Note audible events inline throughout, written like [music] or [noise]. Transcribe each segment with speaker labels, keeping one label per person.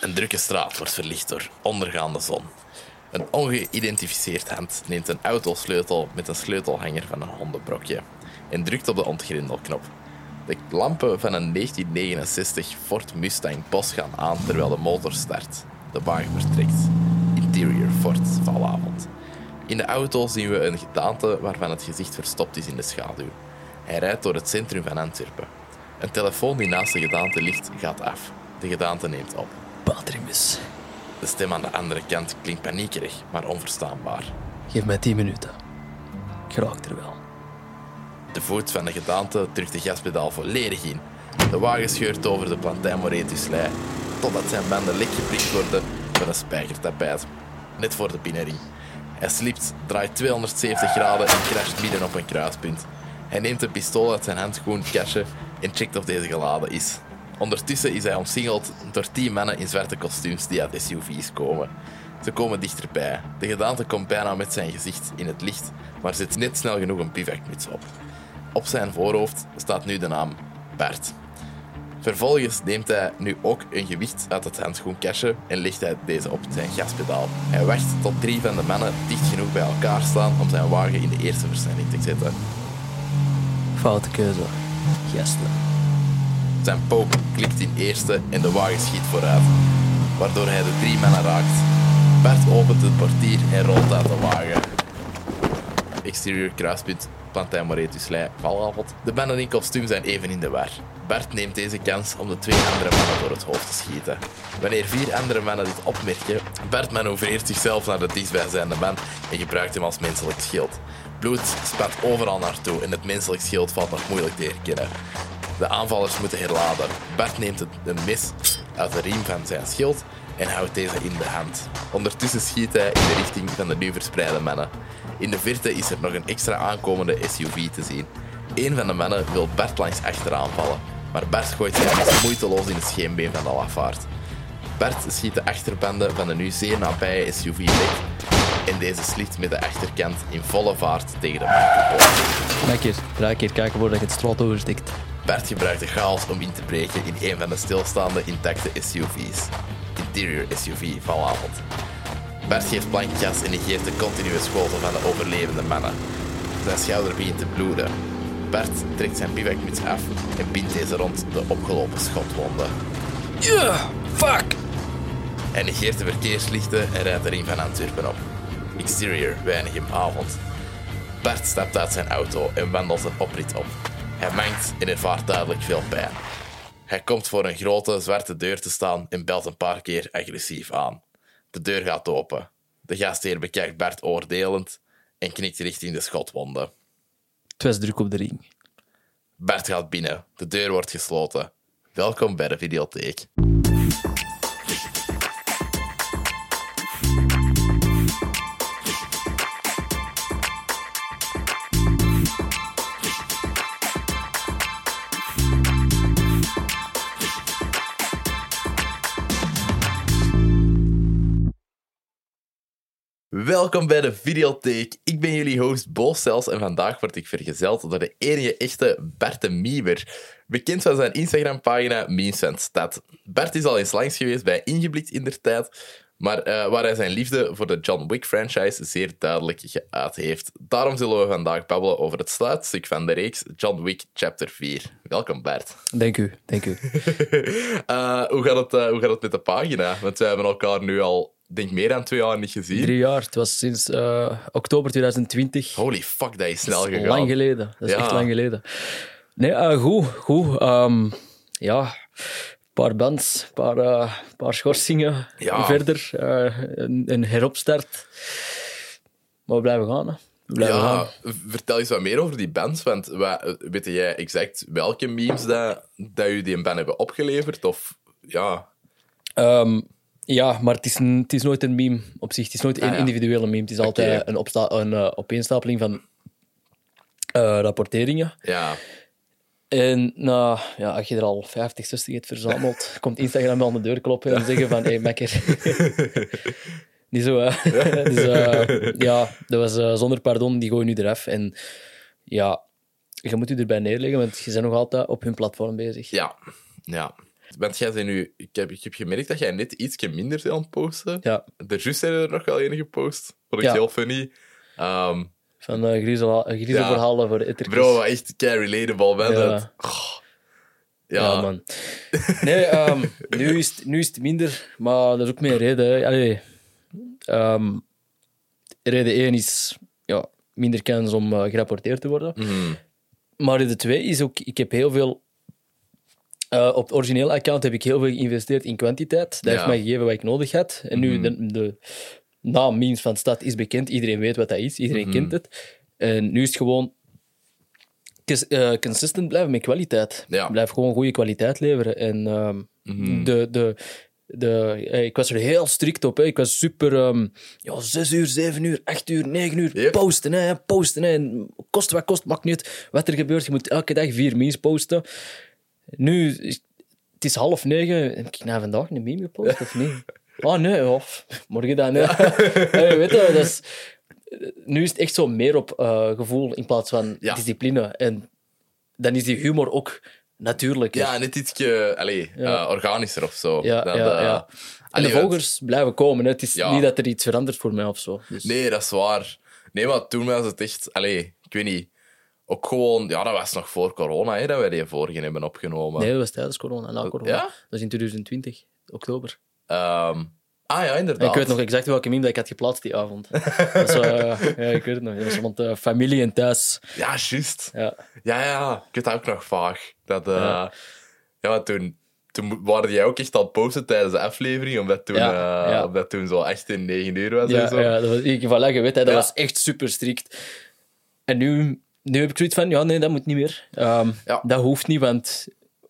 Speaker 1: Een drukke straat wordt verlicht door ondergaande zon. Een ongeïdentificeerd hand neemt een autosleutel met een sleutelhanger van een hondenbrokje en drukt op de ontgrindelknop. De lampen van een 1969 Ford Mustang Bos gaan aan terwijl de motor start. De wagen vertrekt. Interior Ford, valavond. In de auto zien we een gedaante waarvan het gezicht verstopt is in de schaduw. Hij rijdt door het centrum van Antwerpen. Een telefoon die naast de gedaante ligt gaat af. De gedaante neemt op.
Speaker 2: Patrimus,
Speaker 1: De stem aan de andere kant klinkt paniekerig, maar onverstaanbaar.
Speaker 2: geef mij 10 minuten. Ik raak er wel.
Speaker 1: De voet van de gedaante drukt de gaspedaal volledig in. De wagen scheurt over de Plantijn Moretuslei, totdat zijn banden lek geprikt worden met een spijkertapijt. Net voor de binnenring. Hij slipt, draait 270 graden en crasht midden op een kruispunt. Hij neemt een pistool uit zijn handschoen, kastje en checkt of deze geladen is. Ondertussen is hij omsingeld door tien mannen in zwarte kostuums die uit SUV's komen. Ze komen dichterbij. De gedaante komt bijna met zijn gezicht in het licht, maar zet net snel genoeg een bivakmuts op. Op zijn voorhoofd staat nu de naam Bert. Vervolgens neemt hij nu ook een gewicht uit het handschoenkastje en legt hij deze op zijn gaspedaal. Hij wacht tot drie van de mannen dicht genoeg bij elkaar staan om zijn wagen in de eerste versnelling te zetten.
Speaker 2: Foute keuze. Gisteren.
Speaker 1: Zijn pook klikt in eerste en de wagen schiet vooruit, waardoor hij de drie mannen raakt. Bert opent het portier en rolt uit de wagen. Exterieur kruispunt, Plantijn Moretuslei, valavond. De mannen in kostuum zijn even in de war. Bert neemt deze kans om de twee andere mannen door het hoofd te schieten. Wanneer vier andere mannen dit opmerken, Bert manoeuvreert zichzelf naar de dichtstbijzijnde man en gebruikt hem als menselijk schild. Bloed spat overal naartoe en het menselijk schild valt nog moeilijk te herkennen. De aanvallers moeten herladen. Bert neemt een mes uit de riem van zijn schild en houdt deze in de hand. Ondertussen schiet hij in de richting van de nu verspreide mannen. In de verte is er nog een extra aankomende SUV te zien. Een van de mannen wil Bert langs achteraan vallen, maar Bert gooit zijn moeiteloos in het scheenbeen van de lafaard. Bert schiet de achterbanden van de nu zeer nabije SUV weg en deze slikt met de achterkant in volle vaart tegen de markt
Speaker 2: Lekker. Draai een keer kijken voordat je het straat overstikt.
Speaker 1: Bert gebruikt de chaos om in te breken in een van de stilstaande intacte SUV's. Interior SUV vanavond. Bert geeft blank gas en negeert de continue schoten van de overlevende mannen. Zijn schouder begint te bloeden. Bert trekt zijn bivakmuts af en bindt deze rond de opgelopen schotwonden.
Speaker 2: Yeah, fuck!
Speaker 1: Hij negeert de verkeerslichten en rijdt de ring van Antwerpen op. Exterior, Weinigem avond. Bert stapt uit zijn auto en wandelt een oprit op. Hij mangt en ervaart duidelijk veel pijn. Hij komt voor een grote zwarte deur te staan en belt een paar keer agressief aan. De deur gaat open. De gastheer bekijkt Bert oordelend en knikt richting de schotwonden.
Speaker 2: Het was druk op de ring.
Speaker 1: Bert gaat binnen. De deur wordt gesloten. Welkom bij de videotheek. Welkom bij de Videotheek. Ik ben jullie host Bo en vandaag word ik vergezeld door de enige echte Bert de Mieber. Bekend van zijn Instagram-pagina Memes van Stad. Bert is al eens langs geweest bij Ingeblikt in der tijd, maar eh, waar hij zijn liefde voor de John Wick-franchise zeer duidelijk geuit heeft. Daarom zullen we vandaag babbelen over het sluitstuk van de reeks John Wick Chapter 4. Welkom Bert.
Speaker 2: Dank u, dank u. [laughs]
Speaker 1: Eh, hoe, gaat het, eh, hoe gaat het met de pagina? Want wij hebben elkaar nu al, denk meer dan twee jaar niet gezien.
Speaker 2: Drie jaar. Het was sinds eh, oktober 2020.
Speaker 1: Holy fuck, dat is snel
Speaker 2: Dat is
Speaker 1: gegaan.
Speaker 2: lang geleden. Dat is
Speaker 1: Ja.
Speaker 2: echt lang geleden. Nee, eh, goed, goed. Ehm, ja, een paar bands, een paar, eh, paar schorsingen
Speaker 1: Ja.
Speaker 2: verder. een, een heropstart. Maar we blijven gaan, hè. We blijven gaan.
Speaker 1: Ja, vertel eens wat meer over die bands. Want wa- weet jij exact welke memes dat, dat u die een band hebben opgeleverd? Of ja,
Speaker 2: Ehm, ja, maar het is, een, het is nooit een meme op zich. Het is nooit één
Speaker 1: Ah, ja.
Speaker 2: individuele meme. Het is altijd een, opsta een eh, opeenstapeling van eh, rapporteringen.
Speaker 1: ja.
Speaker 2: En nou, ja, als je er al 50, 60 hebt verzameld, [laughs] komt Instagram aan de deur kloppen en zeggen van, hé, hey, mekker. [laughs] Niet zo, hè. [laughs] dus eh, ja, dat was zonder pardon, die gooien nu eraf. En ja, je moet je erbij neerleggen, want je bent nog altijd op hun platform bezig.
Speaker 1: ja, ja. Want jij nu... Ik heb, ik heb gemerkt dat jij net iets minder bent aan het posten.
Speaker 2: Ja,
Speaker 1: De juist zijn er nog wel enige gepost. Vond ik
Speaker 2: Ja.
Speaker 1: heel funny. Ehm,
Speaker 2: van uh, griezel, griezelverhalen voor de
Speaker 1: bro, echt kei relatable, man.
Speaker 2: Ja.
Speaker 1: Dat- oh. ja,
Speaker 2: Ja, man. Nee, ehm, [laughs] nu, is het, nu is het minder, maar dat is ook meer reden. Allee, ehm, reden 1 is ja, minder kans om eh, gerapporteerd te worden.
Speaker 1: Mhm.
Speaker 2: Maar reden 2 is ook, ik heb heel veel. Eh, op het originele account heb ik heel veel geïnvesteerd in kwantiteit. Dat
Speaker 1: Ja.
Speaker 2: heeft mij gegeven wat ik nodig had. En nu,
Speaker 1: Mhm.
Speaker 2: de, de naam Memes van Stad is bekend. Iedereen weet wat dat is. Iedereen
Speaker 1: Mhm.
Speaker 2: kent het. En nu is het gewoon eh, consistent blijven met kwaliteit.
Speaker 1: Ja.
Speaker 2: Blijf gewoon goede kwaliteit leveren. En ehm,
Speaker 1: Mhm.
Speaker 2: de, de, de, eh, ik was er heel strikt op. Ik was super... ehm ja, 6 uur, 7 uur, 8 uur, 9 uur.
Speaker 1: Yep.
Speaker 2: Posten, hè, posten. Hè. Kost wat kost, maakt niet wat er gebeurt. Je moet elke dag vier memes posten. Nu, het is half negen. Heb ik na vandaag een meme gepost of niet? Oh [laughs] nee, of morgen dan. Hey, [laughs] weet je, dat is, nu is het echt zo meer op eh, gevoel in plaats van
Speaker 1: Ja.
Speaker 2: discipline. En dan is die humor ook natuurlijk.
Speaker 1: ja, net ietsje allee,
Speaker 2: Ja.
Speaker 1: eh, organischer of zo.
Speaker 2: Ja,
Speaker 1: dan
Speaker 2: ja,
Speaker 1: de-
Speaker 2: ja. En
Speaker 1: Allee,
Speaker 2: de
Speaker 1: want-
Speaker 2: volgers blijven komen. Hè. Het is
Speaker 1: Ja.
Speaker 2: niet dat er iets verandert voor mij of zo. Dus,
Speaker 1: Nee, dat is waar. Nee, maar toen was het echt... Allee, ik weet niet. Ook gewoon... Ja, dat was nog voor corona, hè, dat wij die vorige hebben opgenomen.
Speaker 2: nee, dat was tijdens corona, na corona.
Speaker 1: Ja?
Speaker 2: Dat is in 2020, oktober.
Speaker 1: Ehm, ah ja,
Speaker 2: En
Speaker 1: inderdaad.
Speaker 2: ik weet nog exact welke meme dat ik had geplaatst die avond. [laughs] eh, ja, ik weet het nog. Dat was rond de familie en thuis.
Speaker 1: Ja, juist.
Speaker 2: Ja.
Speaker 1: Ja, ja, ik weet dat ook nog vaag. Dat, eh,
Speaker 2: Ja.
Speaker 1: ja. maar toen, toen waren jij ook echt aan het posten tijdens de aflevering, omdat toen,
Speaker 2: Ja,
Speaker 1: eh, omdat toen zo echt in 9 uur was en
Speaker 2: Ja,
Speaker 1: zo.
Speaker 2: ja, dat was, ik, voilà, je weet, hè, dat was echt super strikt. En nu, nu heb ik zoiets van, ja, nee, dat moet niet meer. Ehm,
Speaker 1: Ja.
Speaker 2: Dat hoeft niet, want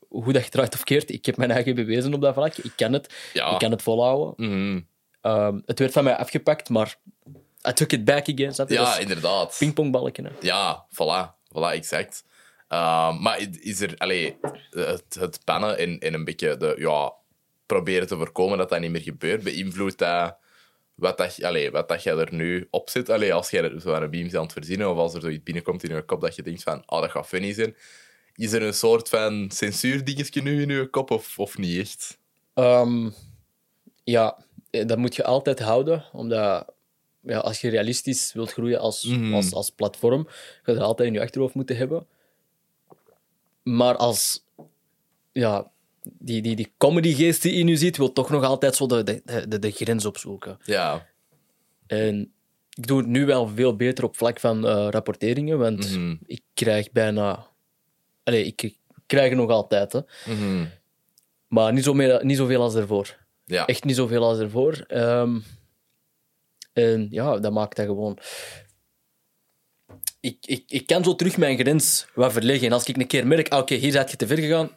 Speaker 2: hoe dat je draait of keert, ik heb mijn eigen bewezen op dat vlak. Ik kan het.
Speaker 1: Ja.
Speaker 2: Ik kan het volhouden.
Speaker 1: Mhm.
Speaker 2: Ehm, het werd van mij afgepakt, maar I took it back again.
Speaker 1: Ja, inderdaad.
Speaker 2: pingpongbalken. hè.
Speaker 1: Ja, voilà. Voilà, exact. Ehm, maar is er... Allee, het, het pannen en, en een beetje de... Ja, proberen te voorkomen dat dat niet meer gebeurt, beïnvloedt dat... Wat dat, je- allee, wat dat je er nu op zit. Allee, als je zo aan een beam aan het verzinnen of als er zoiets binnenkomt in je kop dat je denkt van, oh, dat gaat funny zijn. Is er een soort van censuurdingetje nu in je kop of, of niet echt?
Speaker 2: Ehm, ja, eh, dat moet je altijd houden, omdat ja, als je realistisch wilt groeien als,
Speaker 1: Mhm.
Speaker 2: als, als platform, ga je dat altijd in je achterhoofd moeten hebben. Maar als ja, die, die, die comedygeest die in je zit, wil toch nog altijd zo de, de, de, de grens opzoeken.
Speaker 1: Ja.
Speaker 2: En ik doe het nu wel veel beter op vlak van eh, rapporteringen, want
Speaker 1: Mhm.
Speaker 2: ik krijg bijna... Allee, ik, ik krijg er nog altijd, hè.
Speaker 1: Mhm.
Speaker 2: maar niet, zo meer, niet zoveel als ervoor.
Speaker 1: Ja.
Speaker 2: Echt niet zoveel als ervoor. Ehm, en ja, dat maakt dat gewoon... Ik, ik, ik kan zo terug mijn grens wat verleggen. En als ik een keer merk, ah, oké, hier zat je te ver gegaan,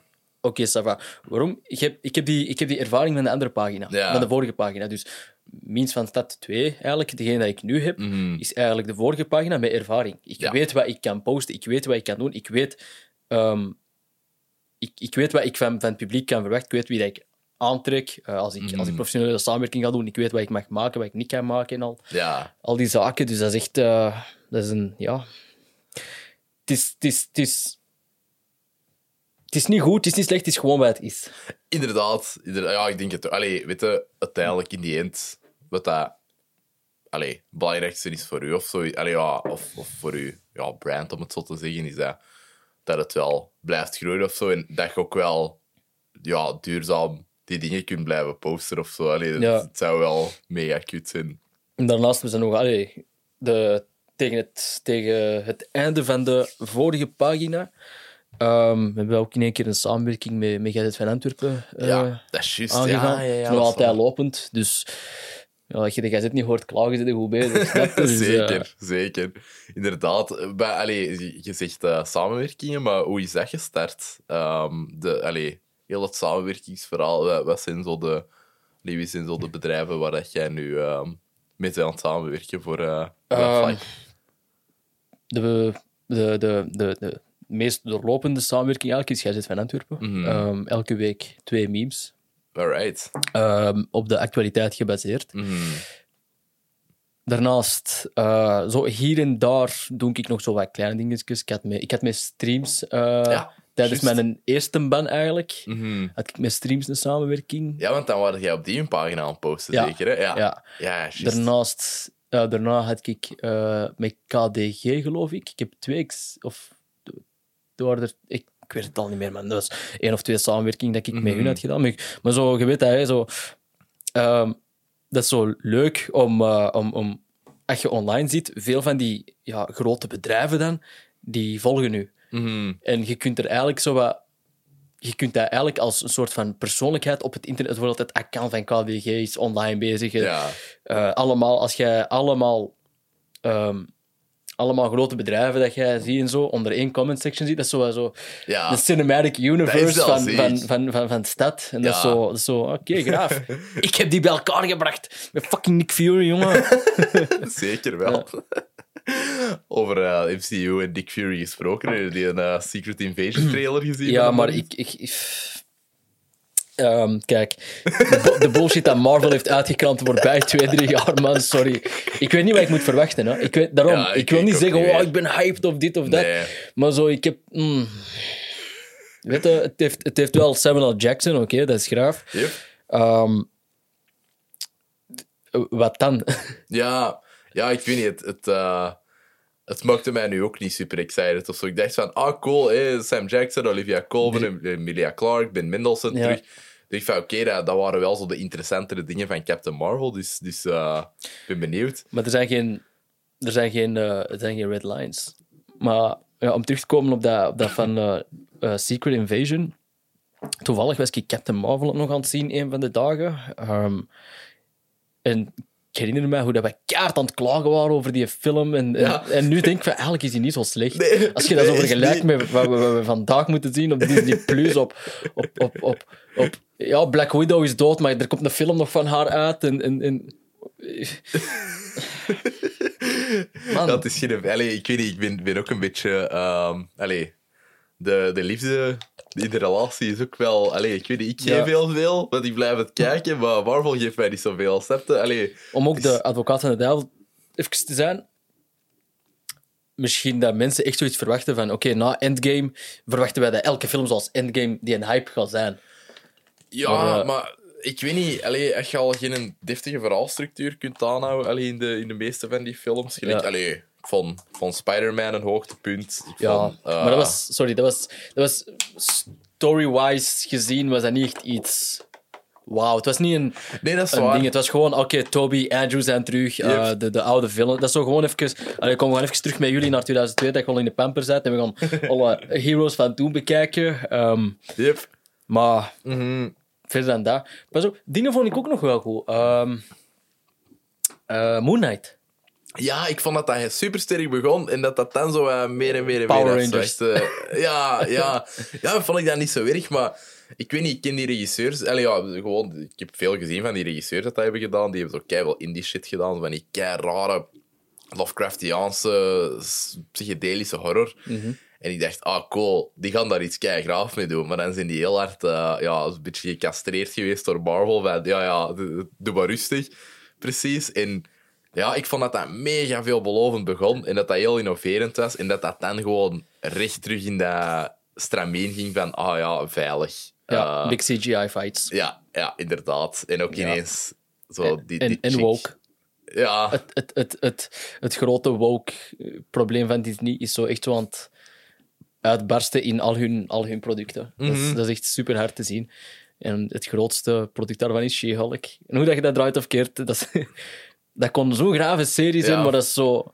Speaker 2: oké, ça va. Waarom? Ik heb, ik, heb die, ik heb die ervaring van de andere pagina,
Speaker 1: Ja.
Speaker 2: van de vorige pagina. Dus Means van Stad 2, eigenlijk, degene dat ik nu heb,
Speaker 1: Mhm.
Speaker 2: is eigenlijk de vorige pagina met ervaring. Ik
Speaker 1: Ja.
Speaker 2: weet wat ik kan posten, ik weet wat ik kan doen, ik weet, ehm, ik, ik weet wat ik van, van het publiek kan verwachten, ik weet wie dat ik aantrek. Eh, als, ik, als ik
Speaker 1: Mhm.
Speaker 2: professionele samenwerking ga doen, ik weet wat ik mag maken, wat ik niet kan maken en al,
Speaker 1: Ja.
Speaker 2: al die zaken. Dus dat is echt, eh, dat is een, ja... Het is, het is, het is, het is niet goed, het is niet slecht, het is gewoon wat het is.
Speaker 1: Inderdaad, inderdaad. Ja, ik denk het. Allee, weet je, uiteindelijk in die end, wat dat allee, belangrijkste is voor u, of, zo, allee, ja, of, of voor uw ja, brand, om het zo te zeggen, is dat, dat het wel blijft groeien of zo. En dat je ook wel ja, duurzaam die dingen kunt blijven posten of zo. Allee,
Speaker 2: Ja.
Speaker 1: het, het zou wel mega cute zijn.
Speaker 2: En daarnaast, we zijn nog allee, de, tegen, het, tegen het einde van de vorige pagina. Ehm, we hebben ook in één keer een samenwerking met, met Gazet van Antwerpen eh,
Speaker 1: ja, dat is juist.
Speaker 2: aangegaan.
Speaker 1: Ja, ja, ja,
Speaker 2: nog
Speaker 1: is
Speaker 2: altijd lopend. Dus ja, als je de Gazet niet hoort klagen, zit je goed bezig. Dus, [laughs] eh,
Speaker 1: zeker, zeker. Inderdaad. Bij, allee, je- zegt eh, samenwerkingen, maar hoe is dat gestart? Ehm, de, allee, heel het samenwerkingsverhaal, wat, wat zijn zo de, allee, wie zijn zo de bedrijven waar dat jij nu ehm mee bent aan het samenwerken voor vlak?
Speaker 2: de, de, de, de, de meest doorlopende samenwerking eigenlijk is Gazet van Antwerpen.
Speaker 1: Mhm.
Speaker 2: Ehm, elke week twee memes.
Speaker 1: Alright.
Speaker 2: ehm, op de actualiteit gebaseerd.
Speaker 1: Mhm.
Speaker 2: Daarnaast, eh, zo hier en daar doe ik nog zo wat kleine dingetjes. Ik had met, ik had met streams eh,
Speaker 1: Ja.
Speaker 2: tijdens mijn eerste ban eigenlijk
Speaker 1: Mhm.
Speaker 2: had ik met streams een samenwerking.
Speaker 1: Ja, want dan waren jij op die een pagina aan het posten,
Speaker 2: Ja.
Speaker 1: zeker? Hè? Ja.
Speaker 2: Ja. Daarnaast, ja, daarna had ik eh, met KDG, geloof ik. Ik heb twee, of waren er, ik, ik weet het al niet meer, man. Dat was één of twee samenwerkingen dat ik met
Speaker 1: Mhm.
Speaker 2: hun had gedaan. Maar, ik- maar zo, je weet dat, hè, zo, ehm, dat is zo leuk om, eh, om, om, als je online ziet, veel van die ja, grote bedrijven dan, die volgen u.
Speaker 1: Mhm.
Speaker 2: En je kunt er eigenlijk zo wat. Je kunt dat eigenlijk als een soort van persoonlijkheid op het internet. Bijvoorbeeld het account van KDG is online bezig.
Speaker 1: Ja.
Speaker 2: eh, allemaal, als jij allemaal, ehm, allemaal grote bedrijven dat jij ziet en zo, onder één comment section ziet, dat is zo, zo
Speaker 1: Ja.
Speaker 2: de cinematic universe van, van, van, van, van de stad. En dat is zo, dat is zo oké, graaf. [laughs] Ik heb die bij elkaar gebracht. Met fucking Nick Fury, jongen. [laughs]
Speaker 1: Zeker wel. Over eh, MCU en Dick Fury gesproken. Heb je die een eh, Secret Invasion trailer gezien?
Speaker 2: Ja, maar ik, ik- Ehm, kijk, de, bu- de bullshit dat Marvel heeft uitgekrant de voorbije twee, drie jaar, man, sorry. Ik weet niet wat ik moet verwachten. Hè. Ik weet, daarom,
Speaker 1: Ja,
Speaker 2: ik,
Speaker 1: ik-
Speaker 2: wil niet zeggen, oh, ik ben hyped of dit of dat.
Speaker 1: Nee.
Speaker 2: Maar zo, ik heb... mm. Weet je, het heeft, het heeft wel Samuel L. Jackson, oké, dat is graaf.
Speaker 1: Yep.
Speaker 2: Ehm, wat dan?
Speaker 1: Ja, ja, ik weet niet. Het, het, eh, het maakte mij nu ook niet super excited of zo. Ik dacht van, ah cool, hè, Sam Jackson, Olivia Colman, en Emilia Clarke, Ben Mendelsohn
Speaker 2: Ja.
Speaker 1: terug. Ik dacht van, oké, dat, dat waren wel zo de interessantere dingen van Captain Marvel. Dus, dus eh, ik ben benieuwd.
Speaker 2: Maar er zijn geen, er zijn geen, eh, er zijn geen red lines. Maar ja, om terug te komen op dat, op dat van eh, Secret Invasion. Toevallig was ik Captain Marvel nog aan het zien een van de dagen. Ehm, en ik herinner me hoe dat wij kaart aan het klagen waren over die film. En, en,
Speaker 1: Ja.
Speaker 2: en nu denk ik van, eigenlijk is die niet zo slecht.
Speaker 1: Nee,
Speaker 2: Als je dat zo vergelijkt met wat we, wat we vandaag moeten zien op Disney Plus, op, op, op, op, op... Ja, Black Widow is dood, maar er komt een film nog van haar uit. En, en, en... [laughs] Man.
Speaker 1: Dat is geen... Allee, ik weet niet, ik ben, ben ook een beetje... ehm allee, de, de liefde in de relatie is ook wel... Allee, ik weet niet, ik geef
Speaker 2: Ja.
Speaker 1: heel veel, want ik blijf het kijken, maar Marvel geeft mij niet zoveel. Snap je? Allee,
Speaker 2: Om ook de advocaat van de duivel even te zijn. Misschien dat mensen echt zoiets verwachten van... Oké, na Endgame verwachten wij dat elke film zoals Endgame die een hype gaat zijn.
Speaker 1: Ja,
Speaker 2: Maar,
Speaker 1: maar,
Speaker 2: eh,
Speaker 1: ik weet niet, allee, als je al geen deftige verhaalstructuur kunt aanhouden allee, in, de, in de meeste van die films. Gelijk,
Speaker 2: Ja.
Speaker 1: allee, ik vond, ik vond Spider-Man een hoogtepunt. Ik
Speaker 2: Ja,
Speaker 1: vond, eh,
Speaker 2: maar dat was... Sorry, dat was... Dat was Story-wise gezien was dat niet echt iets... Wauw, het was niet een,
Speaker 1: Nee, dat is
Speaker 2: een
Speaker 1: waar.
Speaker 2: ding. Het was gewoon, oké, Toby, Andrew zijn terug, eh, de, de oude villain. Dat is zo gewoon even... Allee, kom gewoon even terug met jullie naar 2002, dat je al in de Pampers zat. En we gaan [laughs] alle heroes van toen bekijken. Ehm,
Speaker 1: Yep.
Speaker 2: maar
Speaker 1: Mhm.
Speaker 2: verder dan dat. Maar zo, dingen vond ik ook nog wel goed. Ehm eh, Moon Knight.
Speaker 1: Ja, ik vond dat dat super sterk begon en dat dat dan zo eh, meer en meer en
Speaker 2: Power
Speaker 1: meer
Speaker 2: Rangers.
Speaker 1: afzwakte. Ja, ja. Ja, vond ik dat niet zo erg, maar ik weet niet, ik ken die regisseurs. Allee, ja, gewoon, ik heb veel gezien van die regisseurs dat dat hebben gedaan. Die hebben zo keihard indie shit gedaan, van die kei rare Lovecraftiaanse psychedelische horror. En ik dacht, ah cool, die gaan daar iets kei graaf mee doen. Maar dan zijn die heel hard eh, ja, een beetje gecastreerd geweest door Marvel. Van, ja, ja, doe doe maar rustig. Precies. En ja, ik vond dat dat mega veelbelovend begon. En dat dat heel innoverend was. En dat dat dan gewoon recht terug in dat stramien ging van, ah ja, veilig.
Speaker 2: Ja,
Speaker 1: Eh,
Speaker 2: big CGI fights.
Speaker 1: ja, ja, inderdaad. En ook
Speaker 2: Ja.
Speaker 1: ineens zo die,
Speaker 2: en,
Speaker 1: die
Speaker 2: en woke.
Speaker 1: Ja,
Speaker 2: Het, het, het, het, het grote woke-probleem van Disney is zo echt het uitbarsten in al hun, al hun producten. dat, is, dat is echt super hard te zien. En het grootste product daarvan is She-Hulk. En hoe dat je dat draait of keert, dat, is- dat kon zo'n grave serie zijn,
Speaker 1: Ja.
Speaker 2: maar dat is zo...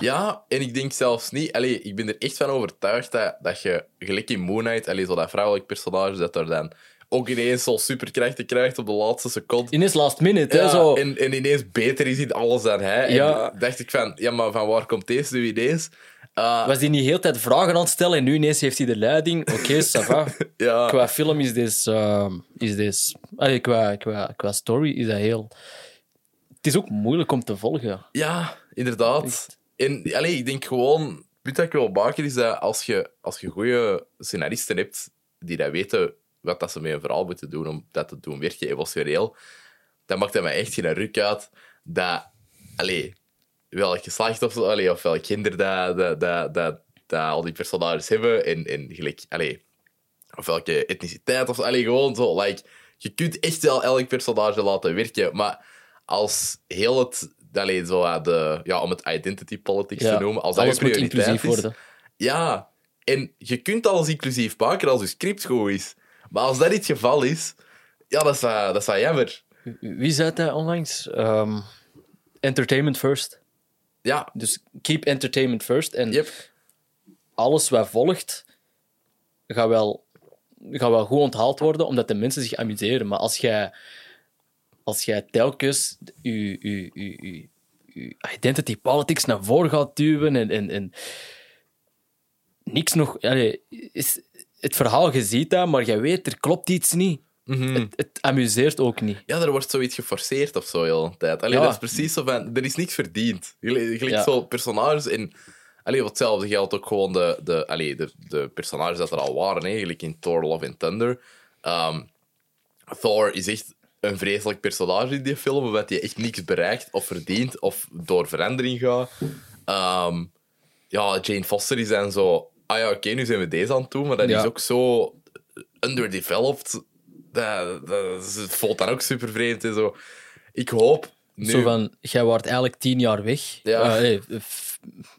Speaker 1: Ja, en ik denk zelfs niet... Allee, ik ben er echt van overtuigd dat, dat je, gelijk in Moon Knight, allee, zo dat vrouwelijk personage, dat er dan ook ineens zo superkrachten krijgt op de laatste seconde.
Speaker 2: Ineens last minute, hè,
Speaker 1: Ja,
Speaker 2: zo...
Speaker 1: en, en ineens beter is in alles dan hij.
Speaker 2: Ja.
Speaker 1: En dacht ik van, ja, maar van waar komt deze nu ineens? Ah,
Speaker 2: Was die niet heel tijd vragen aan het stellen en nu ineens heeft hij de leiding? Oké, [laughs] ça va.
Speaker 1: ja,
Speaker 2: Qua film is dit... ehm, is dit allee, qua, qua, qua story is dat heel... Het is ook moeilijk om te volgen.
Speaker 1: ja, inderdaad. En allee, ik denk gewoon, het punt dat ik wil maken is dat als je, als je goede scenaristen hebt die dat weten wat dat ze met een verhaal moeten doen om dat te doen werken emotioneel, dan maakt het mij echt geen ruk uit dat, allee, welk geslacht of, zo, allee, of welk kinder dat, dat, dat, dat, dat al die personages hebben. En, en gelijk, allee, of welke etniciteit of allee, gewoon zo. Like, je kunt echt wel elk personage laten werken, maar als heel het, allee, zo, eh, de, ja, om het identity politics
Speaker 2: Ja,
Speaker 1: te noemen, als dat
Speaker 2: alles
Speaker 1: je
Speaker 2: moet inclusief
Speaker 1: is,
Speaker 2: worden.
Speaker 1: ja, en je kunt alles inclusief maken als je script goed is. Maar als dat niet het geval is, ja, dat is, wel- dat is wel jammer.
Speaker 2: Wie zei dat onlangs? Ehm, entertainment first.
Speaker 1: Ja,
Speaker 2: Dus keep entertainment first. En
Speaker 1: yep.
Speaker 2: alles wat volgt, gaat wel, gaat wel goed onthaald worden, omdat de mensen zich amuseren. Maar als jij, als jij telkens je, je, je, je, identity politics naar voren gaat duwen en, en, en niks nog... allee, is, het verhaal, je ziet dat, maar je weet, er klopt iets niet.
Speaker 1: Mhm.
Speaker 2: Het, het amuseert ook niet.
Speaker 1: Ja, er wordt zoiets geforceerd of zo heel de tijd. Allee,
Speaker 2: Ja.
Speaker 1: dat is precies zo van... Er is niks verdiend. Gelijk gelijk
Speaker 2: Ja.
Speaker 1: zo personages en... Allee, wat hetzelfde geldt ook gewoon de, de, allee, de, de personages dat er al waren, hè, gelijk in Thor, Love and Thunder. Ehm, Thor is echt een vreselijk personage in die film, omdat hij echt niks bereikt of verdient of door verandering gaat. Ehm, ja, Jane Foster is dan zo... Ah ja, oké, nu zijn we deze aan het doen, maar dat
Speaker 2: Ja.
Speaker 1: is ook zo underdeveloped. Dat, dat, het voelt dan ook super vreemd en zo. Ik hoop nu...
Speaker 2: Zo van, jij wordt eigenlijk tien jaar weg.
Speaker 1: Ja.
Speaker 2: Eh, nee,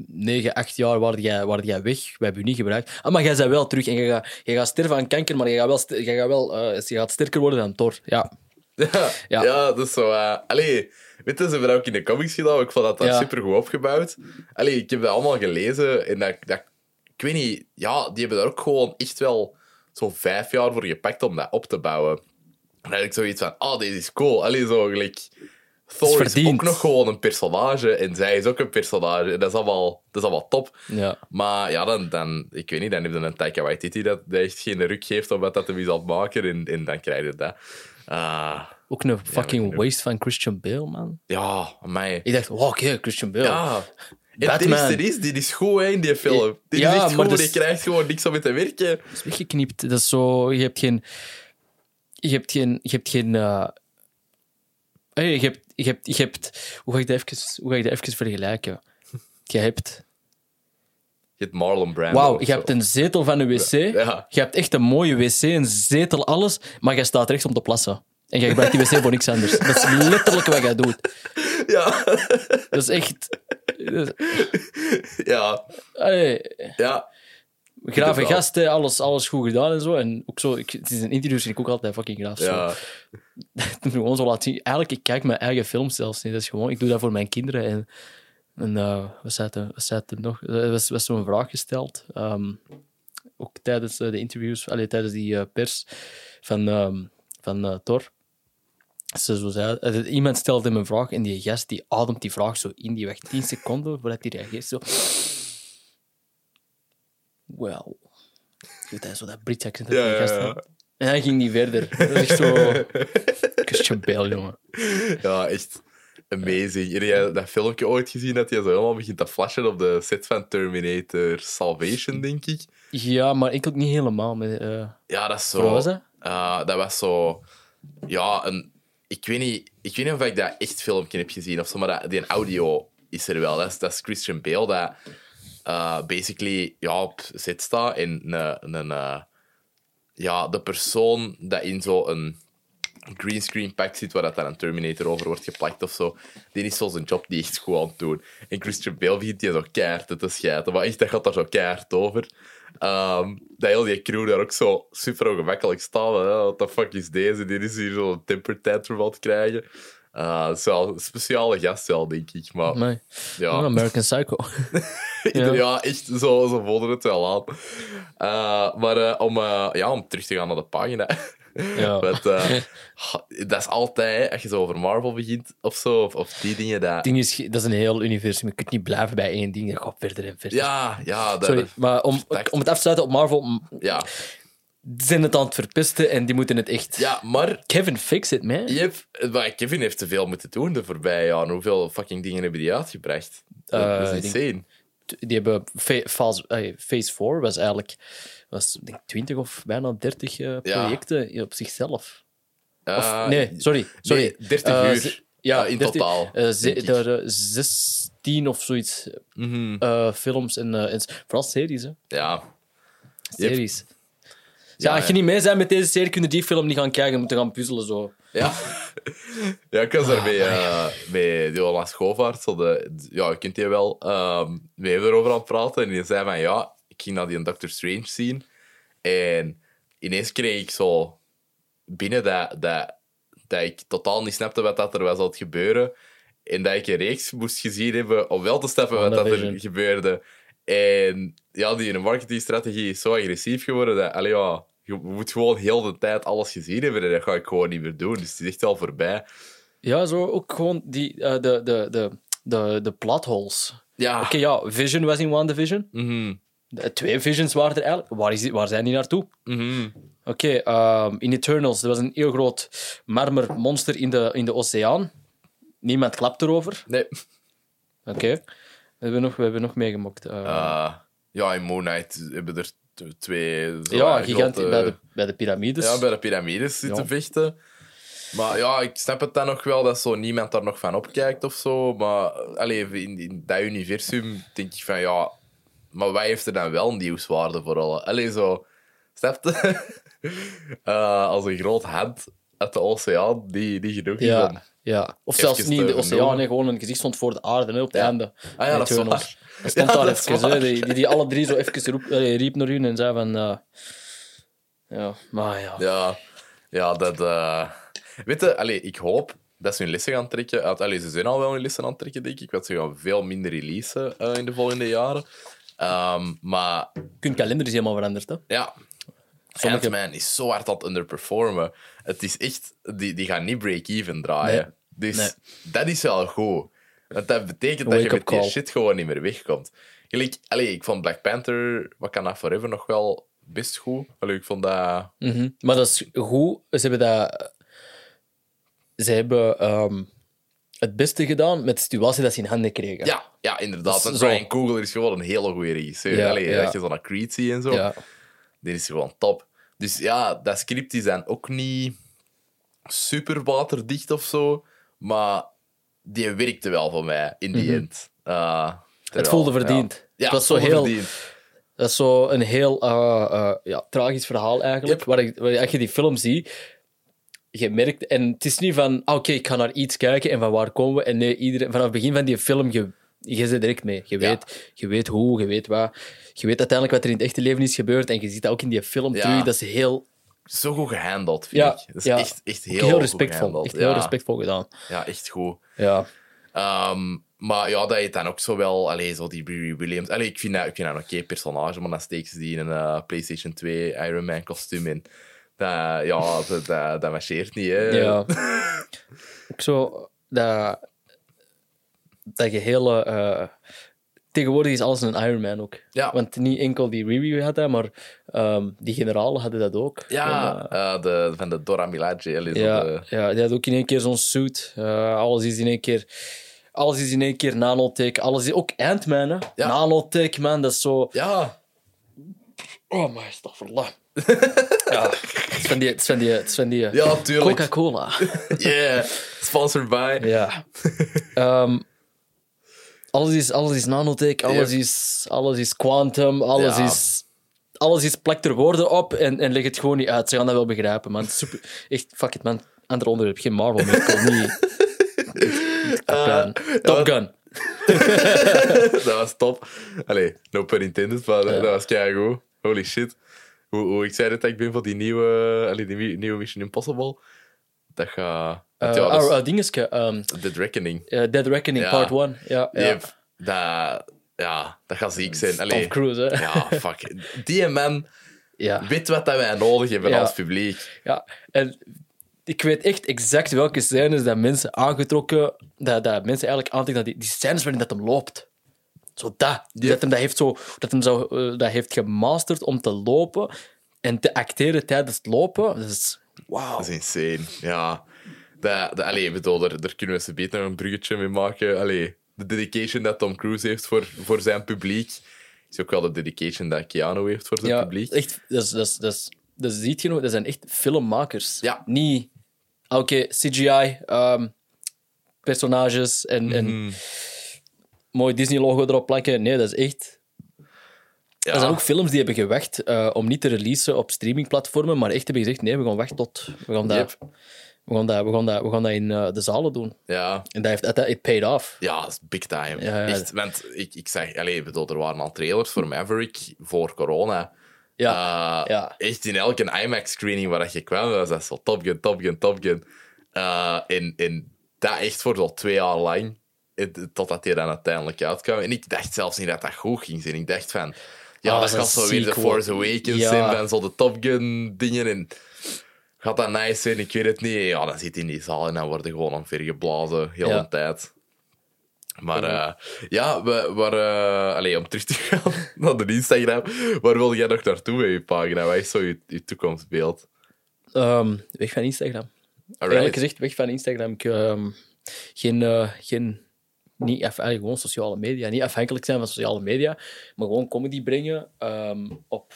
Speaker 2: negen, acht jaar waar jij, waar jij weg. We hebben je niet gebruikt. Ah, maar jij bent wel terug en je gaat, je gaat sterven aan kanker, maar je gaat wel, je gaat, wel eh, je gaat sterker worden dan Thor. Ja.
Speaker 1: Ja,
Speaker 2: Ja.
Speaker 1: ja. dat is zo... allee, weet je, ze hebben dat ook in de comics gedaan. Ik vond dat
Speaker 2: Ja.
Speaker 1: super goed opgebouwd. Allee, ik heb dat allemaal gelezen en dat, dat... Ik weet niet... Ja, die hebben daar ook gewoon echt wel zo'n vijf jaar voor gepakt om dat op te bouwen. En dan had ik zoiets van... Oh, deze is cool. Allee, zo gelijk... Thor is, ook nog gewoon een personage en zij is ook een personage. En dat is allemaal, dat is allemaal top.
Speaker 2: ja.
Speaker 1: Maar ja, dan, dan, ik weet niet, dan heb je een Taika Waititi dat, dat echt geen ruk geeft om wat dat hem het maken. En, en dan krijg je dat. Ah,
Speaker 2: Ook een fucking waste van Christian Bale, man.
Speaker 1: ja, mij.
Speaker 2: Ik dacht, wow, oké, Christian Bale.
Speaker 1: Ja. En
Speaker 2: Batman.
Speaker 1: is, dit is, dit is goed hè, in die film. Dit
Speaker 2: Ja,
Speaker 1: is echt
Speaker 2: maar
Speaker 1: goed,
Speaker 2: dus-
Speaker 1: die krijgt gewoon niks om mee te werken.
Speaker 2: Dat is weggeknipt. Dat is zo... Je hebt geen... Je hebt geen... Je hebt geen... hey, je hebt... Je hebt, je hebt hoe, ga ik dat even, hoe ga ik dat even vergelijken? Je hebt...
Speaker 1: Je hebt Marlon Brando.
Speaker 2: Wauw, je hebt een zetel van een wc.
Speaker 1: Ja.
Speaker 2: Je hebt echt een mooie wc, een zetel, alles. Maar je staat rechts om te plassen. En je gebruikt die wc voor niks anders. Dat is letterlijk wat jij doet. [laughs]
Speaker 1: Ja.
Speaker 2: Dat is echt... is- [laughs]
Speaker 1: ja.
Speaker 2: allee,
Speaker 1: Ja.
Speaker 2: grave gasten, alles, alles goed gedaan en zo. En ook zo, ik, het is een interview vind ik ook altijd fucking graaf. Zo.
Speaker 1: Ja. [laughs]
Speaker 2: gewoon zo laten zien. Eigenlijk, ik kijk mijn eigen films zelfs niet. Dat is gewoon, ik doe dat voor mijn kinderen. En, en eh, wat zei het, wat zei het nog? Er was, was zo'n vraag gesteld. ehm, ook tijdens eh, de interviews, allee, tijdens die eh, pers van, ehm, van eh, Thor. Ze zo zei, eh, iemand stelde hem een vraag en die gast die ademt die vraag zo in. Die wacht 10 seconden voordat hij reageert. Zo. Well. Doet hij zo dat Britse accent.
Speaker 1: Ja,
Speaker 2: die gast
Speaker 1: ja.
Speaker 2: En hij ging niet verder. Dat is echt zo... [laughs] Christian Bale, jongen.
Speaker 1: ja, echt amazing. Heb jij dat filmpje ooit gezien dat hij zo helemaal begint te flashen op de set van Terminator Salvation, denk ik?
Speaker 2: Ja, maar ik ook niet helemaal. Met, eh
Speaker 1: Ja, dat is zo... Eh, dat was zo... Ja, een... Ik weet, niet, ik weet niet of ik dat echt filmpje heb gezien of zo, maar dat, die audio is er wel. Dat is, dat is Christian Bale dat eh, basically ja, op zit staat en een, een, eh, ja, de persoon dat in zo'n greenscreen pack zit waar dat dan een Terminator over wordt geplakt of zo, die is zo zijn job niet echt goed aan het doen. En Christian Bale begint die zo keihard te schijten, maar echt, dat gaat daar zo keihard over. Ehm, dat heel die crew daar ook zo super ongemakkelijk staan. What the fuck is deze? Die is hier zo'n temper tantrum aan het krijgen. Uh, dat is wel een speciale gast wel, denk ik. Maar
Speaker 2: nee.
Speaker 1: ja,
Speaker 2: Oh, American Psycho. [laughs]
Speaker 1: ja. echt, zo, zo voelde het wel aan. Uh, maar uh, om, ja, om terug te gaan naar de pagina.
Speaker 2: Ja. [laughs] [laughs]
Speaker 1: Dat is altijd, als je zo over Marvel begint of zo, of, of die dingen. Dat...
Speaker 2: Ding is, dat is een heel universum. Je kunt niet blijven bij één ding. Je gaat verder en verder.
Speaker 1: Ja, ja. Dat,
Speaker 2: Sorry, maar om, om het af te sluiten op Marvel,
Speaker 1: Ja.
Speaker 2: Zijn het aan het verpesten en die moeten het echt...
Speaker 1: ja, maar
Speaker 2: Kevin, fix it, man.
Speaker 1: hebt, maar Kevin heeft te veel moeten doen de voorbije jaren. Hoeveel fucking dingen hebben die uitgebracht? Dat,
Speaker 2: Uh,
Speaker 1: dat
Speaker 2: ik
Speaker 1: is
Speaker 2: denk-
Speaker 1: insane.
Speaker 2: Die hebben phase, eh, phase 4 was eigenlijk was, denk 20 of bijna 30 eh, projecten op zichzelf. Of,
Speaker 1: Uh,
Speaker 2: nee, sorry. sorry.
Speaker 1: nee, 30
Speaker 2: Eh,
Speaker 1: uur.
Speaker 2: Ja,
Speaker 1: Eh, in
Speaker 2: 13,
Speaker 1: totaal.
Speaker 2: eh,
Speaker 1: denk
Speaker 2: er, eh, 16 of zoiets
Speaker 1: Mhm.
Speaker 2: eh, films en, eh, en vooral series. Hè.
Speaker 1: Ja.
Speaker 2: Series. Ja,
Speaker 1: Ja,
Speaker 2: als je
Speaker 1: ja.
Speaker 2: niet mee bent met deze serie, kun je die film niet gaan kijken. Je moet gaan puzzelen. Zo.
Speaker 1: Ja. ja, ik was daar bij, eh bij de, ja, je kent die wel. ehm we hebben erover aan het praten. En die zei van, ja, ik ging naar die Doctor Strange zien. En ineens kreeg ik zo binnen dat, dat, dat ik totaal niet snapte wat dat er was aan het gebeuren. En dat ik een reeks moest gezien hebben om wel te snappen wat dat er gebeurde. En ja, die marketingstrategie is zo agressief geworden dat, allee, ja, je moet gewoon heel de tijd alles gezien hebben en dat ga ik gewoon niet meer doen. Dus het is echt al voorbij.
Speaker 2: Ja, zo ook gewoon die, eh, de, de, de, de, de plot holes.
Speaker 1: Ja.
Speaker 2: Oké, ja, Vision was in WandaVision.
Speaker 1: Mhm.
Speaker 2: De twee Visions waren er eigenlijk. Waar, is die, waar zijn die naartoe?
Speaker 1: Mhm.
Speaker 2: Oké, ehm, in Eternals, er was een heel groot marmermonster in de, in de oceaan. Niemand klapt erover.
Speaker 1: Nee.
Speaker 2: Oké. We hebben nog, we hebben nog meegemokt. Eh,
Speaker 1: Eh, ja, in Moon Knight hebben er twee... zo
Speaker 2: ja,
Speaker 1: grote-
Speaker 2: gigantisch bij de, bij de piramides.
Speaker 1: Ja, bij de piramides zitten
Speaker 2: Ja.
Speaker 1: vechten. Maar ja, ik snap het dan nog wel dat zo niemand daar nog van opkijkt of zo. Maar allee, in, in dat universum denk ik van ja, maar wij heeft er dan wel nieuwswaarde voor alle? Allee, zo, snap je? [laughs] Eh, als een groot hand uit de oceaan die, die genoeg
Speaker 2: ja, ja. Of zelfs niet in de oceaan, gewoon een gezicht stond voor de aarde hè, op het
Speaker 1: Ja.
Speaker 2: einde.
Speaker 1: Ah ja, dat is waar.
Speaker 2: Hij stond
Speaker 1: Ja,
Speaker 2: daar even, hè, die, die, die alle drie zo even roep, eh, riep naar hun en zei van... ja, maar ja.
Speaker 1: Ja, ja dat... eh Weet je, allee, ik hoop dat ze hun lessen gaan trekken. Allee, ze zijn al wel hun lessen aan het trekken, denk ik. Want ze gaan veel minder releasen eh, in de volgende jaren. Ehm, maar
Speaker 2: Hun kalender is helemaal veranderd. Hè.
Speaker 1: ja,
Speaker 2: Sommige-
Speaker 1: Ant-Man is zo hard aan het underperformen. Het is echt... Die, die gaan niet break-even draaien. Dus
Speaker 2: Nee.
Speaker 1: dat is wel goed. Want dat betekent dat je met die shit gewoon niet meer wegkomt. Gelijk, allee, ik vond Black Panther, Wakanda Forever, nog wel best goed. Allee, ik vond dat...
Speaker 2: Mhm. Maar dat is goed. Ze hebben dat... Ze hebben ehm, het beste gedaan met de situatie dat ze in handen kregen.
Speaker 1: Ja, ja inderdaad.
Speaker 2: Dat
Speaker 1: En. Brian Coogler is gewoon een hele goede regisseur.
Speaker 2: Ja,
Speaker 1: Allee,
Speaker 2: ja.
Speaker 1: Dat je zo'n Creed ziet en zo.
Speaker 2: Ja.
Speaker 1: Die is gewoon top. Dus ja, dat script is dan ook niet super waterdicht of zo. Maar die werkte wel voor mij in die end. Uh,
Speaker 2: Het voelde verdiend.
Speaker 1: Ja,
Speaker 2: was zo heel...
Speaker 1: verdiend.
Speaker 2: Dat is zo een heel eh, eh, ja, tragisch verhaal eigenlijk.
Speaker 1: Yep.
Speaker 2: Waar, ik, waar als je die film ziet, je merkt... En het is niet van, ah, oké, ik ga naar iets kijken en van waar komen we? En nee, iedereen, vanaf het begin van die film, je, je zit direct mee. Je
Speaker 1: Ja.
Speaker 2: weet, je weet hoe, je weet wat. Je weet uiteindelijk wat er in het echte leven is gebeurd. En je ziet dat ook in die film
Speaker 1: Ja.
Speaker 2: terug. Dat is heel,
Speaker 1: Zo goed gehandeld, vind
Speaker 2: Ja,
Speaker 1: ik. Dat is
Speaker 2: ja.
Speaker 1: echt, echt heel,
Speaker 2: respectvol. Echt heel respectvol gedaan.
Speaker 1: Ja, echt goed.
Speaker 2: Ja.
Speaker 1: Ehm, maar ja, dat je dan ook zo wel... Allee, zo die Riri Williams... Allee, ik vind dat, ik vind dat een oké personage, maar dan steekt ze die in een eh, PlayStation 2 Iron Man kostuum in. Dat, ja, dat, dat, dat marcheert niet, hè.
Speaker 2: Ja. [laughs] ook zo dat, dat gehele. eh tegenwoordig is alles een Iron Man ook.
Speaker 1: Ja.
Speaker 2: Want niet enkel die Riri had dat, maar ehm, die generalen hadden dat ook.
Speaker 1: Ja,
Speaker 2: En, eh,
Speaker 1: eh, de, van de Dora Milaje.
Speaker 2: ja,
Speaker 1: de-
Speaker 2: ja, die had ook in één keer zo'n suit. Eh, alles is in één keer. Alles is in één keer nanotech. Alles is ook Ant-Man, hè?
Speaker 1: Ja.
Speaker 2: Nanotech, man, dat is zo.
Speaker 1: ja,
Speaker 2: Oh, maar stafverla. ja, het is van die. Het van die, het van die
Speaker 1: ja.
Speaker 2: Coca-Cola. [laughs]
Speaker 1: Yeah, sponsored by.
Speaker 2: Ja. Ehm, alles, is, alles is nanotech, alles,
Speaker 1: Yep.
Speaker 2: is, alles is quantum, alles
Speaker 1: Ja.
Speaker 2: is... Alles is, plak er woorden op en, en leg het gewoon niet uit. Ze gaan dat wel begrijpen, man. Super, echt, fuck it, man. Ander onderwerp, geen Marvel meer. Wil niet... [laughs] Top Gun. Top [laughs] Gun.
Speaker 1: dat was top. Allee, no pun intended, maar dat-
Speaker 2: Ja.
Speaker 1: dat was keigoed. Holy shit. Hoe, hoe ik zei dat ik ben voor die nieuwe, allee, die nieuwe Mission Impossible. Dat gaat... Want ja,
Speaker 2: eh, dingetje, ehm,
Speaker 1: Dead Reckoning.
Speaker 2: eh, Dead Reckoning
Speaker 1: Ja.
Speaker 2: Part 1. Ja, ja.
Speaker 1: Dat, ja, dat gaat ziek zijn. Allee,
Speaker 2: Tom Cruise, hè.
Speaker 1: ja, fuck. Die man
Speaker 2: Ja.
Speaker 1: weet wat dat wij nodig hebben als publiek.
Speaker 2: Ja, en ik weet echt exact welke scènes dat mensen aangetrokken, dat, dat mensen eigenlijk aantrekken, dat die, die scènes waarin dat hem loopt. Zo dat. Dat hem dat heeft, zo, dat hem zo, eh, dat heeft gemasterd om te lopen en te acteren tijdens het lopen. Dat is... Wauw.
Speaker 1: Dat is insane. Ja. Dat, dat, allee, bedoel, daar, daar kunnen we ze beter een bruggetje mee maken. Allee, de dedication dat Tom Cruise heeft voor, voor zijn publiek is ook wel de dedication dat Keanu heeft voor zijn
Speaker 2: Ja,
Speaker 1: publiek.
Speaker 2: echt. Dat, is, dat, is, dat, is, dat ziet je nog, dat zijn echt filmmakers.
Speaker 1: Ja.
Speaker 2: Niet, ah, oké, CGI, ehm, personages en, en
Speaker 1: Mhm.
Speaker 2: mooi Disney-logo erop plakken. Nee, dat is echt...
Speaker 1: Ja.
Speaker 2: Er zijn ook films die hebben gewacht eh, om niet te releasen op streamingplatformen, maar echt hebben gezegd, nee, we gaan wachten tot... We gaan
Speaker 1: Yep.
Speaker 2: We gaan dat, we gaan dat, we gaan dat in eh, de zalen doen.
Speaker 1: ja.
Speaker 2: En dat heeft dat, it paid off.
Speaker 1: Ja, dat is big time.
Speaker 2: Ja.
Speaker 1: Echt, want ik, ik zeg, allez, bedoel, er waren al trailers voor Maverick voor corona.
Speaker 2: Ja,
Speaker 1: Eh,
Speaker 2: ja.
Speaker 1: Echt in elke IMAX-screening waar je kwam, was dat zo Top Gun, Top Gun, Top Gun. Eh, en, en dat echt voor zo twee jaar lang, totdat hij dan uiteindelijk uitkwam. En ik dacht zelfs niet dat dat goed ging zijn. Ik dacht van, ja,
Speaker 2: Ah,
Speaker 1: dat
Speaker 2: dat
Speaker 1: gaat zo weer de. Force Awakens
Speaker 2: Ja.
Speaker 1: zijn, van zo de Top Gun-dingen. En gaat dat nice zijn? Ik weet het niet. Ja, dan zit hij in die zaal en dan worden gewoon omvergeblazen, heel
Speaker 2: Ja.
Speaker 1: de tijd. Maar eh, ja, we, waar, eh, allee, om terug te gaan [laughs] naar de Instagram, waar wil jij nog naartoe met je pagina? Wat is zo je, je toekomstbeeld?
Speaker 2: Ehm, weg van Instagram. Eerlijk
Speaker 1: Alright.
Speaker 2: gezegd, weg van Instagram. Ik, ehm, geen, eh, geen, niet af, gewoon sociale media. Niet afhankelijk zijn van sociale media, maar gewoon comedy brengen ehm, op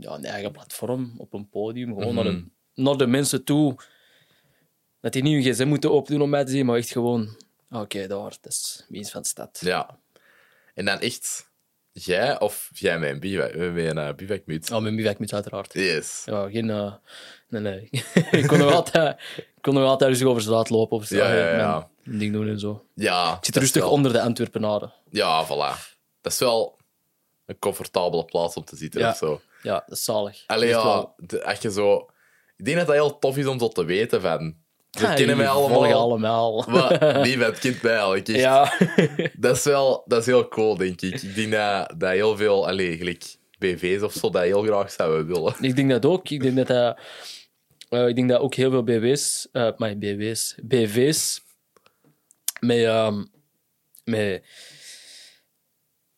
Speaker 2: ja, een eigen platform, op een podium. Gewoon naar, de, naar de mensen toe. Dat die niet hun gsm moeten opdoen om mij te zien, maar echt gewoon... ah, Oké, daar, dat is Wiens van de stad.
Speaker 1: Ja. En dan echt jij of jij met een bivak, met een uh, bivakmuts?
Speaker 2: Oh, mijn bivakmuts uiteraard.
Speaker 1: Yes.
Speaker 2: Ja, geen... eh, nee, nee. [laughs] ik kon nog altijd, ik kon nog altijd rustig over straat lopen of zo.
Speaker 1: Ja, ja, ja.
Speaker 2: Mijn- mijn ding doen en zo.
Speaker 1: Ja.
Speaker 2: Ik zit rustig
Speaker 1: wel-
Speaker 2: onder de Antwerpenaren.
Speaker 1: Ja, voilà. Dat is wel een comfortabele plaats om te zitten
Speaker 2: Ja.
Speaker 1: of zo.
Speaker 2: Ja, dat is zalig.
Speaker 1: Allee,
Speaker 2: Echt
Speaker 1: ja,
Speaker 2: wel.
Speaker 1: de- als je zo... Ik denk dat dat heel tof is om zo te weten van... Ze
Speaker 2: Ja,
Speaker 1: kennen mij allemaal.
Speaker 2: allemaal.
Speaker 1: Maar [laughs] die het kind mij eigenlijk echt.
Speaker 2: ja. [laughs]
Speaker 1: Dat is wel dat is heel cool, denk ik. Ik denk dat, dat heel veel, allee, gelijk BV's of zo, dat heel graag zouden willen.
Speaker 2: ik denk dat ook. Ik denk dat, dat, eh, ik denk dat ook heel veel BW's, eh maar BW's, BV's, met, ehm, met,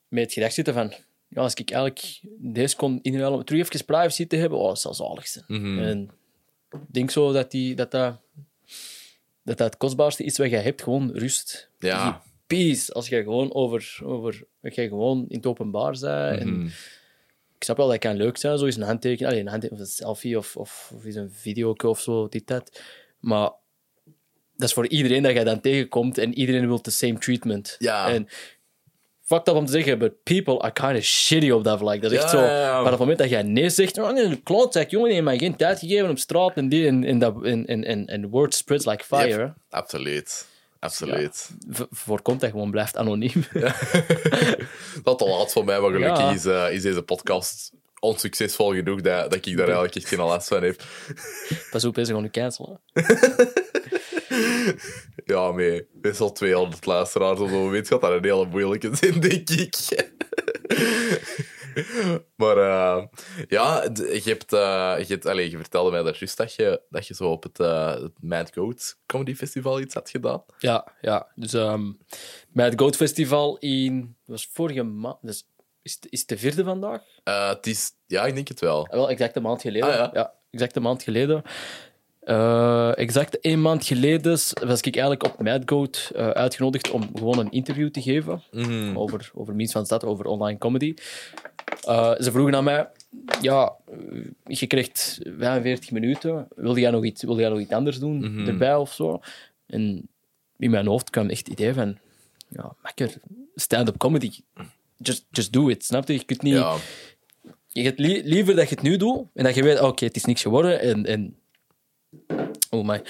Speaker 2: met het gedacht zitten van, ja, als ik eigenlijk deze kon inruilen om terug even privacy te hebben, oh, dat zou zalig zijn.
Speaker 1: Mhm.
Speaker 2: En denk zo dat die, dat, dat, dat dat het kostbaarste is wat je hebt, gewoon rust.
Speaker 1: Ja.
Speaker 2: Peace, als je gewoon over, over dat je gewoon in het openbaar bent. En
Speaker 1: Mhm.
Speaker 2: ik snap wel dat kan leuk zijn, zo is een handtekening, allee, een handtekening of een selfie of, of, of is een video of zo, dit, dat. Maar dat is voor iedereen dat je dan tegenkomt en iedereen wil the same treatment.
Speaker 1: Ja.
Speaker 2: En fucked up om te zeggen, but people are kind of shitty op dat vlak. Dat is echt
Speaker 1: Ja,
Speaker 2: zo,
Speaker 1: ja, ja.
Speaker 2: maar op het moment dat jij nee zegt, oh, nee, klootzak, jongen, je hebt mij geen tijd gegeven op straat en die, en, en, dat, en, en, en, en word spreads like fire.
Speaker 1: Yep. Absoluut. Absoluut.
Speaker 2: V- voorkomt dat gewoon blijft anoniem. [laughs]
Speaker 1: Dat te laat voor mij, maar gelukkig
Speaker 2: Ja.
Speaker 1: is, eh, is deze podcast onsuccesvol genoeg dat, dat ik daar eigenlijk echt geen last van heb.
Speaker 2: Pas op, deze gewoon cancelen. [laughs]
Speaker 1: Ja, mee. Best wel 200 luisteraars op het moment gaat dat een hele moeilijke zijn, denk ik. maar eh, ja, je, hebt, eh, je, hebt, allez, je vertelde mij daar juist dat je, dat je zo op het, het Mad Goat Comedy Festival iets had gedaan.
Speaker 2: Ja, ja. Dus ehm het Goat Festival in... Dat was vorige maand... Dus is, het, is het de vierde vandaag?
Speaker 1: Het is, ja, ik denk het wel.
Speaker 2: Ah, Wel, exact een maand geleden.
Speaker 1: Ah, ja.
Speaker 2: exact een maand geleden. Eh, exact één maand geleden was ik eigenlijk op Mad Goat eh, uitgenodigd om gewoon een interview te geven
Speaker 1: Mhm.
Speaker 2: over, over Means van Stad, over online comedy. Eh, ze vroegen aan mij, ja, je krijgt 45 minuten, wil jij nog iets, wil jij nog iets anders doen
Speaker 1: Mhm.
Speaker 2: erbij of zo? En in mijn hoofd kwam echt het idee van, ja, makker, stand-up comedy. Just, just do it, snap je? Je kunt niet...
Speaker 1: Ja,
Speaker 2: Je hebt li- liever dat je het nu doet en dat je weet, oké, het is niks geworden en... en Oh my.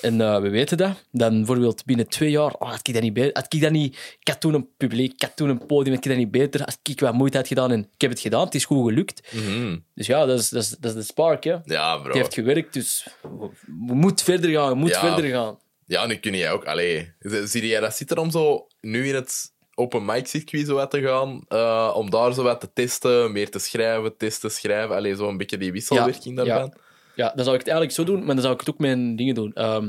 Speaker 2: En eh, we weten dat. Dan bijvoorbeeld binnen twee jaar, oh, had ik dat niet beter. Had ik dat niet... Ik had toen een publiek, ik had toen een podium, had ik dat niet beter. Als ik wat moeite had gedaan en ik heb het gedaan, het is goed gelukt.
Speaker 1: Mhm.
Speaker 2: Dus ja, dat is, dat is, dat is de spark, hè.
Speaker 1: ja bro.
Speaker 2: Het heeft gewerkt, dus we moeten verder gaan, we moeten
Speaker 1: Ja.
Speaker 2: verder gaan.
Speaker 1: Ja, nu kun jij ook. Allee, zie jij dat zitten om zo nu in het open mic circuit zo wat te gaan? eh, om daar zo wat te testen, meer te schrijven, testen, schrijven. Allee, zo een beetje die wisselwerking
Speaker 2: Ja,
Speaker 1: daarvan.
Speaker 2: Ja, dan zou ik het eigenlijk zo doen, maar dan zou ik het ook een dingen doen. Ehm,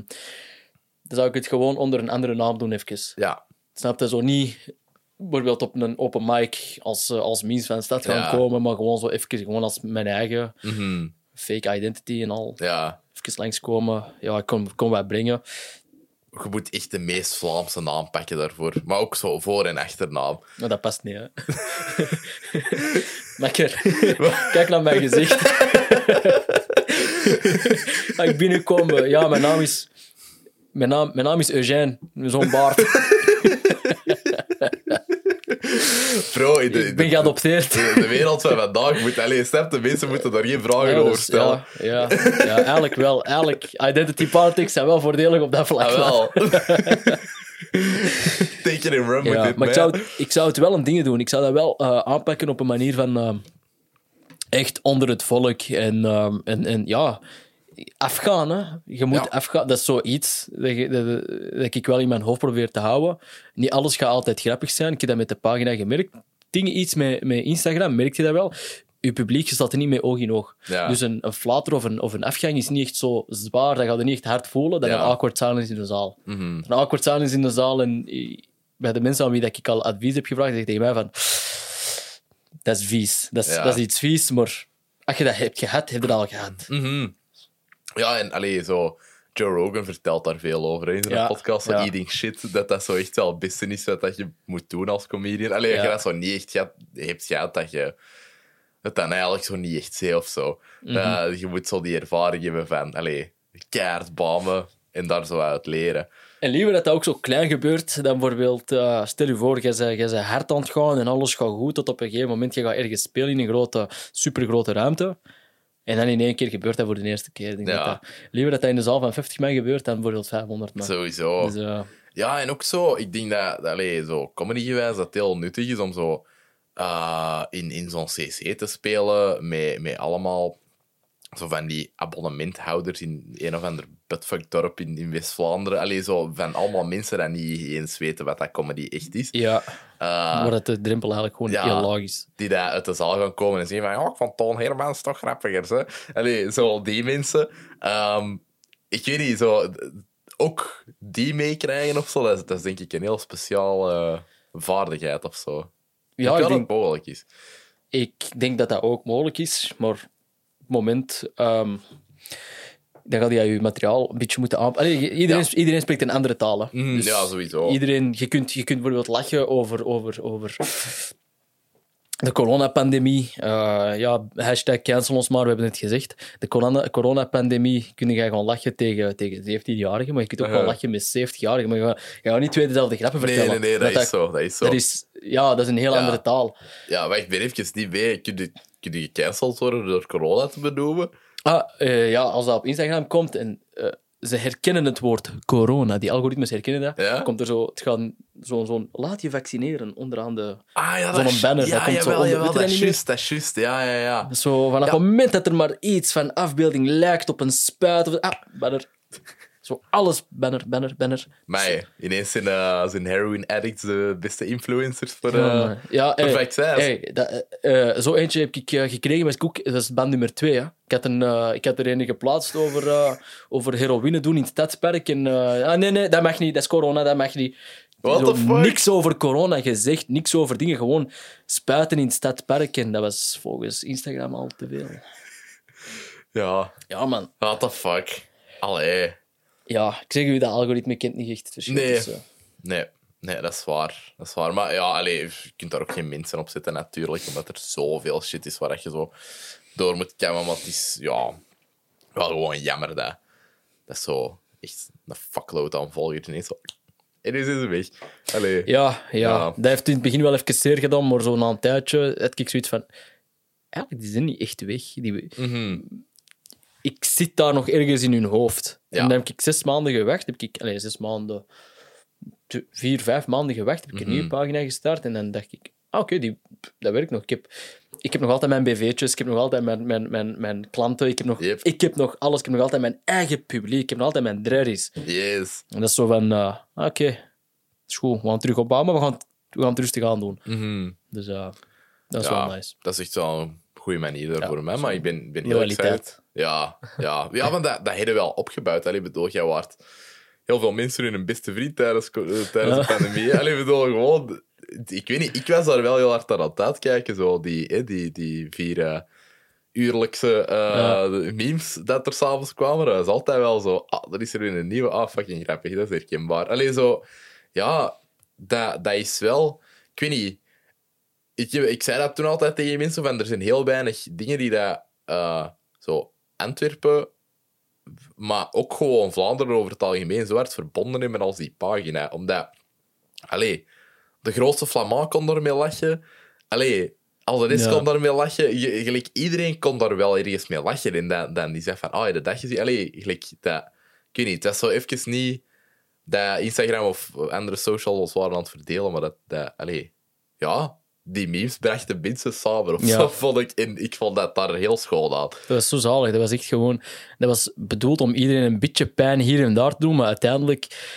Speaker 2: dan zou ik het gewoon onder een andere naam doen, even.
Speaker 1: Ja.
Speaker 2: Snap je? Zo niet bijvoorbeeld op een open mic als, eh, als van de stad gaan
Speaker 1: Ja.
Speaker 2: komen, maar gewoon zo even gewoon als mijn eigen
Speaker 1: Mhm.
Speaker 2: fake identity en al.
Speaker 1: Ja.
Speaker 2: Even langskomen. Ja, ik kom, kom wat brengen.
Speaker 1: Je moet echt de meest Vlaamse naam pakken daarvoor. Maar ook zo voor- en achternaam.
Speaker 2: Maar dat past niet, hè. [laughs] Makker, kijk naar mijn gezicht. [laughs] Als ik binnenkom, ja, mijn naam is mijn naam, mijn naam is Eugène, zo'n baard.
Speaker 1: Bro, de,
Speaker 2: ik ben geadopteerd.
Speaker 1: de, de wereld van vandaag moet... Allee, snap de mensen moeten daar geen vragen
Speaker 2: Ja,
Speaker 1: over
Speaker 2: dus,
Speaker 1: stellen.
Speaker 2: ja, ja, ja, eigenlijk wel. Eigenlijk, identity politics zijn wel voordelig op dat vlak.
Speaker 1: Ah, wel. [laughs] [laughs] Take it and run with
Speaker 2: Ja,
Speaker 1: it,
Speaker 2: maar ik zou, het, ik zou het wel een dingen doen. Ik zou dat wel eh, aanpakken op een manier van eh, echt onder het volk en, eh, en, en ja, afgaan. Hè. Je moet
Speaker 1: Ja.
Speaker 2: afgaan. Dat is zoiets dat, je- dat, dat ik wel in mijn hoofd probeer te houden. Niet alles gaat altijd grappig zijn. Ik heb dat met de pagina gemerkt. Dingen iets met, met Instagram, merk je dat wel. Je publiek je staat er niet mee oog in oog.
Speaker 1: Ja.
Speaker 2: Dus een, een flater of een, of een afgang is niet echt zo zwaar. Dat gaat er niet echt hard voelen. Dat
Speaker 1: Ja.
Speaker 2: een awkward silence in de zaal.
Speaker 1: Mhm.
Speaker 2: Een awkward silence in de zaal. En eh, bij de mensen aan wie dat ik al advies heb gevraagd, zeggen tegen mij van... Dat is vies. Dat is,
Speaker 1: Ja.
Speaker 2: dat is iets vies, maar als je dat hebt gehad, heb je dat al gehad.
Speaker 1: Mhm. Ja, en zo... Joe Rogan vertelt daar veel over in zijn
Speaker 2: Ja,
Speaker 1: podcast. Zo
Speaker 2: ja.
Speaker 1: Eating shit, dat dat zo echt wel beste is wat dat je moet doen als comedian. Allee, als
Speaker 2: Ja.
Speaker 1: je dat zo niet echt hebt gehad, dat je het dan eigenlijk zo niet echt ziet of zo.
Speaker 2: Mhm.
Speaker 1: Eh, je moet zo die ervaring hebben van, allee, keihard bamen en daar zo uit leren.
Speaker 2: En liever dat dat ook zo klein gebeurt dan bijvoorbeeld... eh, stel je voor, je bent, hard aan het gaan en alles gaat goed, tot op een gegeven moment je gaat ergens spelen in een grote, supergrote ruimte. En dan in één keer gebeurt dat voor de eerste keer. Ik denk
Speaker 1: Ja.
Speaker 2: dat dat, liever dat dat in de zaal van 50 man gebeurt dan bijvoorbeeld 500 man.
Speaker 1: Sowieso.
Speaker 2: Dus, eh,
Speaker 1: Ja, en ook zo, ik denk dat, dat allee, zo comedy-gewijs dat het heel nuttig is om zo eh, in, in zo'n CC te spelen met, met allemaal zo van die abonnementhouders in een of ander buttfuck dorp in, in West-Vlaanderen. Allee, zo van allemaal mensen die niet eens weten wat dat comedy echt is.
Speaker 2: ja,
Speaker 1: Eh,
Speaker 2: wordt het de drempel eigenlijk gewoon
Speaker 1: ja.
Speaker 2: heel laag is.
Speaker 1: die daar uit de zaal gaan komen en zeggen van, ja, ik vond Toon Hermans toch grappiger. Hè? Allee, zo die mensen. Ehm, ik weet niet, zo, ook die meekrijgen of zo, dat is, dat is denk ik een heel speciale vaardigheid of zo.
Speaker 2: Ja,
Speaker 1: ik
Speaker 2: ik
Speaker 1: denk dat mogelijk is.
Speaker 2: Ik denk dat dat ook mogelijk is, maar op het moment. ehm, dan ga je je materiaal een beetje moeten aanpassen. Iedereen,
Speaker 1: Ja.
Speaker 2: iedereen spreekt een andere taal. hè.
Speaker 1: Mhm,
Speaker 2: Dus
Speaker 1: ja, sowieso.
Speaker 2: Iedereen, je, kunt, je kunt bijvoorbeeld lachen over, over, over de coronapandemie. Eh ja, hashtag cancel ons maar, we hebben het gezegd. De corona, coronapandemie kun je gewoon lachen tegen, tegen 17-jarigen, maar je kunt ook wel lachen met 70-jarigen. Maar je gaat, je gaat niet twee dezelfde grappen
Speaker 1: Nee,
Speaker 2: vertellen.
Speaker 1: nee, nee, dat,
Speaker 2: Want
Speaker 1: is zo. Dat is zo.
Speaker 2: dat is, ja, dat is een heel
Speaker 1: Ja.
Speaker 2: andere taal.
Speaker 1: Ja, maar ik ben even niet mee. Kun je, kun je gecanceld worden door corona te benoemen?
Speaker 2: Ah, eh, ja, als dat op Instagram komt en eh, ze herkennen het woord corona, die algoritmes herkennen dat,
Speaker 1: Ja?
Speaker 2: komt er zo, het gaat zo'n zo laat je vaccineren onderaan de...
Speaker 1: Ah, ja,
Speaker 2: Zo'n banner,
Speaker 1: Ja,
Speaker 2: dat komt zo onder.
Speaker 1: jawel, dat is juist, dat is juist. Ja, ja, ja.
Speaker 2: Zo, vanaf het moment dat er maar iets van afbeelding lijkt op een spuit, of, ah, banner. Zo, alles banner, banner, banner.
Speaker 1: Maar ineens zijn, eh, zijn heroin addicts de beste influencers voor,
Speaker 2: Ja,
Speaker 1: eh
Speaker 2: ja,
Speaker 1: voor
Speaker 2: eh, dat, eh, zo eentje heb ik gekregen met Koek. Dat is band nummer twee. Hè. Ik, had een, ik had er een geplaatst over, over heroïne doen in het stadspark. En, ah, nee, nee, dat mag niet. Dat is corona, dat mag niet.
Speaker 1: What
Speaker 2: Zo
Speaker 1: the fuck?
Speaker 2: Niks over corona gezegd, niks over dingen. Gewoon spuiten in het stadspark. En dat was volgens Instagram al te veel. [laughs]
Speaker 1: Ja,
Speaker 2: Ja, man.
Speaker 1: what the fuck. Allee.
Speaker 2: Ja, ik zeg u, dat algoritme kent niet echt het verschil.
Speaker 1: Nee.
Speaker 2: tussen-
Speaker 1: Nee, nee, dat is waar. Dat is waar. Maar ja, allee, je kunt daar ook geen mensen op zetten, natuurlijk. Omdat er zoveel shit is waar dat je zo door moet kammen. Maar het is, ja, wel gewoon jammer dat dat is zo echt een fuckload aan volgers ineens zo... En zijn ze weg. Allee.
Speaker 2: Ja, ja,
Speaker 1: Ja.
Speaker 2: dat heeft in het begin wel even zeer gedaan, maar zo na een tijdje had ik zoiets van... Eigenlijk, die zijn niet echt weg. Die,
Speaker 1: Mhm.
Speaker 2: Ik zit daar nog ergens in hun hoofd.
Speaker 1: Ja.
Speaker 2: En dan heb ik zes maanden gewacht. Heb ik, allez, zes maanden... Vier, vijf maanden gewacht. Heb ik een
Speaker 1: Mhm.
Speaker 2: nieuwe pagina gestart. En dan dacht ik... Ah, oké, die dat werkt nog. Ik heb, ik heb nog altijd mijn BV'tjes. Ik heb nog altijd mijn, mijn, mijn, mijn klanten. Ik heb, nog,
Speaker 1: Yep.
Speaker 2: ik heb nog alles. Ik heb nog altijd mijn eigen publiek. Ik heb nog altijd mijn drerries.
Speaker 1: Yes.
Speaker 2: En dat is zo van... ah, oké, is goed. We gaan terug opbouwen, maar we gaan, we gaan het rustig aan doen.
Speaker 1: Mhm.
Speaker 2: Dus ja, dat is
Speaker 1: Ja,
Speaker 2: wel nice.
Speaker 1: Dat is echt wel een goede manier
Speaker 2: Ja,
Speaker 1: voor mij. Maar ik ben, ben heel excited. Ja, ja. ja want dat, dat hebben we wel opgebouwd. Allee, bedoel, jij waard heel veel mensen hun beste vriend tijdens, eh, tijdens de [laughs] pandemie. Allee, bedoel, gewoon... Ik weet niet, ik was daar wel heel hard aan het uitkijken. Zo, die, hè, die, die vier eh, uurlijkse eh,
Speaker 2: Ja.
Speaker 1: memes dat er s'avonds kwamen. Dat is altijd wel zo... Ah, er is er weer een nieuwe. Ah, fucking grappig. Dat is herkenbaar. Allee, zo... Ja, dat, dat is wel... Ik weet niet ik, ik zei dat toen altijd tegen mensen, van er zijn heel weinig dingen die dat, eh, zo Antwerpen maar ook gewoon Vlaanderen over het algemeen zo hard verbonden hebben met als die pagina. Omdat, allee, de grootste Flamand kon daarmee lachen. Allee, al de rest
Speaker 2: Ja.
Speaker 1: kon daarmee lachen. Je- Gelijk, iedereen kon daar wel ergens mee lachen. En dan, dan die zegt van, oh, je dat gezien? Allee, gelijk, dat... Ik weet niet, het was zo even niet dat Instagram of andere socials waren aan het verdelen, maar dat, dat allee, ja, die memes brachten mensen samen. Of
Speaker 2: Ja.
Speaker 1: zo, vond ik. En ik vond dat daar heel schoon aan.
Speaker 2: Dat was zo zalig. Dat was echt gewoon... Dat was bedoeld om iedereen een beetje pijn hier en daar te doen, maar uiteindelijk...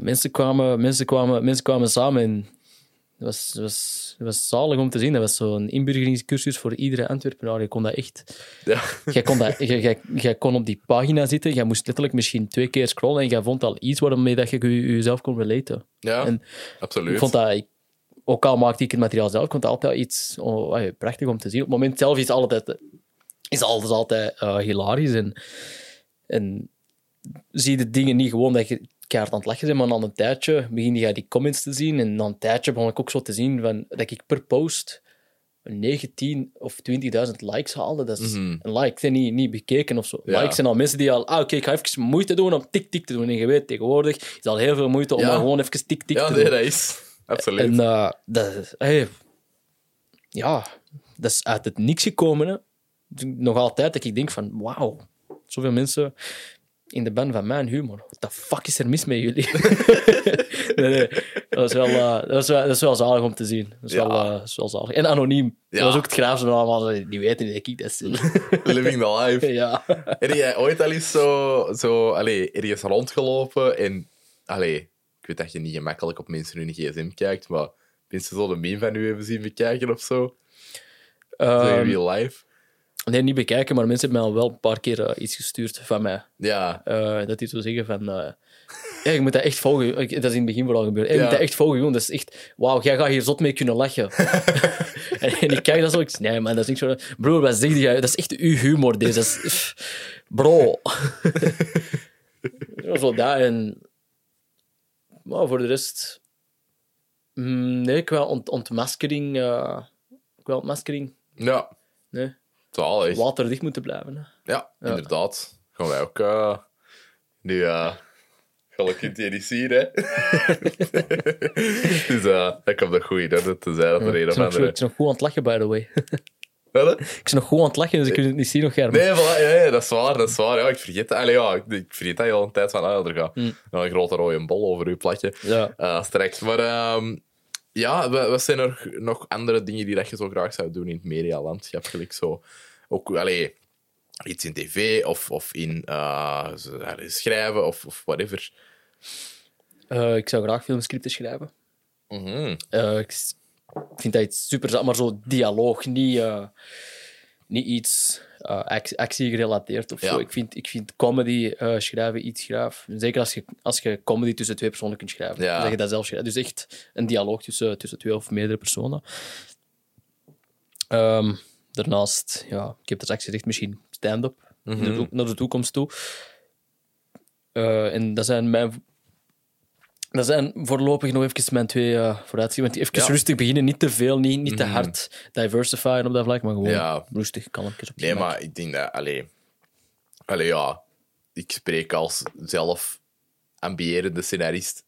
Speaker 2: Mensen kwamen, mensen kwamen, mensen kwamen samen en... Dat was, dat, was, dat was zalig om te zien. Dat was zo'n inburgeringscursus voor iedere Antwerpenaar. Je kon dat echt...
Speaker 1: Ja,
Speaker 2: Jij kon, dat, jij, jij, jij kon op die pagina zitten, jij moest letterlijk misschien twee keer scrollen en jij vond al iets waarmee dat je je- jezelf kon relaten.
Speaker 1: ja
Speaker 2: En
Speaker 1: absoluut.
Speaker 2: Ik vond dat... Ook al maakte ik het materiaal zelf, dat altijd iets oh, prachtig om te zien. Op het moment zelf is altijd, is alles altijd eh, hilarisch. En, en zie je de dingen niet gewoon dat je keihard aan het lachen bent, maar na een tijdje begin je die comments te zien. En na een tijdje begon ik ook zo te zien van, dat ik per post 19 of 20.000 likes haalde. Dat is
Speaker 1: Mhm.
Speaker 2: een like, zijn niet, niet bekeken of zo.
Speaker 1: Ja.
Speaker 2: Likes zijn al mensen die al, ah, oké, ik ga even moeite doen om tik-tik te doen. En je weet, tegenwoordig is al heel veel moeite om
Speaker 1: Ja.
Speaker 2: maar gewoon even tik-tik
Speaker 1: ja,
Speaker 2: te
Speaker 1: nee,
Speaker 2: doen.
Speaker 1: dat is... Absoluut.
Speaker 2: En eh, dat, is- hey, ja, dat is uit het niks gekomen. Hè. Dus Nog altijd dat ik denk van, wauw, zoveel mensen in de band van mijn humor. What the fuck is er mis met jullie? [laughs] [laughs] nee, nee, dat, is wel, eh, dat, is wel, dat is wel zalig om te zien. Dat is,
Speaker 1: Ja.
Speaker 2: wel, dat is wel zalig. En anoniem.
Speaker 1: Ja.
Speaker 2: Dat was ook het graafste van allemaal. Die weten niet dat ik dat ben. [laughs]
Speaker 1: Living the life.
Speaker 2: ja.
Speaker 1: Heb jij ooit al eens zo, zo allee, ergens rondgelopen en... Allee, ik weet dat je niet gemakkelijk op mensen hun gsm kijkt, maar mensen zo de meme van u hebben zien bekijken of zo? In
Speaker 2: Ehm,
Speaker 1: real life?
Speaker 2: nee, niet bekijken, maar mensen hebben mij al wel een paar keer eh, iets gestuurd van mij.
Speaker 1: Ja.
Speaker 2: Eh, dat die zo zeggen van... ja, je moet dat echt volgen. Ik- Dat is in het begin vooral gebeurd. Je
Speaker 1: Ja.
Speaker 2: moet dat echt volgen, jongen. Dat is echt... Wauw, jij gaat hier zot mee kunnen lachen. [laughs] en, en ik kijk dat zo. Ik nee, man, dat is niet zo... Bro, wat zeg jij? Dat is echt uw humor, deze. Dat is, pff, bro. [laughs] [laughs] Zo dat en... Maar voor de rest... mm, nee, qua ont ontmaskering... eh, qua ontmaskering...
Speaker 1: Ja.
Speaker 2: Nee,
Speaker 1: Zalig.
Speaker 2: waterdicht moeten blijven. Hè.
Speaker 1: Ja, inderdaad. Gaan wij ook... eh, nu... eh Gelukkig kunt je niet zien, hè. [laughs] dus eh dat komt nog goed orde te zijn dat er een
Speaker 2: Ik
Speaker 1: of
Speaker 2: is nog,
Speaker 1: andere...
Speaker 2: ik is nog goed aan het lachen, by the way. [laughs] Ik is nog goed aan het lachen, dus ik kan het niet zien nog, Gerben.
Speaker 1: Nee, voilà, ja, ja, dat is waar, dat is waar. Ja, ik vergeet dat. Allee, ja, ik, ik vergeet dat al een tijd van, ah, er gaat wel een grote rode bol over uw platje.
Speaker 2: Ja.
Speaker 1: eh, straks. Maar ehm, ja, wat, zijn er nog andere dingen die dat je zo graag zou doen in het medialandschap? Gelijk zo, ook, allee, iets in tv of, of in eh, schrijven of, of whatever.
Speaker 2: Eh, ik zou graag filmscripten schrijven.
Speaker 1: Mhm.
Speaker 2: Eh, ik ik vind dat iets super, maar zo dialoog, niet, eh, niet iets eh, ac- actie gerelateerd of
Speaker 1: Ja.
Speaker 2: zo. Ik vind, ik vind comedy eh, schrijven iets graaf. Zeker als je, als je comedy tussen twee personen kunt schrijven.
Speaker 1: Ja.
Speaker 2: Dat je dat zelf schrijft. Dus echt een dialoog tussen, tussen twee of meerdere personen. Ehm, daarnaast, ja, ik heb het straks gezegd, misschien stand-up naar, de, to- naar de toekomst toe. En dat zijn mijn dat zijn voorlopig nog even mijn twee vooruitzichten. Want even
Speaker 1: Ja.
Speaker 2: rustig beginnen, niet te veel, niet, niet te hard diversifyen op dat vlak, maar gewoon
Speaker 1: Ja.
Speaker 2: rustig, kalmpjes op
Speaker 1: Nee, maar ik denk dat, allee, allee, ja, ik spreek als zelf ambierende scenarist.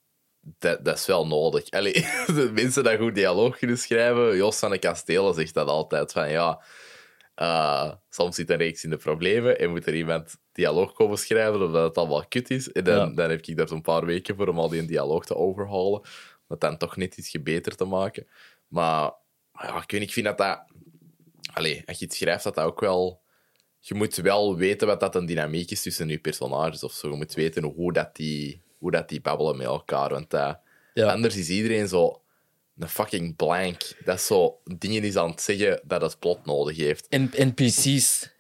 Speaker 1: Dat, dat is wel nodig. Allee, [laughs] de mensen die goed dialoog kunnen schrijven, Jos van de Kastelen zegt dat altijd van ja. Eh, soms zit een reeks in de problemen en moet er iemand dialoog komen schrijven omdat het allemaal kut is. En dan,
Speaker 2: Ja.
Speaker 1: dan heb ik daar zo'n paar weken voor om al die dialoog te overhalen. Om het dan toch net iets beter te maken. Maar maar ja, ik weet niet, ik vind dat dat... Allee, als je het schrijft, dat dat ook wel... Je moet wel weten wat dat een dynamiek is tussen je personages of zo. Je moet weten hoe dat die, hoe dat die babbelen met elkaar. Want dat,
Speaker 2: Ja.
Speaker 1: anders is iedereen zo een fucking blank. Dat is zo dingen is aan het zeggen dat het plot nodig heeft.
Speaker 2: En NPC's.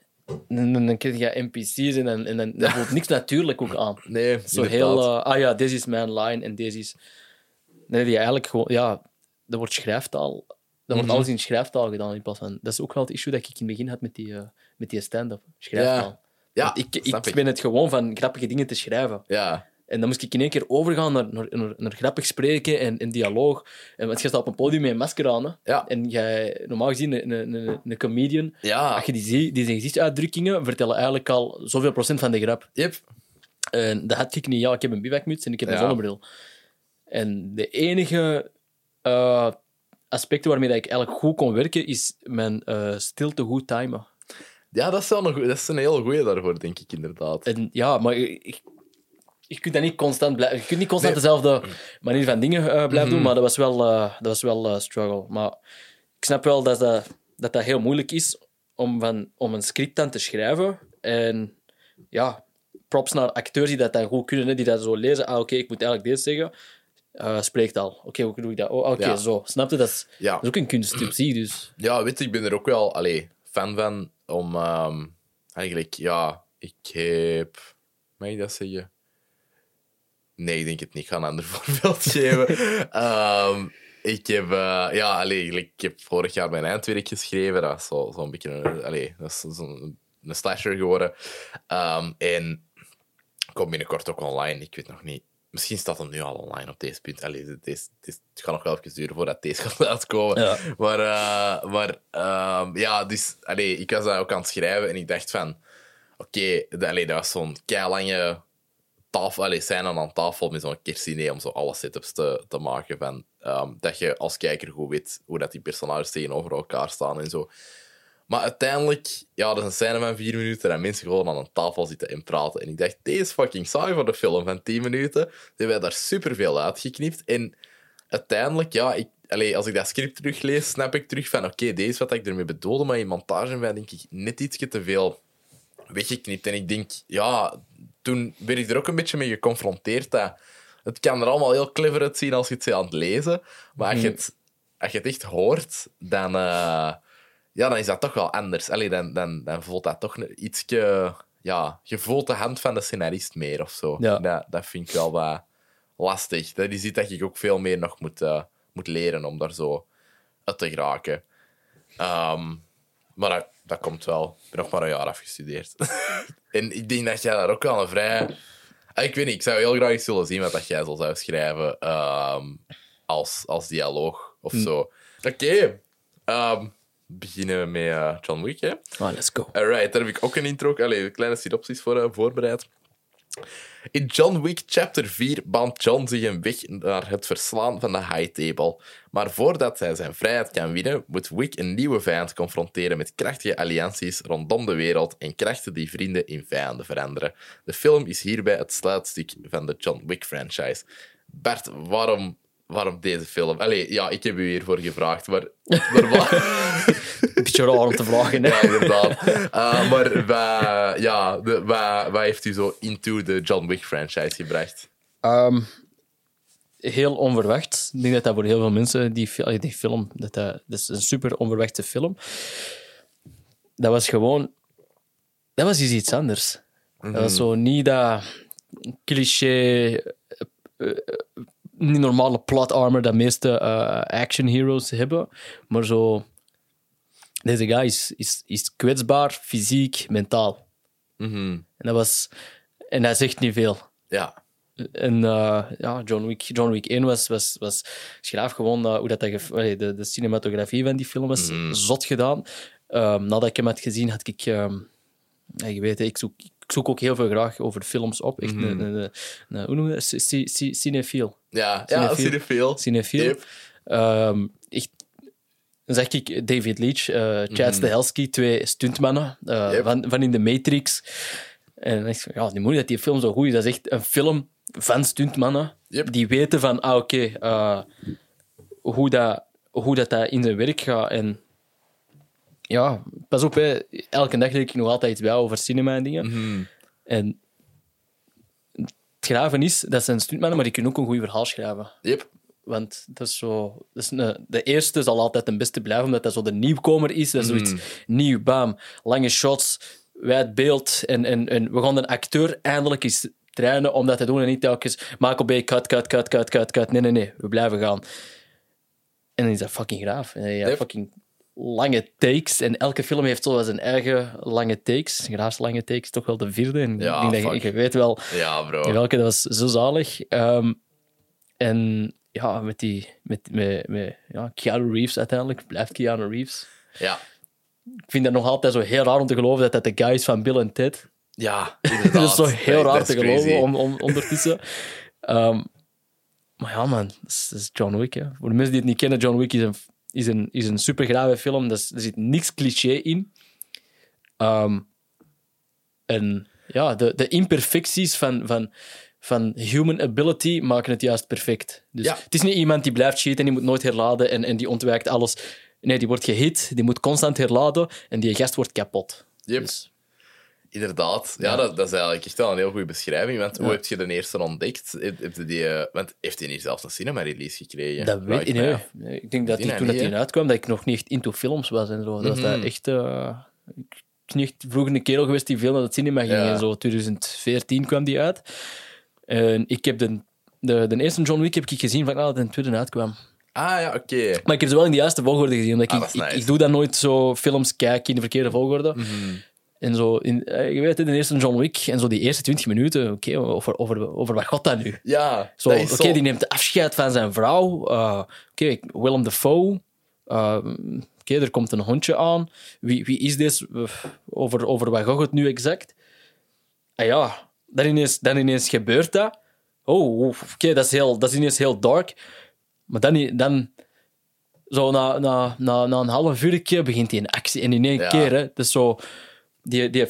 Speaker 2: Dan, dan, dan krijg je NPC's en, dan, en dan, dat voelt niks [laughs] natuurlijk ook aan.
Speaker 1: Nee,
Speaker 2: Zo
Speaker 1: inderdaad.
Speaker 2: heel, eh, ah ja, deze is mijn line en deze is... Nee, die eigenlijk gewoon, ja, dat wordt schrijftaal. Dat wordt
Speaker 1: Mhm.
Speaker 2: alles in schrijftaal gedaan in plaats van... Dat is ook wel het issue dat ik in het begin had met die, eh, met die stand-up. Schrijftaal.
Speaker 1: Ja,
Speaker 2: Want ik,
Speaker 1: snap
Speaker 2: ik ben het gewoon van grappige dingen te schrijven.
Speaker 1: Ja,
Speaker 2: En dan moest ik in één keer overgaan naar, naar, naar, naar grappig spreken en, en dialoog. En, want je staat op een podium met een masker aan. Hè.
Speaker 1: Ja.
Speaker 2: En jij, normaal gezien, een, een, een, een comedian,
Speaker 1: Ja.
Speaker 2: als je die ziet, die zijn gezichtsuitdrukkingen vertellen eigenlijk al zoveel procent van de grap.
Speaker 1: Yep.
Speaker 2: En dat had ik niet. Ja, ik heb een bivakmuts en ik heb een
Speaker 1: Ja.
Speaker 2: zonnebril. En de enige eh, aspecten waarmee dat ik eigenlijk goed kon werken, is mijn eh, stilte goed timen.
Speaker 1: Ja, dat is, wel een, dat is een heel goeie daarvoor, denk ik inderdaad.
Speaker 2: En ja, maar je, je, kunt dat niet constant blijven. Je kunt niet constant
Speaker 1: Nee.
Speaker 2: dezelfde manier van dingen eh, blijven
Speaker 1: Mhm.
Speaker 2: doen, maar dat was wel, eh, dat was wel eh, struggle. Maar ik snap wel dat dat, dat, dat heel moeilijk is om, van, om een script dan te schrijven. En ja, props naar acteurs die dat dan goed kunnen, die dat zo lezen. Ah, oké, ik moet eigenlijk dit zeggen. Eh spreekt al. Oké, hoe doe ik dat? Oh, oké,
Speaker 1: Ja.
Speaker 2: zo. Snap je? Dat is,
Speaker 1: Ja.
Speaker 2: dat is ook een kunst op zich, dus...
Speaker 1: Ja, weet je, ik ben er ook wel allee, fan van om ehm, eigenlijk, ja, ik heb. Mag ik dat zeggen? Nee, ik denk het niet. Ik ga een ander [laughs] voorbeeld geven. Ehm, ik heb, eh, ja, allee, ik heb vorig jaar mijn eindwerk geschreven. Dat is zo- zo'n beetje een, allee, dat is zo'n een slasher geworden. Ehm, en komt binnenkort ook online. Ik weet nog niet. Misschien staat hem nu al online op deze punt. Allee, dit is- het gaat nog wel even duren voordat deze [laughs] gaat uitkomen.
Speaker 2: Ja.
Speaker 1: Maar, eh, maar ehm, ja, dus allee, ik was dat ook aan het schrijven en ik dacht van... Oké, dat allee, dat was zo'n keilange tafel, aan tafel met zo'n kerstdiner om zo alle setups te, te maken van... ehm, dat je als kijker goed weet hoe dat die personages tegenover elkaar staan en zo. Maar uiteindelijk, ja, dat is een scène van vier minuten en mensen gewoon aan een tafel zitten en praten. En ik dacht, deze is fucking saai voor de film van tien minuten. Ze hebben daar superveel uitgeknipt. En uiteindelijk, ja, ik, als ik dat script teruglees, snap ik terug van, oké, deze is wat ik ermee bedoelde, maar in montage ben denk ik net ietsje te veel weggeknipt. En ik denk, ja, toen ben ik er ook een beetje mee geconfronteerd dat het kan er allemaal heel clever uitzien als je het aan het lezen, maar als je het, als je het echt hoort, dan, eh, ja, dan is dat toch wel anders. Allee, dan, dan, dan voelt dat toch ietsje... Ja, je voelt de hand van de scenarist meer of zo.
Speaker 2: Ja.
Speaker 1: Dat, dat vind ik wel wat lastig. Dat is iets dat ik ook veel meer nog moet, eh, moet leren om daar zo uit te geraken. Ehm, maar dat, dat komt wel. Ik ben nog maar een jaar afgestudeerd. [laughs] en ik denk dat jij daar ook wel een vrij... Ah, Ik weet niet, ik zou heel graag eens willen zien wat dat jij zo zou schrijven ehm, als, als dialoog of zo. Oké, ehm, beginnen we met eh, John Wick, hè?
Speaker 2: Ah, let's go.
Speaker 1: Alright, daar heb ik ook een intro, allee, een kleine synopsis voor eh, voorbereid. In John Wick Chapter 4 baant John zich een weg naar het verslaan van de High Table. Maar voordat hij zijn vrijheid kan winnen, moet Wick een nieuwe vijand confronteren met krachtige allianties rondom de wereld en krachten die vrienden in vijanden veranderen. De film is hierbij het sluitstuk van de John Wick franchise. Bart, waarom, waarom deze film? Allee, ja, ik heb u hiervoor gevraagd, maar... maar
Speaker 2: Een [laughs] beetje raar om te vragen, hè.
Speaker 1: ja, inderdaad. Uh, maar wat, ja, de, wat, wat heeft u zo into de John Wick franchise gebracht?
Speaker 2: Ehm, heel onverwacht. Ik denk dat dat voor heel veel mensen, die, die film, dat, dat, dat is een super onverwachte film. Dat was gewoon... Dat was iets, iets anders. Dat was zo niet dat cliché, eh, eh, niet normale plot armor dat meeste eh, action heroes hebben, maar zo... Deze guy is, is, is kwetsbaar, fysiek, mentaal.
Speaker 1: Mhm.
Speaker 2: En dat was... En hij zegt niet veel.
Speaker 1: Ja.
Speaker 2: En eh, ja, John Wick, John Wick 1 was, was, was schraaf gewoon eh, hoe dat, dat de, de cinematografie van die film is zot gedaan. Ehm, nadat ik hem had gezien, had ik... ehm, ja, je weet, ik zoek, ik zoek ook heel veel graag over films op. Echt een, een, een- een- hoe noem je dat? Cinefiel.
Speaker 1: Ja, ja,
Speaker 2: Cinefiel.
Speaker 1: cinefiel.
Speaker 2: Cinefiel.
Speaker 1: Yep.
Speaker 2: Ehm, echt, dan zeg ik David Leach, eh Chad Stahelski, twee stuntmannen eh,
Speaker 1: Yep.
Speaker 2: van, van in de Matrix. En dan ik ja, niet moeilijk dat die film zo goed is. Dat is echt een film van stuntmannen
Speaker 1: Yep.
Speaker 2: die weten van, ah, oké, eh, hoe, dat, hoe dat, dat in zijn werk gaat. En ja, pas op, hè, elke dag leer ik nog altijd iets bij over cinema en dingen.
Speaker 1: Mhm.
Speaker 2: En het graven is, dat zijn stuntmannen, maar die kunnen ook een goed verhaal schrijven.
Speaker 1: Yep.
Speaker 2: Want dat is zo, dat is een, de eerste zal altijd de beste blijven, omdat dat zo de nieuwkomer is. Dat is zoiets nieuw, bam, lange shots, wijd beeld. En, en, en we gaan een acteur eindelijk eens trainen om dat te doen en niet telkens Michael Bay, cut, cut, cut, cut, cut, cut. Nee, nee, nee, we blijven gaan. En dan is dat fucking graaf. En ja,
Speaker 1: Yep.
Speaker 2: fucking lange takes. En elke film heeft zo zijn eigen lange takes. Graafs lange takes, toch wel de vierde. En
Speaker 1: Ja,
Speaker 2: ik denk dat je, weet wel
Speaker 1: Ja, bro.
Speaker 2: welke, dat was zo zalig. Ehm, en ja, met die... Met, met, met ja, Keanu Reeves uiteindelijk. Blijft Keanu Reeves.
Speaker 1: Ja.
Speaker 2: Ik vind dat nog altijd zo heel raar om te geloven dat dat de guy is van Bill en Ted.
Speaker 1: Ja, [laughs]
Speaker 2: dat is zo heel raar te
Speaker 1: crazy.
Speaker 2: geloven om, om, ondertussen. [laughs] Ehm, maar ja, man, dat is, dat is John Wick. Hè. Voor de mensen die het niet kennen, John Wick is een, is een, is een supergrave film. Dat is- er zit niks cliché in. Ehm, en ja, de, de imperfecties van, van, van human ability maken het juist perfect. Dus
Speaker 1: Ja.
Speaker 2: het is niet iemand die blijft cheaten en die moet nooit herladen en, en die ontwijkt alles. Nee, die wordt gehit, die moet constant herladen en die gast wordt kapot.
Speaker 1: Yep.
Speaker 2: Dus,
Speaker 1: Inderdaad. Ja,
Speaker 2: Ja.
Speaker 1: Dat, dat is eigenlijk echt wel een heel goede beschrijving. Want hoe heb je de eerste ontdekt? Heb, heb je die, eh, want heeft hij niet zelfs een cinema-release gekregen?
Speaker 2: Dat weet ik niet. Nee, Ik denk dat
Speaker 1: Die
Speaker 2: toen dat
Speaker 1: hè?
Speaker 2: uitkwam, dat ik nog niet echt into films was en zo. Dat was
Speaker 1: Mhm.
Speaker 2: dat echt... eh, ik niet echt vroeger een kerel geweest die veel naar het cinema ging
Speaker 1: Ja.
Speaker 2: en zo. 2014 kwam die uit. En ik heb de, de, de eerste John Wick heb ik gezien van nadat de tweede uitkwam.
Speaker 1: Ah ja, oké.
Speaker 2: Maar ik heb ze wel in de juiste volgorde gezien. Omdat
Speaker 1: Ah,
Speaker 2: ik,
Speaker 1: nice. Mhm.
Speaker 2: ik doe dat nooit zo films kijken in de verkeerde volgorde. En zo, in, eh, je weet het, de eerste John Wick en zo die eerste 20 minuten, oké, over, over, over wat gaat dat nu?
Speaker 1: Ja,
Speaker 2: Zo,
Speaker 1: dat
Speaker 2: Oké,
Speaker 1: is zo.
Speaker 2: die neemt afscheid van zijn vrouw. Eh, Oké, Willem Dafoe. Uh, Oké, er komt een hondje aan. Wie, wie is dit? Over, over wat gaat het nu exact? En ja, dan ineens, dan ineens gebeurt dat. Oh, oké, dat, is heel- dat is ineens heel dark. Maar dan, dan zo na, na, na, na een half uur begint hij een actie. En in één
Speaker 1: Ja.
Speaker 2: keer, hè, dus zo, die, die,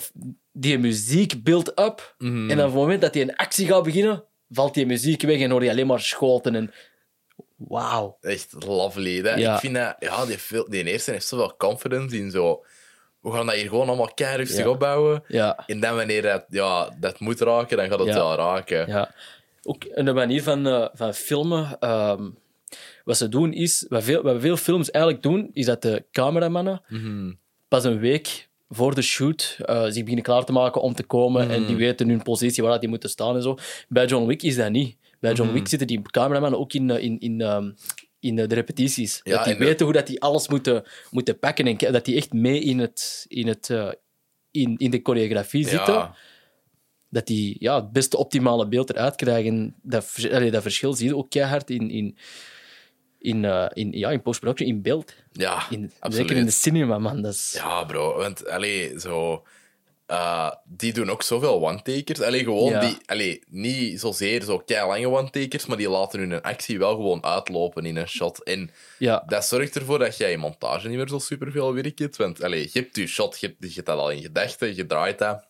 Speaker 2: die muziek build up.
Speaker 1: Mhm.
Speaker 2: En op het moment dat hij een actie gaat beginnen, valt die muziek weg en hoor je alleen maar schoten. En wauw.
Speaker 1: Echt lovely. Hè?
Speaker 2: Ja.
Speaker 1: Ik vind dat, ja, die, die eerste heeft zoveel confidence in zo. We gaan dat hier gewoon allemaal keihard rustig
Speaker 2: Ja.
Speaker 1: opbouwen.
Speaker 2: Ja,
Speaker 1: En dan wanneer dat, ja, dat moet raken, dan gaat het
Speaker 2: Ja.
Speaker 1: wel raken.
Speaker 2: ja. Ook een manier van, eh, van filmen. ehm, wat ze doen is, wat veel, wat veel films eigenlijk doen, is dat de cameramannen
Speaker 1: Mhm.
Speaker 2: pas een week voor de shoot eh, zich beginnen klaar te maken om te komen en die weten hun positie waar die moeten staan en zo. Bij John Wick is dat niet. Bij John Wick zitten die cameramannen ook in, eh, in, in, ehm, in eh, de repetities.
Speaker 1: Ja,
Speaker 2: dat die
Speaker 1: de-
Speaker 2: weten hoe dat die alles moeten, moeten pakken en dat die echt mee in, het, in, het, in, in de choreografie zitten.
Speaker 1: Ja,
Speaker 2: Dat die ja, het beste optimale beeld eruit krijgen. Dat, allee, dat verschil zie je ook keihard in, in, in, eh, in, ja, in post-production, in beeld.
Speaker 1: ja
Speaker 2: In, zeker in de cinema, man. Dat is,
Speaker 1: Ja, bro. Want, allee, zo... eh, die doen ook zoveel one-takers. Allee, gewoon
Speaker 2: Ja.
Speaker 1: die... Allee, niet zozeer zo lange one-takers, maar die laten hun actie wel gewoon uitlopen in een shot. En
Speaker 2: ja,
Speaker 1: dat zorgt ervoor dat jij in montage niet meer zo superveel werk hebt. Want, allee, je hebt je shot, je hebt, je hebt dat al in gedachten, je draait dat.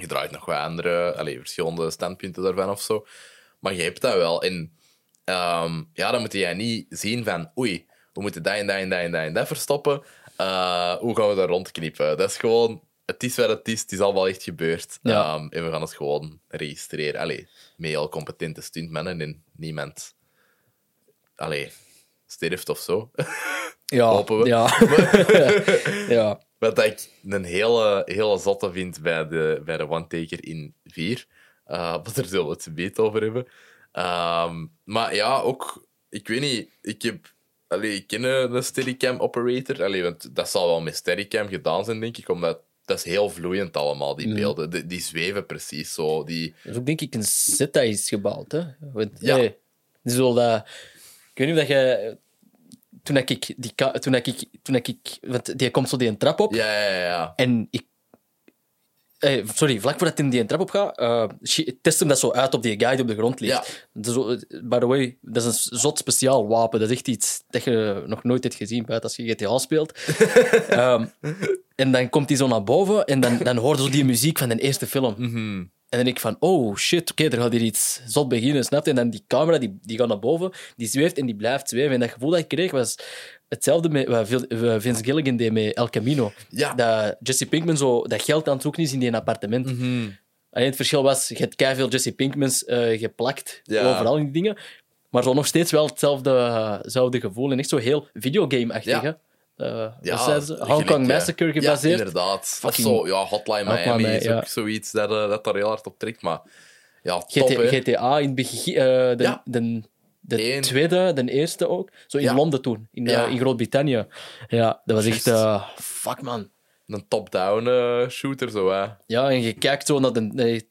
Speaker 1: Je draait nog wat andere, allee, verschillende standpunten daarvan of zo. Maar je hebt dat wel. En ehm, ja, dan moet jij niet zien van, oei, we moeten dat en dat en dat en dat en dat verstoppen. Eh, hoe gaan we dat rondknippen? Dat is gewoon, het is wat het is, het is al wel echt gebeurd.
Speaker 2: Ja.
Speaker 1: Ehm, en we gaan het gewoon registreren. Allee, met heel competente stuntmannen en niemand, allee, sterft of zo. [laughs]
Speaker 2: ja,
Speaker 1: Hopen we.
Speaker 2: ja. [laughs] ja.
Speaker 1: Wat ik een hele, hele zotte vind bij de, bij de one-taker in 4. Uh, wat er zullen we het beet over hebben. Ehm, maar ja, ook... Ik weet niet, ik heb... Allee, ik ken een Steadicam operator. Allee, want dat zal wel met Steadicam gedaan zijn, denk ik. Omdat dat is heel vloeiend allemaal, die beelden. Die, die zweven precies zo. Die,
Speaker 2: Dat is ook denk ik een set dat is gebouwd. Hè? Want,
Speaker 1: Ja.
Speaker 2: hey, dus wel dat, ik weet niet of dat je... Toen ik die... Toen ik, toen ik... Want die komt zo die een trap op.
Speaker 1: ja, ja, ja.
Speaker 2: En ik... eh, sorry, vlak voordat hij in die trap op gaat, eh, shi- test hem dat zo uit op die guy die op de grond ligt. Zo- by the way, dat is een zot speciaal wapen. Dat is echt iets dat je nog nooit hebt gezien buiten als je GTA speelt. [laughs] Ehm, en dan komt hij zo naar boven en dan, dan hoor je zo die muziek van de eerste film. En dan denk ik van, oh shit, oké, er gaat hier iets zot beginnen, snap je? En dan die camera, die, die gaat naar boven, die zweeft en die blijft zweven. En dat gevoel dat ik kreeg was hetzelfde met wat Vin- wat Vince Gilligan deed met El Camino.
Speaker 1: Ja.
Speaker 2: Dat Jesse Pinkman zo dat geld aan het zoeken is in die appartement.
Speaker 1: Mhm.
Speaker 2: Alleen het verschil was, je hebt keiveel Jesse Pinkmans eh, geplakt,
Speaker 1: Ja.
Speaker 2: overal in die dingen. Maar zo nog steeds wel hetzelfde, hetzelfde gevoel. En echt zo heel videogame-achtig,
Speaker 1: Ja.
Speaker 2: Eh,
Speaker 1: Ja?
Speaker 2: Hong Kong
Speaker 1: ja.
Speaker 2: Massacre
Speaker 1: Ja,
Speaker 2: gebaseerd.
Speaker 1: inderdaad. Of
Speaker 2: Fucking-
Speaker 1: zo, ja, Hotline Miami
Speaker 2: Hotline,
Speaker 1: is
Speaker 2: ja.
Speaker 1: ook zoiets dat, eh, dat daar heel hard op trekt. Maar ja, top,
Speaker 2: GT
Speaker 1: hè.
Speaker 2: GTA in het begin, de,
Speaker 1: Ja.
Speaker 2: de, De
Speaker 1: Eén.
Speaker 2: tweede, de eerste ook. Zo in
Speaker 1: Ja.
Speaker 2: Londen toen, in, eh,
Speaker 1: Ja.
Speaker 2: in Groot-Brittannië. Ja, dat was echt...
Speaker 1: Juist.
Speaker 2: eh, fuck, man.
Speaker 1: Een top-down eh, shooter, zo hè.
Speaker 2: Ja, en je kijkt zo naar de... nee,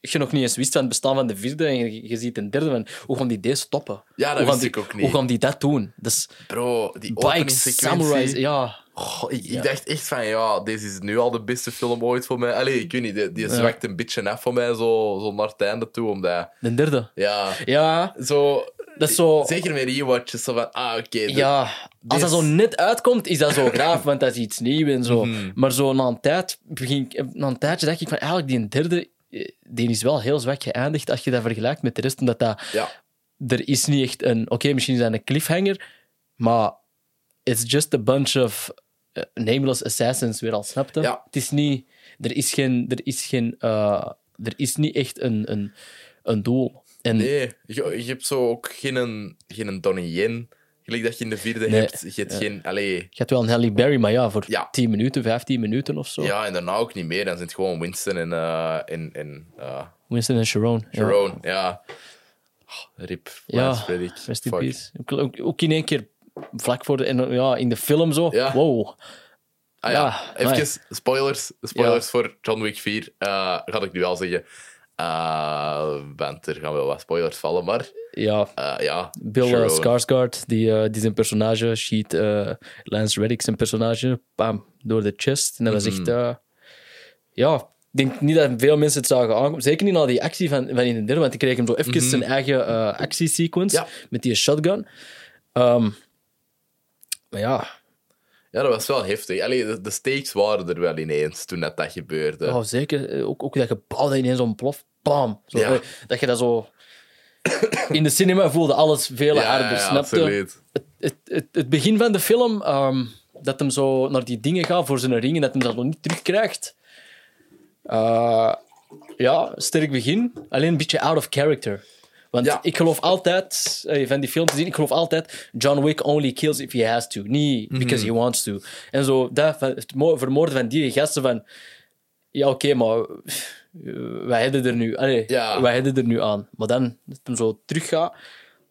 Speaker 2: je nog niet eens wist van het bestaan van de vierde en je, je ziet een derde van hoe gaan die deze stoppen?
Speaker 1: Ja, dat
Speaker 2: hoe gaan
Speaker 1: wist
Speaker 2: die,
Speaker 1: ik ook niet.
Speaker 2: Hoe gaan die dat doen? Dus
Speaker 1: Bro, die
Speaker 2: bikes, samurais, ja.
Speaker 1: Ik,
Speaker 2: Ja.
Speaker 1: dacht echt van, ja, deze is nu al de beste film ooit voor mij. Allee, ik weet niet, die, die zwakt een beetje af voor mij, zo, zo naar het einde toe, omdat...
Speaker 2: De derde.
Speaker 1: Ja,
Speaker 2: Ja,
Speaker 1: zo...
Speaker 2: dat is zo...
Speaker 1: Zeker met rewatches, zo van, ah, oké.
Speaker 2: Ja, als dat zo net uitkomt, is dat zo graaf, want dat is iets nieuws en zo.
Speaker 1: Mhm.
Speaker 2: Maar zo na een, tijd, begin, ik- na een tijdje dacht ik van, eigenlijk die derde, eh, die is wel heel zwak geëindigd als je dat vergelijkt met de rest, omdat dat,
Speaker 1: Ja,
Speaker 2: er is niet echt een... Oké, misschien is dat een cliffhanger, maar it's just a bunch of eh, nameless assassins weer al, snapte?
Speaker 1: Ja.
Speaker 2: Het is niet... Er is geen... Er is, geen, eh, er is niet echt een, een, een doel. En
Speaker 1: nee. Je, je hebt zo ook geen, geen Donnie Yen, gelijk dat je in de vierde
Speaker 2: Nee.
Speaker 1: hebt. Je hebt geen... Allee...
Speaker 2: je hebt wel een Halle Berry, maar ja, voor
Speaker 1: Ja.
Speaker 2: 10 minuten, 15 minuten of zo.
Speaker 1: Ja, en daarna ook niet meer. Dan zijn het gewoon Winston en... eh en, en
Speaker 2: Winston en Sharon. Ja.
Speaker 1: Sharon, ja. Oh, rip,
Speaker 2: Ja,
Speaker 1: Lance Reddick.
Speaker 2: Peace. Ook, ook, ook in één keer vlak voor de, en, ja, in de film zo.
Speaker 1: Ja.
Speaker 2: Wow.
Speaker 1: Ah ja,
Speaker 2: Ja,
Speaker 1: even
Speaker 2: amai.
Speaker 1: spoilers, spoilers voor John Wick 4. eh ga ik nu al zeggen. Eh, want er gaan wel wat spoilers vallen, maar
Speaker 2: Ja,
Speaker 1: eh, ja.
Speaker 2: Bill uh,
Speaker 1: Sharon.
Speaker 2: Skarsgård, die, die zijn personage schiet Lance Reddick zijn personage bam, door de chest. En dat was echt... eh, ja, ik denk niet dat veel mensen het zagen aankomen. Zeker niet na die actie van, van in de derde, want ik kreeg hem zo even zijn eigen actiesequence met die shotgun. Ehm, maar ja,
Speaker 1: Ja, dat was wel heftig. Allee, de, de stakes waren er wel ineens toen dat, dat gebeurde.
Speaker 2: Oh, zeker. Eh, Ook, ook dat gebouw dat ineens ontploft. Bam. Zo,
Speaker 1: Ja.
Speaker 2: eh, Dat je dat zo... [coughs] In de cinema voelde alles veel
Speaker 1: ja,
Speaker 2: harder,
Speaker 1: ja,
Speaker 2: snap je?
Speaker 1: absoluut.
Speaker 2: Het, het, het, het begin van de film, ehm, dat hem zo naar die dingen gaat voor zijn ring en dat hem dat nog niet terugkrijgt. Eh, ja, sterk begin. Alleen een beetje out of character. Want
Speaker 1: Ja.
Speaker 2: ik geloof altijd, eh, van die film te zien, ik geloof altijd, John Wick only kills if he has to. Niet because he wants to. En zo, dat, het mo- vermoorden van die gasten van... Ja, oké, maar eh, wij hebben er nu... Allee,
Speaker 1: Ja.
Speaker 2: wij hebben er nu aan. Maar dan, dat hem zo teruggaat...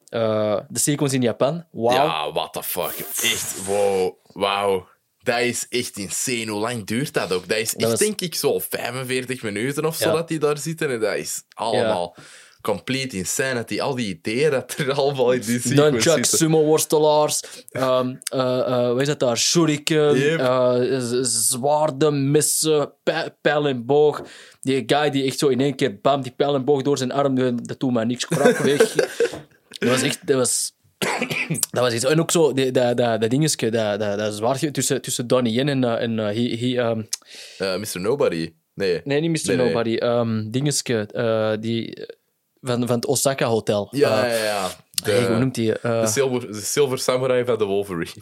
Speaker 2: eh, de sequence in Japan, wauw.
Speaker 1: Ja, what the fuck. Echt, wow, wauw. Dat is echt insane. Hoe lang duurt dat ook? Dat is echt,
Speaker 2: was-
Speaker 1: denk ik, zo 45 minuten of zo
Speaker 2: Ja.
Speaker 1: dat die daar zitten. En dat is allemaal complete insanity. Al die ideeën dat er allemaal in die sequence zitten.
Speaker 2: sumo-worstelaars, ehm hoe is dat daar? Shuriken,
Speaker 1: Yep.
Speaker 2: eh, zwaarden, missen, pij- pijl en boog. Die guy die echt zo in één keer, bam, die pijl en boog door zijn arm, dat doet maar niks, krak weg. [laughs] dat was echt, dat was... [clears throat] Dat was iets. En ook zo, dat, dat, dat dingetje, dat, dat, dat zwaardje tussen, tussen Donnie Yen en, en he, he, ehm,
Speaker 1: Mr. Nobody. Nee.
Speaker 2: nee, niet Mr.
Speaker 1: Nee, nee.
Speaker 2: Nobody, ehm dingetje, die, van, van het Osaka Hotel.
Speaker 1: Ja,
Speaker 2: Eh,
Speaker 1: ja, ja. De,
Speaker 2: hey, hoe noemt die? eh,
Speaker 1: de, silver, de Silver Samurai van de Wolverine.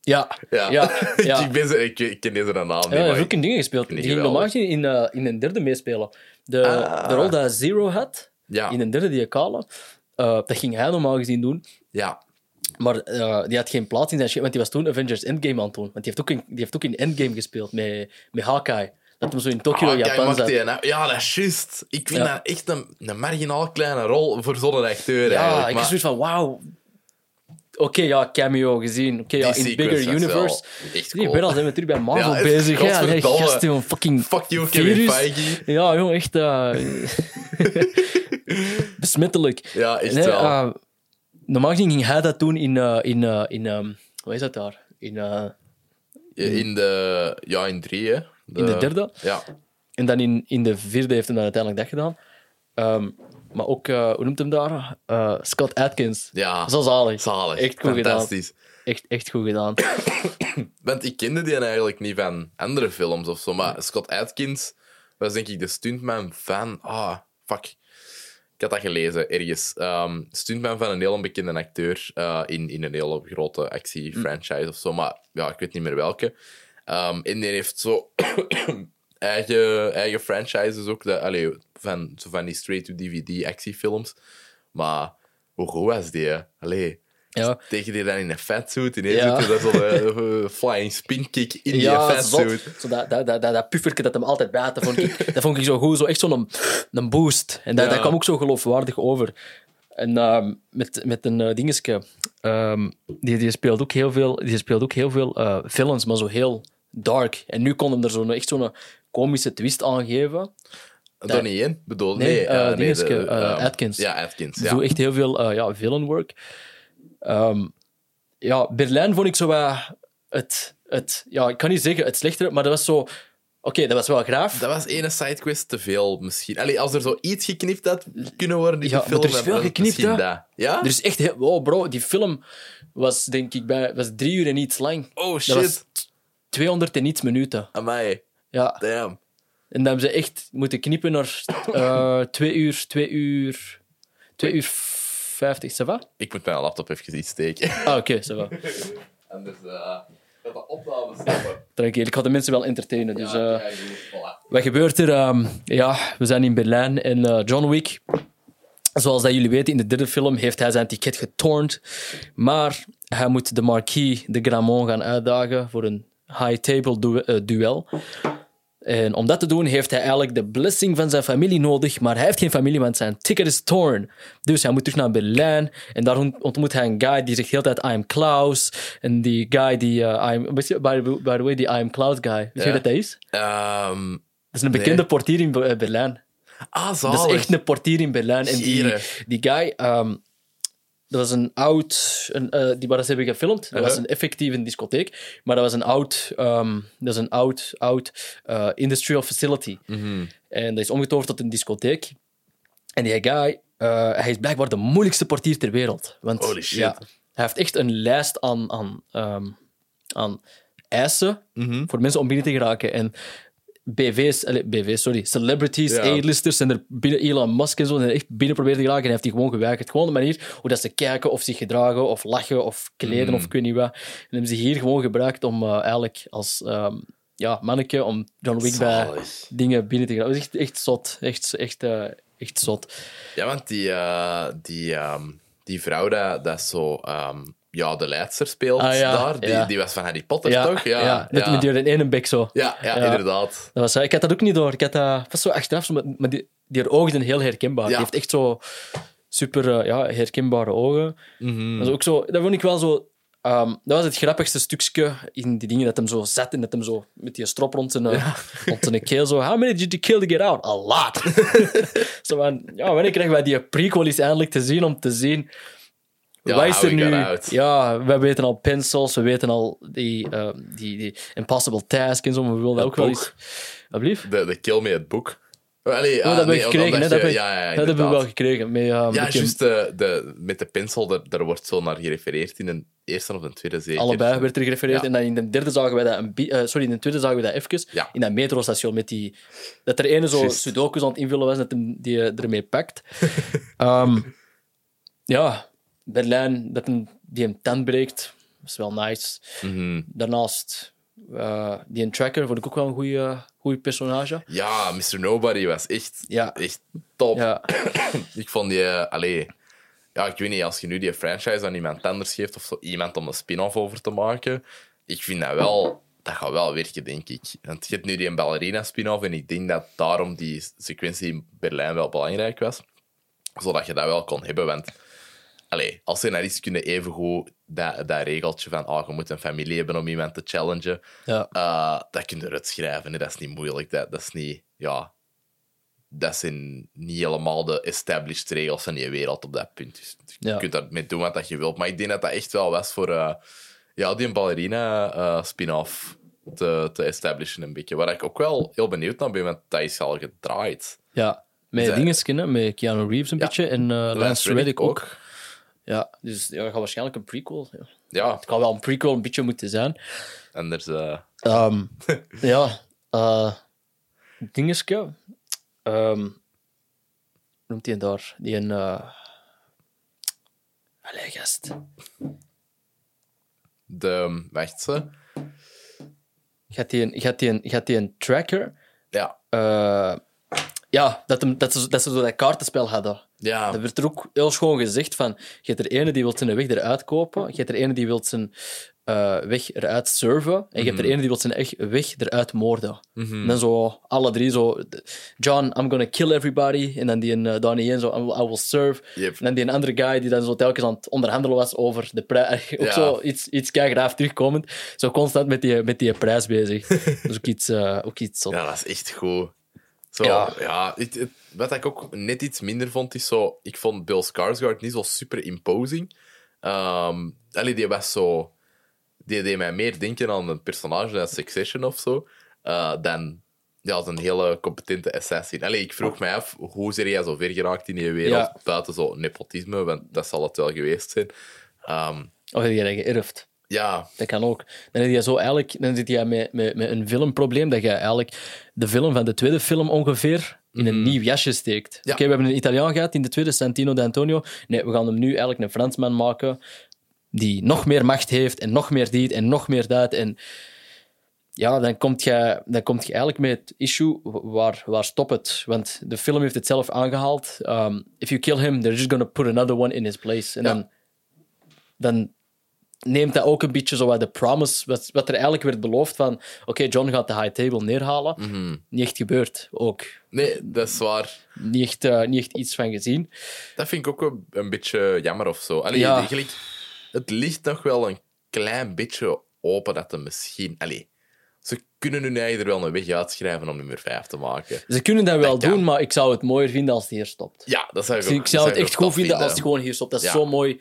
Speaker 2: ja,
Speaker 1: Ja.
Speaker 2: ja, [laughs] ja.
Speaker 1: ik, ben ik, ik ken deze naam niet,
Speaker 2: Ja, hij heeft ook in dingen gespeeld. Die ging normaal gezien in, eh, in een derde meespelen. De,
Speaker 1: Ah.
Speaker 2: de rol dat Zero had,
Speaker 1: Ja.
Speaker 2: in een derde die kale, eh, dat ging hij normaal gezien doen.
Speaker 1: ja.
Speaker 2: Maar die had geen plaats in zijn shit, want die was toen Avengers Endgame aan het doen. Want die heeft ook in, die heeft ook in Endgame gespeeld met, met Hawkeye. Dat hem zo in Tokyo,
Speaker 1: Ah,
Speaker 2: Japan zat.
Speaker 1: die ja, dat is juist. Ik vind
Speaker 2: Ja.
Speaker 1: dat echt een, een marginaal kleine rol voor zo'n acteur.
Speaker 2: Ja, ik was zoiets van, wauw. Oké, ja, cameo gezien. Oké, ja, in Bigger Universe.
Speaker 1: echt cool.
Speaker 2: ben al zijn we terug bij Marvel
Speaker 1: Ja, echt,
Speaker 2: bezig. Allee,
Speaker 1: godverdomme.
Speaker 2: gast, joh, fucking
Speaker 1: Fuck you, Kevin. Feige.
Speaker 2: Ja, jong, echt eh, [laughs] besmettelijk.
Speaker 1: Ja, echt
Speaker 2: Nee,
Speaker 1: wel.
Speaker 2: eh, normaal gezien ging hij dat doen in, eh, in, in ehm, hoe is dat daar? In,
Speaker 1: in de... Ja, in drie, hè.
Speaker 2: In de derde.
Speaker 1: Ja.
Speaker 2: En dan in, in de vierde heeft hij dan uiteindelijk dat gedaan. Ehm, maar ook, eh, hoe noemt hem daar? Eh, Scott Atkins.
Speaker 1: Ja.
Speaker 2: Zo zalig.
Speaker 1: Zalig.
Speaker 2: Echt goed gedaan.
Speaker 1: Fantastisch.
Speaker 2: Echt, echt goed gedaan. [coughs]
Speaker 1: Want ik kende die eigenlijk niet van andere films of zo, maar Scott Atkins was denk ik de stuntman van... Ah, fuck. Ik had dat gelezen ergens. Ehm stuntman van een heel bekende acteur eh, in, in een hele grote actie-franchise of zo, maar ja, ik weet niet meer welke. Ehm en die heeft zo [coughs] eigen, eigen franchises ook, de, allee, van, zo van die straight-to-DVD actiefilms. Maar hoe goed was die? hè? Allee,
Speaker 2: Ja.
Speaker 1: tegen die dan in een fatsuit. Ineens
Speaker 2: Ja.
Speaker 1: doet hij dat zo'n eh, flying spin kick in die
Speaker 2: Ja, zot.
Speaker 1: fatsuit.
Speaker 2: Zo dat, dat, dat, dat, dat hem altijd bij had, dat vond ik, dat vond ik zo goed. Zo echt zo'n een boost. En dat,
Speaker 1: Ja.
Speaker 2: dat kwam ook zo geloofwaardig over. En ehm, met, met een uh, dingetje. ehm, die, die speelt ook heel veel, die speelt ook heel veel eh, villains, maar zo heel dark. En nu kon hem er zo, echt zo'n komische twist aan geven.
Speaker 1: Donnie Yen, bedoel
Speaker 2: Nee,
Speaker 1: nee,
Speaker 2: eh,
Speaker 1: nee, de,
Speaker 2: eh,
Speaker 1: ehm,
Speaker 2: Atkins.
Speaker 1: Ja, Atkins.
Speaker 2: Zo
Speaker 1: Ja.
Speaker 2: echt heel veel eh, ja, villain work. Ehm, ja, Berlijn vond ik zo wat het, het... Ja, ik kan niet zeggen het slechtere, maar dat was zo... Oké, dat was wel graaf.
Speaker 1: Dat was ene sidequest te veel, misschien. Allee, als er zo iets geknipt had kunnen worden in
Speaker 2: Ja, maar
Speaker 1: film...
Speaker 2: er is veel geknipt, hè?
Speaker 1: dat. Ja?
Speaker 2: Er is echt heel... Oh, bro, die film was denk ik bij... Was drie uur en iets lang.
Speaker 1: Oh,
Speaker 2: Dat
Speaker 1: shit.
Speaker 2: was 200 en iets minuten.
Speaker 1: Amai.
Speaker 2: Ja.
Speaker 1: Damn.
Speaker 2: En dan hebben ze echt moeten knippen naar eh twee uur... Twee uur... Twee uur vijftig, ça va?
Speaker 1: Ik moet mijn laptop even iets steken.
Speaker 2: Ah, oké, ça va.
Speaker 1: Anders uh, gaat de opname stoppen.
Speaker 2: Tranquil, ik ga de mensen wel entertainen. Dus,
Speaker 1: Ja,
Speaker 2: eh,
Speaker 1: ja, goed, voilà.
Speaker 2: Wat gebeurt er? Ehm, ja, we zijn in Berlijn en eh, John Wick, zoals dat jullie weten, in de derde film heeft hij zijn ticket getornd. Maar hij moet de Marquis de Gramont gaan uitdagen voor een high-table du- eh, duel. En om dat te doen heeft hij eigenlijk de blessing van zijn familie nodig, maar hij heeft geen familie, want zijn ticket is torn. Dus hij moet terug naar Berlijn en daar ont- ontmoet hij een guy die zegt de hele tijd I am Klaus. En die guy die, eh, I am, by, the- by the way, die I am Klaus guy, weet je wat dat is?
Speaker 1: Ehm,
Speaker 2: Dat is een bekende
Speaker 1: Nee.
Speaker 2: portier in eh, Berlijn.
Speaker 1: ah, zalig.
Speaker 2: Dat is echt een portier in Berlijn. En die, die guy, ehm, dat was een oud, een, eh, die waar ze hebben gefilmd. Dat was
Speaker 1: Uh-huh.
Speaker 2: een effectieve discotheek, maar dat was een oud, ehm, dat is een oud, oud eh, industrial facility.
Speaker 1: Mhm.
Speaker 2: En dat is omgetoverd tot een discotheek. En die guy, eh, hij is blijkbaar de moeilijkste portier ter wereld. Want,
Speaker 1: Holy shit.
Speaker 2: Ja, hij heeft echt een lijst aan, aan, ehm, aan eisen
Speaker 1: Mhm.
Speaker 2: voor mensen om binnen te geraken. En BV's, allee, BV's, sorry, celebrities,
Speaker 1: Ja.
Speaker 2: A-listers zijn er binnen, Elon Musk en zo, zijn echt binnen proberen te geraken en heeft die gewoon geweigerd. Gewoon de manier hoe dat ze kijken, of zich gedragen, of lachen, of kleden,
Speaker 1: Mhm.
Speaker 2: of ik weet niet wat. En hebben ze hier gewoon gebruikt om eh, eigenlijk als ehm, ja, manneke, om John Wick bij dingen binnen te gaan. Dat is echt, echt zot. Echt, echt, eh, echt zot.
Speaker 1: Ja, want die, eh, die, ehm, die vrouw dat, dat zo ehm, ja, de leidster speelt
Speaker 2: Ah, ja,
Speaker 1: daar, die,
Speaker 2: ja.
Speaker 1: die was van Harry Potter,
Speaker 2: Ja,
Speaker 1: toch? Ja,
Speaker 2: ja. met die ene bek zo.
Speaker 1: ja, ja, inderdaad.
Speaker 2: Dat was, ik had dat ook niet door. Ik had dat was zo achteraf, maar, die, die haar ogen zijn heel herkenbaar. Die heeft echt zo super eh, ja, herkenbare ogen.
Speaker 1: Mhm.
Speaker 2: Dat, is ook zo, dat vond ik wel zo... ehm, dat was het grappigste stukje in die dingen dat hem zo zat en dat hem zo met die strop rond zijn, eh, [laughs] rond zijn keel zo... How many did you kill to get out? A lot! [laughs] zo van, ja, wanneer krijgen wij die prequel eens eindelijk te zien om te zien...
Speaker 1: Ja, got
Speaker 2: nu? Ja, we weten al pencils, we weten al die, ehm, die, die impossible task en zo, maar we willen
Speaker 1: Het
Speaker 2: ook wel eens... Alsjeblieft?
Speaker 1: De, de Kill Me het boek. Allee,
Speaker 2: Oh,
Speaker 1: ah,
Speaker 2: dat hebben
Speaker 1: nee,
Speaker 2: we gekregen? Dat, hebben we wel gekregen. Met, uh,
Speaker 1: Ja, juist de, de, met de pinsel, daar, daar wordt zo naar gerefereerd in een eerste of een tweede zeker.
Speaker 2: allebei werd er gerefereerd.
Speaker 1: Ja.
Speaker 2: En dan in de derde zagen wij dat... Een, eh, sorry, in de tweede zagen we dat even.
Speaker 1: Ja.
Speaker 2: In dat metrostation met die... Dat er ene zo sudokus aan het invullen was, dat hem die eh, ermee pakt. [laughs] Ehm, ja, Berlijn, dat hem, die hem tent breekt. Dat is wel nice.
Speaker 1: Mhm.
Speaker 2: Daarnaast... eh, die een tracker vond ik ook wel een goede goede personage.
Speaker 1: Ja, Mr. Nobody was echt,
Speaker 2: Ja.
Speaker 1: echt top.
Speaker 2: Ja, [clears throat]
Speaker 1: Ik vond die... allee, ja, ik weet niet, als je nu die franchise aan iemand anders geeft of zo iemand om een spin-off over te maken, ik vind dat wel... Dat gaat wel werken, denk ik. Want je hebt nu die een ballerina spin-off en ik denk dat daarom die sequentie in Berlijn wel belangrijk was. Zodat je dat wel kon hebben, want... Allee, als scenarist kunnen evengoed dat, dat regeltje van oh, je moet een familie hebben om iemand te challengen,
Speaker 2: ja.
Speaker 1: eh, dat kun je eruit schrijven. hè. Dat is niet moeilijk. Dat, dat is niet... Ja, dat zijn niet helemaal de established regels van die wereld op dat punt. Dus je
Speaker 2: Ja.
Speaker 1: kunt daarmee doen wat dat je wilt. Maar ik denk dat dat echt wel was voor eh, ja, die ballerina eh, spin-off te, te establishen een beetje. Waar ik ook wel heel benieuwd naar ben, want dat is al gedraaid.
Speaker 2: ja. Met dingen kennen, met Keanu Reeves een
Speaker 1: Ja.
Speaker 2: beetje en Lance
Speaker 1: Lance
Speaker 2: Reddick ook. Ja, dus ja, dat gaat waarschijnlijk een prequel. Ja.
Speaker 1: Ja,
Speaker 2: Het kan wel een prequel een beetje moeten zijn.
Speaker 1: en er is... eh,
Speaker 2: Ehm, [laughs] ja, eh dingetje. Ehm, hoe noemt hij daar? Die een. eh Allee, gast.
Speaker 1: de... Wacht, ze.
Speaker 2: Gaat die een, gaat die een, gaat die een tracker?
Speaker 1: Ja.
Speaker 2: eh, ja, dat, hem, dat, ze, dat ze zo dat kaartenspel hadden.
Speaker 1: Ja.
Speaker 2: Dat werd er ook heel schoon gezegd van... Je hebt er ene die wil zijn weg eruit kopen. Je hebt er ene die wil zijn... eh, weg eruit serven. En je hebt er
Speaker 1: Mhm.
Speaker 2: ene die wil zijn echt weg eruit moorden. En dan zo, alle drie zo... John, I'm gonna kill everybody. En dan die uh, Donnie Yen zo, I will, I will serve.
Speaker 1: Yep.
Speaker 2: En dan die een andere guy die dan zo telkens aan het onderhandelen was over de prijs. [laughs] Ook
Speaker 1: Ja.
Speaker 2: zo iets, iets graaf terugkomend. Zo constant met die, met die prijs bezig. [laughs] dat is ook iets, eh, ook iets zot.
Speaker 1: Ja, dat is echt goed. Zo, ja,
Speaker 2: Ja.
Speaker 1: het, het- wat ik ook net iets minder vond, is zo... Ik vond Bill Skarsgård niet zo super imposing. Ehm allee, die was zo... Die deed mij meer denken aan een personage uit Succession of zo, eh, dan ja, als een hele competente assassin. Allee, ik vroeg mij af, hoe is hij zo ver geraakt in die wereld,
Speaker 2: Ja.
Speaker 1: buiten zo nepotisme, want dat zal het wel geweest zijn. Ehm,
Speaker 2: Of heb je dat geërfd?
Speaker 1: Ja,
Speaker 2: Dat kan ook. Dan, heb je zo eigenlijk, dan zit je met, met, met een filmprobleem dat je eigenlijk de film van de tweede film ongeveer in een nieuw jasje steekt.
Speaker 1: Ja.
Speaker 2: Oké, we hebben een Italiaan gehad in de tweede, Santino D'Antonio. Nee, we gaan hem nu eigenlijk een Fransman maken die nog meer macht heeft en nog meer dit en nog meer dat. En ja, dan kom je, dan komt je eigenlijk met het issue, waar, waar stopt het? Want de film heeft het zelf aangehaald. Um, if you kill him, they're just gonna put another one in his place. En
Speaker 1: Ja.
Speaker 2: dan, dan neemt dat ook een beetje zo wat de promise, wat, wat er eigenlijk werd beloofd van oké, John gaat de high table neerhalen.
Speaker 1: Mhm.
Speaker 2: Niet echt gebeurd, ook.
Speaker 1: nee, dat is waar.
Speaker 2: Niet echt, eh, niet echt iets van gezien.
Speaker 1: Dat vind ik ook een, een beetje jammer of zo. Allee,
Speaker 2: Ja.
Speaker 1: eigenlijk, het ligt nog wel een klein beetje open dat er misschien... Allee, ze kunnen hun eigen er wel een weg uitschrijven om nummer 5 te maken.
Speaker 2: Ze kunnen dat wel
Speaker 1: Dat kan.
Speaker 2: doen, maar ik zou het mooier vinden als het hier stopt.
Speaker 1: Ja, dat zou ik ook
Speaker 2: ik zou het echt goed vinden als het gewoon hier stopt. Dat is
Speaker 1: Ja.
Speaker 2: zo mooi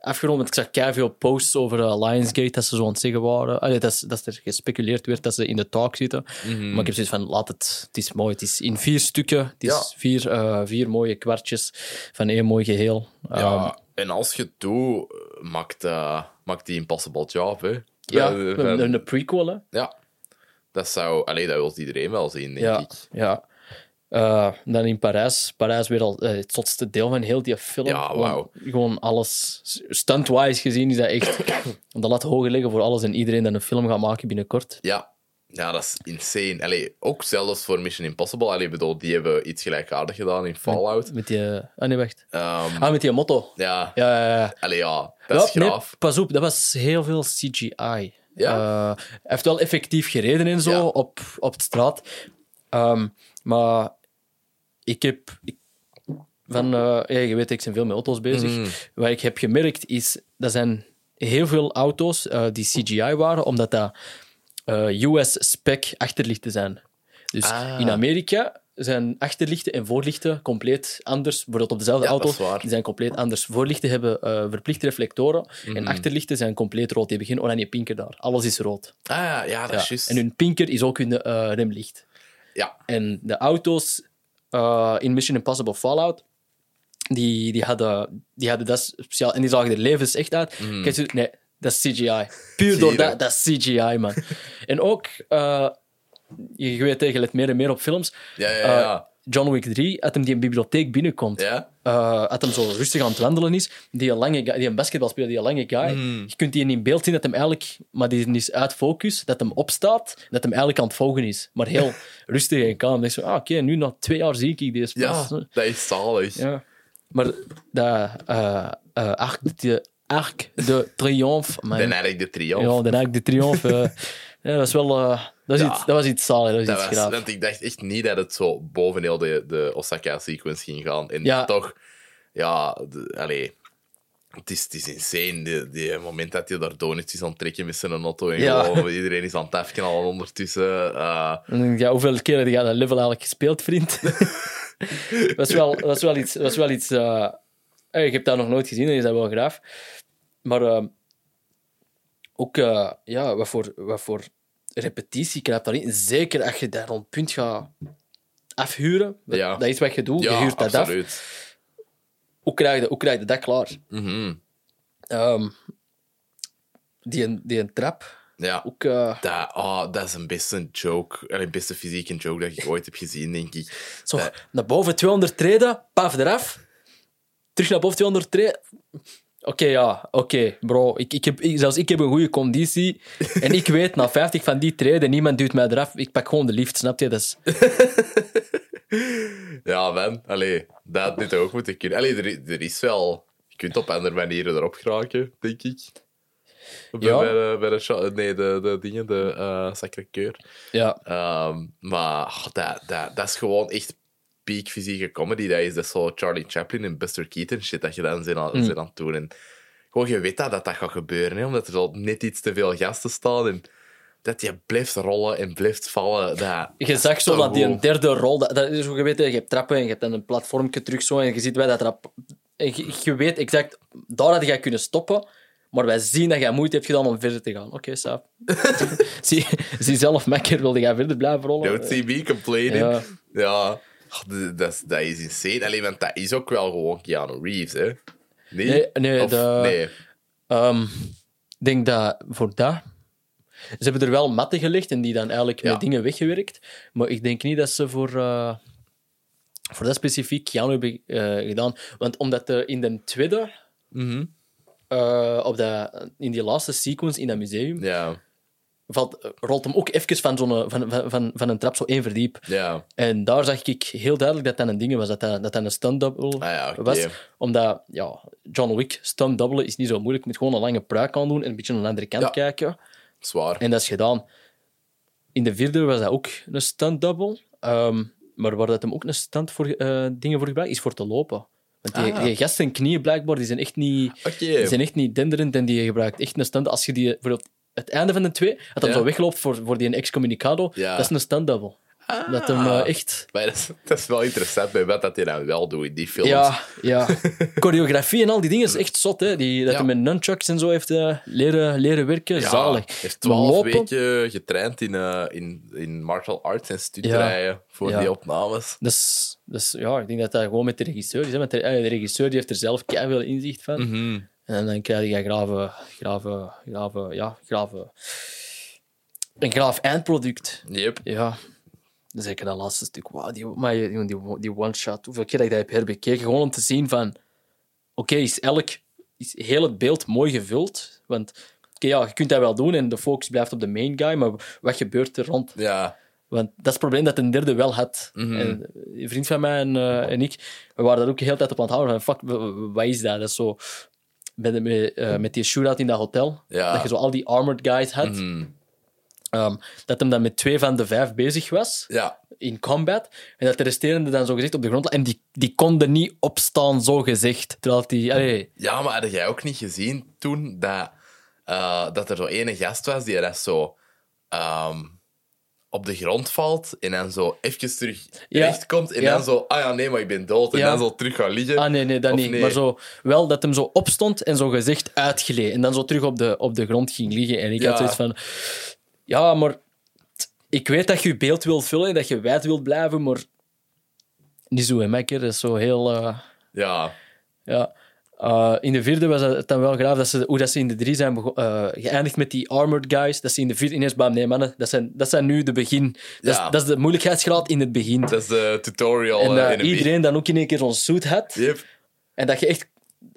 Speaker 2: afgerond. Want ik zag kei veel posts over eh, Lionsgate dat ze zo aan het zeggen waren. Allee, dat, is- dat er gespeculeerd werd dat ze in de talk zitten.
Speaker 1: Mhm.
Speaker 2: Maar ik heb zoiets van, laat het. Het is mooi. Het is in vier stukken. Het is
Speaker 1: Ja.
Speaker 2: vier, eh, vier mooie kwartjes van één mooi geheel. Ehm,
Speaker 1: Ja, en als je het doet, eh, maakt, maakt die Impossible Job, hè.
Speaker 2: ja, een, prequel, hè.
Speaker 1: ja. Dat zou... Allee, dat wil iedereen wel zien, denk
Speaker 2: Ja,
Speaker 1: ik.
Speaker 2: ja. Eh, dan in Parijs. Parijs weer al eh, het zotste deel van heel die film.
Speaker 1: Ja,
Speaker 2: Gewoon-
Speaker 1: wauw.
Speaker 2: Gewoon alles. Stunt-wise gezien is dat echt de lat hoog liggen voor alles en iedereen dat een film gaat maken binnenkort.
Speaker 1: Ja. Ja, dat is insane. Allee, ook zelfs voor Mission Impossible. Allee, bedoel, die hebben iets gelijkaardigs gedaan in Fallout.
Speaker 2: Met die... eh, Ah, nee, wacht.
Speaker 1: Ehm,
Speaker 2: Ah, met die motto.
Speaker 1: ja.
Speaker 2: Ja, ja, ja.
Speaker 1: Allee, ja, dat is
Speaker 2: nee,
Speaker 1: graaf.
Speaker 2: pas op, dat was heel veel CGI.
Speaker 1: Ja?
Speaker 2: Hij heeft wel effectief gereden en zo
Speaker 1: Ja.
Speaker 2: op, op de straat. Ehm, maar ik heb... ik- van, eh, ja, je weet, ik ben veel met auto's bezig.
Speaker 1: Mhm.
Speaker 2: Wat ik heb gemerkt is, dat zijn heel veel auto's eh, die CGI waren, omdat dat eh, US-spec achterlichten zijn. Dus
Speaker 1: Ah.
Speaker 2: in Amerika zijn achterlichten en voorlichten compleet anders. Bijvoorbeeld op dezelfde
Speaker 1: Ja,
Speaker 2: auto's, die zijn compleet anders. Voorlichten hebben verplichte reflectoren
Speaker 1: Mhm.
Speaker 2: en achterlichten zijn compleet rood. Die geen oranje pinker daar. Alles is rood.
Speaker 1: Ah ja, dat
Speaker 2: Ja.
Speaker 1: is juist.
Speaker 2: En hun pinker is ook hun eh, remlicht.
Speaker 1: Ja.
Speaker 2: En de auto's eh, in Mission Impossible Fallout, die, die, hadden, die hadden dat speciaal. En die zagen er levens echt uit. Kijk, zo- nee, dat is CGI. [laughs] Puur door
Speaker 1: je
Speaker 2: dat,
Speaker 1: dat?
Speaker 2: is CGI, man. [laughs] en ook, eh, je je weet tegen het meer en meer op films.
Speaker 1: Ja, ja,
Speaker 2: eh,
Speaker 1: ja.
Speaker 2: John Wick 3, uit hem die een bibliotheek binnenkomt.
Speaker 1: ja?
Speaker 2: eh dat hem zo rustig aan het wandelen is. Die, een lange guy, die een basketbalspeler, die een lange guy.
Speaker 1: Mm.
Speaker 2: Je kunt die in beeld zien dat hem eigenlijk, maar die is uit focus, dat hem opstaat, dat hem eigenlijk aan het volgen is. Maar heel [laughs] rustig en kalm. Dan denk je zo, ah, oké, nu na twee jaar zie ik deze
Speaker 1: Ja, dat is zalig.
Speaker 2: Ja. Maar dat eh eh, Arc, de, Arc de Triomphe...
Speaker 1: Dan eigenlijk de triomf.
Speaker 2: Ja, de Arc de Triomphe. [laughs] eh, ja, dat was wel... eh, dat,
Speaker 1: Ja.
Speaker 2: iets, dat was iets zalig, dat was
Speaker 1: Dat
Speaker 2: iets
Speaker 1: was, want ik dacht echt niet dat het zo boven heel de, de Osaka-sequence ging gaan. En
Speaker 2: Ja.
Speaker 1: toch, ja, de, allee, het is, het is insane. Die, die moment dat hij daar donuts is aan het trekken met zijn auto en
Speaker 2: Ja.
Speaker 1: gewoon iedereen is aan het afknallen ondertussen. eh,
Speaker 2: denk ik, ja, hoeveel keer heb je dat level eigenlijk gespeeld, vriend? dat [laughs] was wel, dat was wel iets... Dat was wel iets eh, eh, ik heb dat nog nooit gezien en is dat wel graaf. Maar eh, ook, eh, ja, wat voor, wat voor repetitie krijgt daarin. Zeker als je daar een punt gaat afhuren. Dat,
Speaker 1: Ja.
Speaker 2: dat is wat je doet, je
Speaker 1: ja,
Speaker 2: huurt dat af.
Speaker 1: absoluut.
Speaker 2: Hoe krijg, je, hoe krijg je dat klaar?
Speaker 1: Mhm.
Speaker 2: Ehm, die, een- die een trap,
Speaker 1: Ja,
Speaker 2: ook... eh,
Speaker 1: dat, oh, dat is een beste joke, een beste fysieke joke dat ik ooit heb gezien, denk ik.
Speaker 2: Zo, naar boven 200 treden, paf eraf. Terug naar boven 200 treden. Oké, ja, oké, bro. Ik, ik heb, ik- zelfs ik heb een goede conditie. En ik weet, na 50 van die treden, niemand duwt mij eraf. Ik pak gewoon de lift, snap je? Dat is, [laughs]
Speaker 1: Ja, man. Allee, dat had dit ook moeten kunnen. Allee, er, er is wel... Je kunt op andere manieren erop geraken, denk ik. Bij,
Speaker 2: Ja.
Speaker 1: bij de, bij de, Cha- nee, de, de dingen, de eh Sacré-Cœur.
Speaker 2: Ja,
Speaker 1: Ehm, maar dat, dat, dat is gewoon echt peak fysieke comedy. Dat is dat zo Charlie Chaplin en Buster Keaton shit dat je dan zijn aan,
Speaker 2: Mm.
Speaker 1: zijn aan het doen. En gewoon, je weet dat, dat dat gaat gebeuren, hè, omdat er zo net iets te veel gasten staan. En dat je blijft rollen en blijft vallen. Dat,
Speaker 2: je zag zo dat die een derde rol... Dat, dat is je weet, je hebt trappen en je hebt dan een platformje terug zo en je ziet bij dat trap... Je, je weet exact, daar had jij kunnen stoppen, maar wij zien dat jij moeite hebt gedaan om verder te gaan. Oké, Saaf. [laughs] zie, zie zelf, wilde jij verder blijven rollen?
Speaker 1: Don't see me complaining.
Speaker 2: Ja.
Speaker 1: Ja. Dat, dat, is- dat is insane. Alleen, want dat is ook wel gewoon Keanu Reeves, hè? Nee?
Speaker 2: Nee, nee,
Speaker 1: Of-
Speaker 2: de-
Speaker 1: nee.
Speaker 2: Ehm, Ik denk dat voor dat... Ze hebben er wel matten gelegd en die dan eigenlijk
Speaker 1: Ja.
Speaker 2: met dingen weggewerkt. Maar ik denk niet dat ze voor, eh, voor dat specifiek Keanu hebben eh, gedaan. Want omdat er in de tweede,
Speaker 1: Mhm.
Speaker 2: eh, op dat, in die laatste sequence in dat museum,
Speaker 1: Ja.
Speaker 2: Valt, rolt hem ook even van, zo'n, van, van, van, een trap zo één verdiep.
Speaker 1: Ja.
Speaker 2: En daar zag ik heel duidelijk dat dat een ding was, dat dat, dat, dat een stunt-double
Speaker 1: Ah ja,
Speaker 2: was. Omdat, ja, John Wick, stunt-double is niet zo moeilijk. Je moet gewoon een lange pruik aandoen en een beetje aan de andere kant
Speaker 1: Ja.
Speaker 2: kijken.
Speaker 1: Zwaar.
Speaker 2: En dat is gedaan. In de vierde was dat ook een stunt-double. Ehm, maar waar dat hem ook een stunt voor eh, dingen voor gebruikt, is voor te lopen. Want die,
Speaker 1: Ah.
Speaker 2: die gast zijn knieën blijkbaar, die zijn echt niet, die zijn echt niet denderend en die gebruikt echt een stunt. Als je die voor het einde van de twee, dat hem
Speaker 1: Ja.
Speaker 2: zo wegloopt voor, voor die excommunicado,
Speaker 1: Ja.
Speaker 2: dat is een stunt-double.
Speaker 1: Ah.
Speaker 2: Dat hem eh, echt...
Speaker 1: Maar dat is, dat is wel interessant bij wat dat hij dan wel doet in die films.
Speaker 2: Ja, [laughs] ja. Choreografie en al die dingen is echt zot. Hè? Die, dat
Speaker 1: Ja.
Speaker 2: hij met nunchucks en zo heeft eh, leren, leren werken. Zalig.
Speaker 1: Hij heeft twaalf weken getraind in, eh, in, in martial arts en stuntrijden voor die opnames.
Speaker 2: Dus, dus ja, ik denk dat dat gewoon met de regisseur is. Hè? Met de, de regisseur die heeft er zelf veel inzicht van.
Speaker 1: Mhm.
Speaker 2: En dan krijg je graven, graven, graven, ja, graven. Een graaf eindproduct.
Speaker 1: Yep.
Speaker 2: Ja. Zeker dat laatste stuk. Wow, die, maar die, die, die one-shot, hoeveel keer dat ik dat heb herbekeken, gewoon om te zien van... Oké, is elk... Is heel het beeld mooi gevuld? Want oké, ja, je kunt dat wel doen en de focus blijft op de main guy, maar wat gebeurt er rond?
Speaker 1: Ja.
Speaker 2: Want dat is het probleem dat een derde wel had.
Speaker 1: Mhm.
Speaker 2: En een vriend van mij en, eh, en ik, we waren daar ook de hele tijd op aan het houden. Van, fuck, wat is dat? Dat is zo... Met, met, eh, met die shootout in dat hotel.
Speaker 1: Ja.
Speaker 2: Dat je zo al die armored guys had.
Speaker 1: Mhm.
Speaker 2: Ehm, dat hem dan met twee van de vijf bezig was
Speaker 1: Ja.
Speaker 2: in combat. En dat de resterende dan zo gezegd op de grond lag. En die, die konden niet opstaan, zo gezegd. Terwijl die... Allee,
Speaker 1: Ja, maar had jij ook niet gezien toen dat, eh, dat er zo ene gast was die dat zo ehm, op de grond valt en dan zo even terug
Speaker 2: Ja.
Speaker 1: recht komt en
Speaker 2: Ja.
Speaker 1: dan zo, ah ja, nee, maar ik ben dood. En
Speaker 2: Ja.
Speaker 1: dan zo terug gaan liggen.
Speaker 2: ah nee, nee, dat niet.
Speaker 1: nee?
Speaker 2: Maar zo, wel dat hem zo opstond en zo gezegd uitgeleed. En dan zo terug op de, op de grond ging liggen. En ik had zoiets van... Ja, maar... Ik weet dat je je beeld wilt vullen, dat je wijd wilt blijven, maar... Niet zo, hè, Mekker. Dat is zo heel... eh,
Speaker 1: Ja.
Speaker 2: Ja. Uh, in de vierde was het dan wel graaf dat ze, hoe dat ze in de drie zijn eh, geëindigd met die armored guys. Dat ze in de vierde ineens bam, nee mannen, dat zijn, dat zijn nu de begin. Dat,
Speaker 1: Ja.
Speaker 2: is, dat is de moeilijkheidsgraad in het begin.
Speaker 1: Dat is de tutorial.
Speaker 2: en
Speaker 1: eh,
Speaker 2: dat iedereen dan ook in één keer zo'n suit had.
Speaker 1: Yep.
Speaker 2: En dat je echt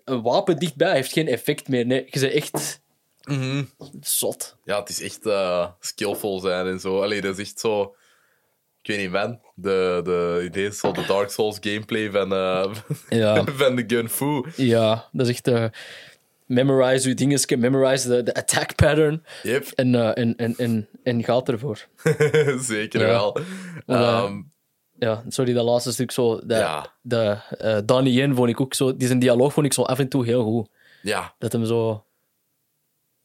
Speaker 2: een wapen dichtbij heeft geen effect meer. Nee, je bent echt
Speaker 1: Mhm.
Speaker 2: zot.
Speaker 1: Ja, het is echt eh, skillful zijn en zo. Allee, dat is echt zo... Ik weet niet. De, de idee zo de Dark Souls gameplay van, eh, [laughs]
Speaker 2: Ja,
Speaker 1: van de Gun Fu.
Speaker 2: ja dat is echt. eh, memorize je dingen, memorize de, de attack pattern.
Speaker 1: Yep,
Speaker 2: En, eh, en, en, en, en gaat ervoor. [laughs]
Speaker 1: zeker
Speaker 2: Ja.
Speaker 1: wel.
Speaker 2: Maar, eh,
Speaker 1: Ehm,
Speaker 2: Ja, sorry, dat laatste stuk zo. De,
Speaker 1: Ja.
Speaker 2: de, Donnie Yen vond ik ook zo. Die zijn dialoog vond ik zo af en toe heel goed.
Speaker 1: ja,
Speaker 2: Dat hem zo.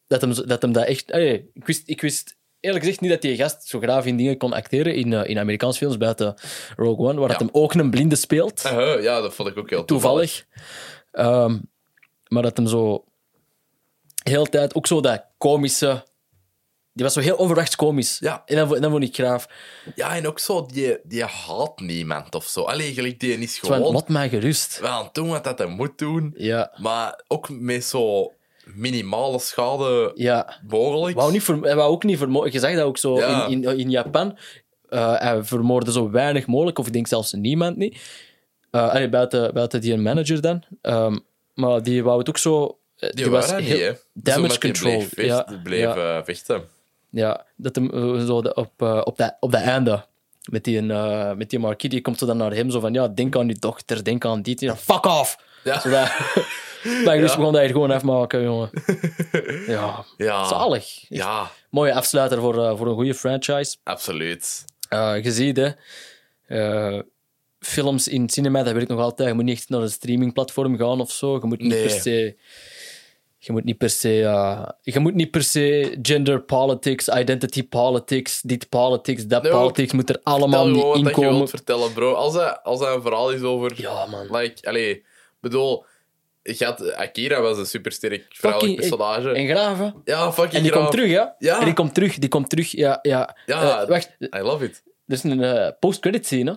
Speaker 2: Dat hem, dat, hem dat echt. Allee, ik, wist, ik wist eerlijk gezegd niet dat die gast zo graag in dingen kon acteren in, eh, in Amerikaanse films buiten Rogue One, waar dat hem ook een blinde speelt.
Speaker 1: Uh-huh, ja, dat vond ik ook heel
Speaker 2: toevallig. Ehm, maar dat hem zo. heel de tijd ook zo dat komische. Die was zo heel onverwachts komisch.
Speaker 1: Ja.
Speaker 2: En dat vond ik graaf.
Speaker 1: Ja, en ook zo, die, die haat niemand of zo. Allee, gelijk, die is
Speaker 2: van,
Speaker 1: gewoon
Speaker 2: laat mij gerust.
Speaker 1: wel doen wat dat hij moet doen.
Speaker 2: Ja.
Speaker 1: Maar ook met zo minimale schade
Speaker 2: Ja.
Speaker 1: mogelijk.
Speaker 2: Wou, niet hij wou ook niet vermoorden. Je zag dat ook zo
Speaker 1: Ja.
Speaker 2: in, in, in Japan. Eh, hij vermoordde zo weinig mogelijk, of ik denk zelfs niemand niet. Eh, allee, buiten, buiten die manager dan. Ehm, maar die wou het ook zo. eh,
Speaker 1: die was dat niet, hè.
Speaker 2: damage
Speaker 1: Zomaar die
Speaker 2: control.
Speaker 1: Bleef, vecht-
Speaker 2: ja,
Speaker 1: bleef
Speaker 2: ja,
Speaker 1: vechten.
Speaker 2: ja, dat hem zo de- op, op, dat, op dat einde. Met die, met die marquis, die komt zo dan naar hem zo van, ja, denk aan je dochter, denk aan dit. Ja, fuck off!
Speaker 1: Ja.
Speaker 2: Zodat, [laughs] Maar dus begon dat hier gewoon afmaken, jongen. [laughs] Ja,
Speaker 1: Ja.
Speaker 2: zalig. Echt
Speaker 1: Ja,
Speaker 2: Mooie afsluiter voor, eh, voor een goede franchise.
Speaker 1: absoluut.
Speaker 2: Eh je ziet, hè, eh, films in cinema, dat ik nog altijd. Je moet niet echt naar een streamingplatform gaan of zo. Je moet niet
Speaker 1: Nee.
Speaker 2: per se. Je moet niet per se, eh, je moet niet per se gender politics, identity politics, dit politics, dat
Speaker 1: Nee,
Speaker 2: politics, moet er allemaal niet in
Speaker 1: je
Speaker 2: komen.
Speaker 1: wilt vertellen, bro. Als dat, als een verhaal is over...
Speaker 2: Ja, man.
Speaker 1: Like, allee, bedoel... Had, Akira was een supersterk vrouwelijk personage.
Speaker 2: En graven.
Speaker 1: ja, fucking
Speaker 2: En die
Speaker 1: graaf.
Speaker 2: komt terug, hè?
Speaker 1: Ja.
Speaker 2: En die komt terug, die komt terug, ja. ja.
Speaker 1: Ja.
Speaker 2: Eh, wacht,
Speaker 1: I love it.
Speaker 2: er is een eh, post-credit scene, hè?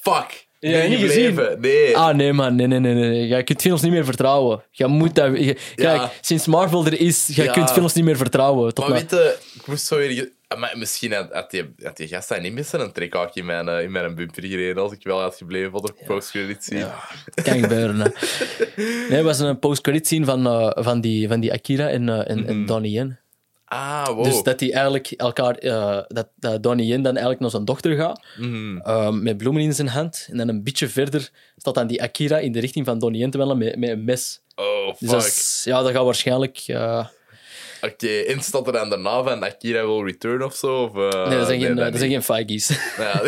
Speaker 1: Fuck.
Speaker 2: Ja,
Speaker 1: je
Speaker 2: niet gezien?
Speaker 1: Nee.
Speaker 2: Ah, nee, man. Nee, nee, nee. nee. Je kunt films niet meer vertrouwen. Je moet dat...
Speaker 1: Ja.
Speaker 2: Kijk, sinds Marvel er is, je
Speaker 1: Ja.
Speaker 2: kunt films niet meer vertrouwen. Tot
Speaker 1: maar... weet je, ik moest zo weer... maar misschien had, had, die, had die gast dat niet missen een trekhaakje in mijn, eh, in mijn bumper gereden als ik wel had gebleven voor de post-credit scene.
Speaker 2: Ja, het kan gebeuren. Hè. [laughs] Nee, het was een post-credit scene van, eh, van, die, van die Akira en, eh, en, en Donnie Yen.
Speaker 1: Ah, wow.
Speaker 2: Dus dat die eigenlijk elkaar... dat, dat Donnie Yen dan eigenlijk naar zijn dochter gaat,
Speaker 1: Mhm.
Speaker 2: met bloemen in zijn hand. En dan een beetje verder staat dan die Akira in de richting van Donnie Yen te met, met een mes.
Speaker 1: Oh,
Speaker 2: Dus
Speaker 1: fuck.
Speaker 2: dat, is- ja, dat gaat waarschijnlijk...
Speaker 1: Oké, en staat er dan daarna van Akira will return of zo? Of, eh,
Speaker 2: nee, dat zijn geen, eh, [laughs] [laughs] dat zijn geen Feigies.
Speaker 1: Ja,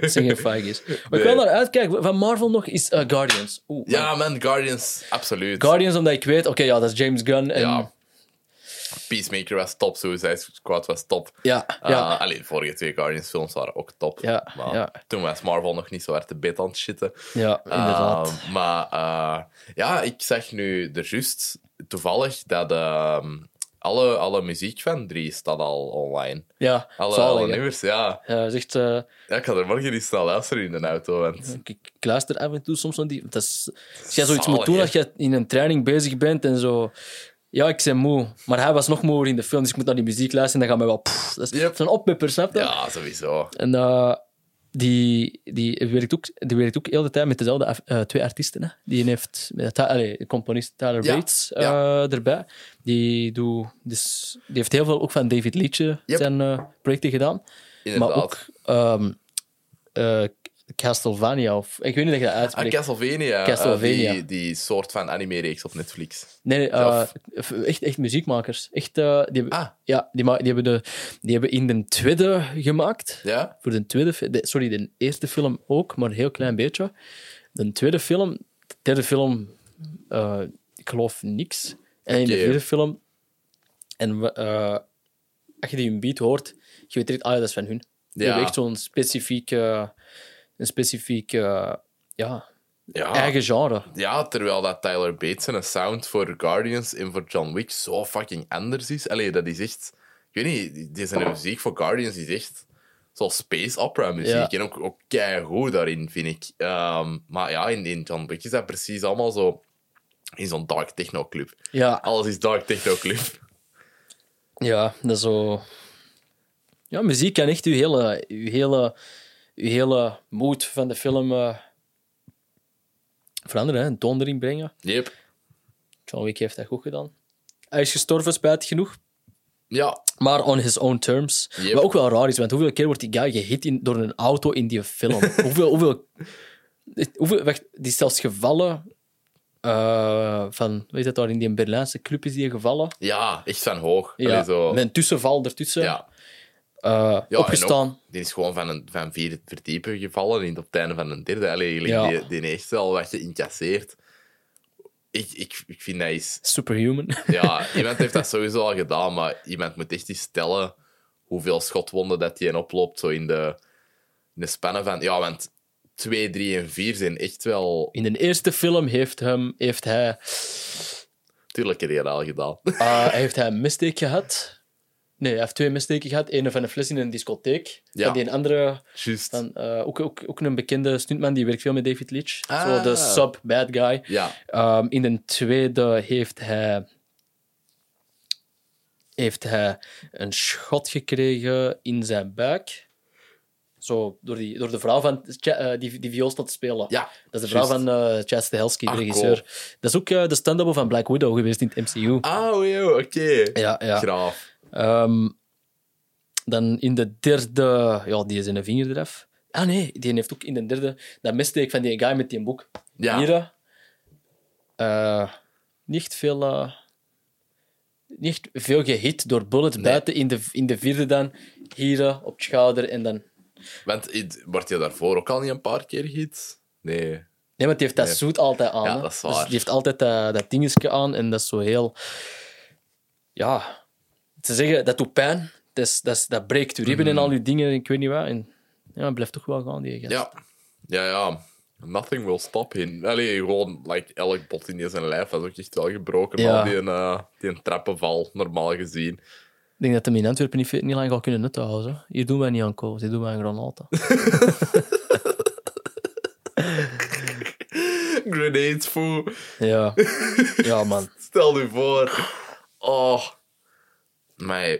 Speaker 2: Dat zijn geen Feigies. Maar ik
Speaker 1: Nee.
Speaker 2: wil naar uitkijken. Van Marvel nog is eh, Guardians. Oeh,
Speaker 1: ja, man, Guardians, absoluut.
Speaker 2: Guardians, omdat ik weet, oké, ja, dat is James Gunn. En,
Speaker 1: Ja. Peacemaker was top, Suicide Squad was top.
Speaker 2: ja,
Speaker 1: Uh,
Speaker 2: ja.
Speaker 1: alleen de vorige twee Guardians films waren ook top.
Speaker 2: Ja,
Speaker 1: maar
Speaker 2: ja.
Speaker 1: toen was Marvel nog niet zo hard te bed aan het shitten.
Speaker 2: ja, inderdaad.
Speaker 1: Uh, maar uh, ja, ik zag nu er juist toevallig dat ehm, alle, alle muziek van 3 staat al online.
Speaker 2: ja,
Speaker 1: Alle,
Speaker 2: zalig,
Speaker 1: alle
Speaker 2: hè.
Speaker 1: nummers, ja.
Speaker 2: Ja, dat is echt, eh,
Speaker 1: ja. Ik ga er morgen eens naar luisteren in de auto. Want...
Speaker 2: ik, ik luister af en toe soms naar die... Dat is, als jij zoiets
Speaker 1: Zalig,
Speaker 2: moet doen, als je in een training bezig bent en zo... Ja, ik ben moe. Maar hij was nog moe in de film, dus ik moet naar die muziek luisteren en dan gaat mij wel... pff, dat is
Speaker 1: Yep.
Speaker 2: zo'n oppepper, snap je?
Speaker 1: Ja, sowieso.
Speaker 2: En eh, die, die, werkt ook, die werkt ook heel de tijd met dezelfde eh, twee artiesten. Hè. Die heeft de componist Tyler
Speaker 1: Ja,
Speaker 2: Bates eh,
Speaker 1: ja.
Speaker 2: erbij. Die, doet, dus, die heeft heel veel ook van David Leitch
Speaker 1: Yep.
Speaker 2: zijn eh, projecten gedaan.
Speaker 1: Inderdaad.
Speaker 2: Maar ook eh, Castlevania, of ik weet niet of je dat
Speaker 1: Ah,
Speaker 2: uitspreekt.
Speaker 1: Castlevania. eh,
Speaker 2: Castlevania.
Speaker 1: die, die soort van anime-reeks op Netflix.
Speaker 2: nee, nee, eh, echt, echt muziekmakers. Echt, eh, die, hebben,
Speaker 1: Ah.
Speaker 2: ja, die, die, hebben de, die hebben in de tweede gemaakt.
Speaker 1: Ja?
Speaker 2: Voor de tweede, de- sorry, de eerste film ook, maar een heel klein beetje. De tweede film, de derde film, ik geloof niks. En in de vierde film, en als je die een beat hoort, je weet direct, ah ja, dat is van hun. Die
Speaker 1: Ja.
Speaker 2: hebben echt zo'n specifiek, eh, een specifiek eh, ja,
Speaker 1: Ja.
Speaker 2: eigen genre.
Speaker 1: Ja, terwijl dat Tyler Bates een sound voor Guardians en voor John Wick zo fucking anders is. Allee, dat is echt... Ik weet niet, die zijn muziek voor Guardians is echt zo space opera muziek.
Speaker 2: Ja.
Speaker 1: En ook, ook goed daarin, vind ik. Ehm, maar ja, in, in John Wick is dat precies allemaal zo... In zo'n dark techno club.
Speaker 2: Ja,
Speaker 1: Alles is dark techno club.
Speaker 2: ja, dat is zo... Ja, muziek kan echt je hele, je hele, je hele mood van de film eh, veranderen, hè, een toon erin brengen.
Speaker 1: Yep.
Speaker 2: John Wick heeft dat goed gedaan. Hij is gestorven, spijtig genoeg.
Speaker 1: Ja,
Speaker 2: Maar on his own terms.
Speaker 1: Yep.
Speaker 2: Wat ook wel raar is, want hoeveel keer wordt die guy gehit in, door een auto in die film? [laughs] hoeveel, hoeveel, hoeveel... Wacht, die is zelfs gevallen... eh, van, weet je dat daar in die Berlijnse club is die gevallen?
Speaker 1: ja, echt van hoog.
Speaker 2: Ja,
Speaker 1: Allee, zo.
Speaker 2: met een tussenval ertussen.
Speaker 1: Ja.
Speaker 2: Eh,
Speaker 1: Ja,
Speaker 2: opgestaan.
Speaker 1: ook, die is gewoon van, een, van vier verdiepen gevallen in op het einde van een derde. Allee,
Speaker 2: Ja.
Speaker 1: die, die heeft al wat geïncasseerd. Ik, ik, ik vind dat is...
Speaker 2: Superhuman. [laughs]
Speaker 1: Ja, iemand heeft dat sowieso al gedaan, maar iemand moet echt eens stellen hoeveel schotwonden dat hij oploopt zo in de, in de spannen van... Ja, want 2, 3 en 4 zijn echt wel...
Speaker 2: In de eerste film heeft, hem, heeft, hij,
Speaker 1: Tuurlijk je dat al gedaan.
Speaker 2: eh, heeft hij een mistake gehad. Nee, hij heeft twee mistaken gehad. Eén van een fles in een discotheek.
Speaker 1: Ja.
Speaker 2: Van die andere
Speaker 1: Juist.
Speaker 2: Dan, eh, ook, ook, ook een bekende stuntman die werkt veel met David Leitch.
Speaker 1: Ah.
Speaker 2: Zo de sub-bad guy.
Speaker 1: Ja.
Speaker 2: Ehm, in de tweede heeft hij, heeft hij een schot gekregen in zijn buik. Zo, door, die, door de vrouw van eh, die, die viool staat te spelen.
Speaker 1: Ja,
Speaker 2: Dat is de vrouw van eh Chad Stahelski, de
Speaker 1: Ah,
Speaker 2: regisseur. Dat is ook de stand-up van Black Widow geweest in het MCU.
Speaker 1: Ah, joh, oké.
Speaker 2: Ja, ja.
Speaker 1: Graaf.
Speaker 2: Ehm, dan in de derde... Ja, die is in een vinger eraf. Ah nee, die heeft ook in de derde... Dat mistake van die guy met die boek.
Speaker 1: Ja.
Speaker 2: Hier, eh, niet veel... eh, niet veel gehit door bullets.
Speaker 1: Nee.
Speaker 2: Buiten in de, in de vierde dan. Hier eh, op het schouder en dan...
Speaker 1: Want wordt je daarvoor ook al niet een paar keer gehit? Nee.
Speaker 2: Nee, want die heeft dat
Speaker 1: Nee.
Speaker 2: suit altijd aan.
Speaker 1: Ja, dat is
Speaker 2: Dus
Speaker 1: waar.
Speaker 2: die heeft altijd dat, dat dingetje aan en dat is zo heel... Ja, te zeggen, dat doet pijn. Dat, is, dat, is, dat breekt je ribben en al die dingen, ik weet niet wat. En ja, het blijft toch wel gaan, die gast.
Speaker 1: Ja. Ja, ja. Nothing will stop him. Allee, gewoon, like, elk bot in zijn lijf was ook echt wel gebroken.
Speaker 2: Ja.
Speaker 1: Al die, een, eh, die een trappenval, normaal gezien.
Speaker 2: Ik denk dat hem in Antwerpen niet, niet lang gaat kunnen nutten houden. Hier doen wij niet aan koos, hier doen wij aan granaten. [laughs]
Speaker 1: Grenades, foe.
Speaker 2: ja. [laughs] ja, man.
Speaker 1: Stel je voor. Oh. Maar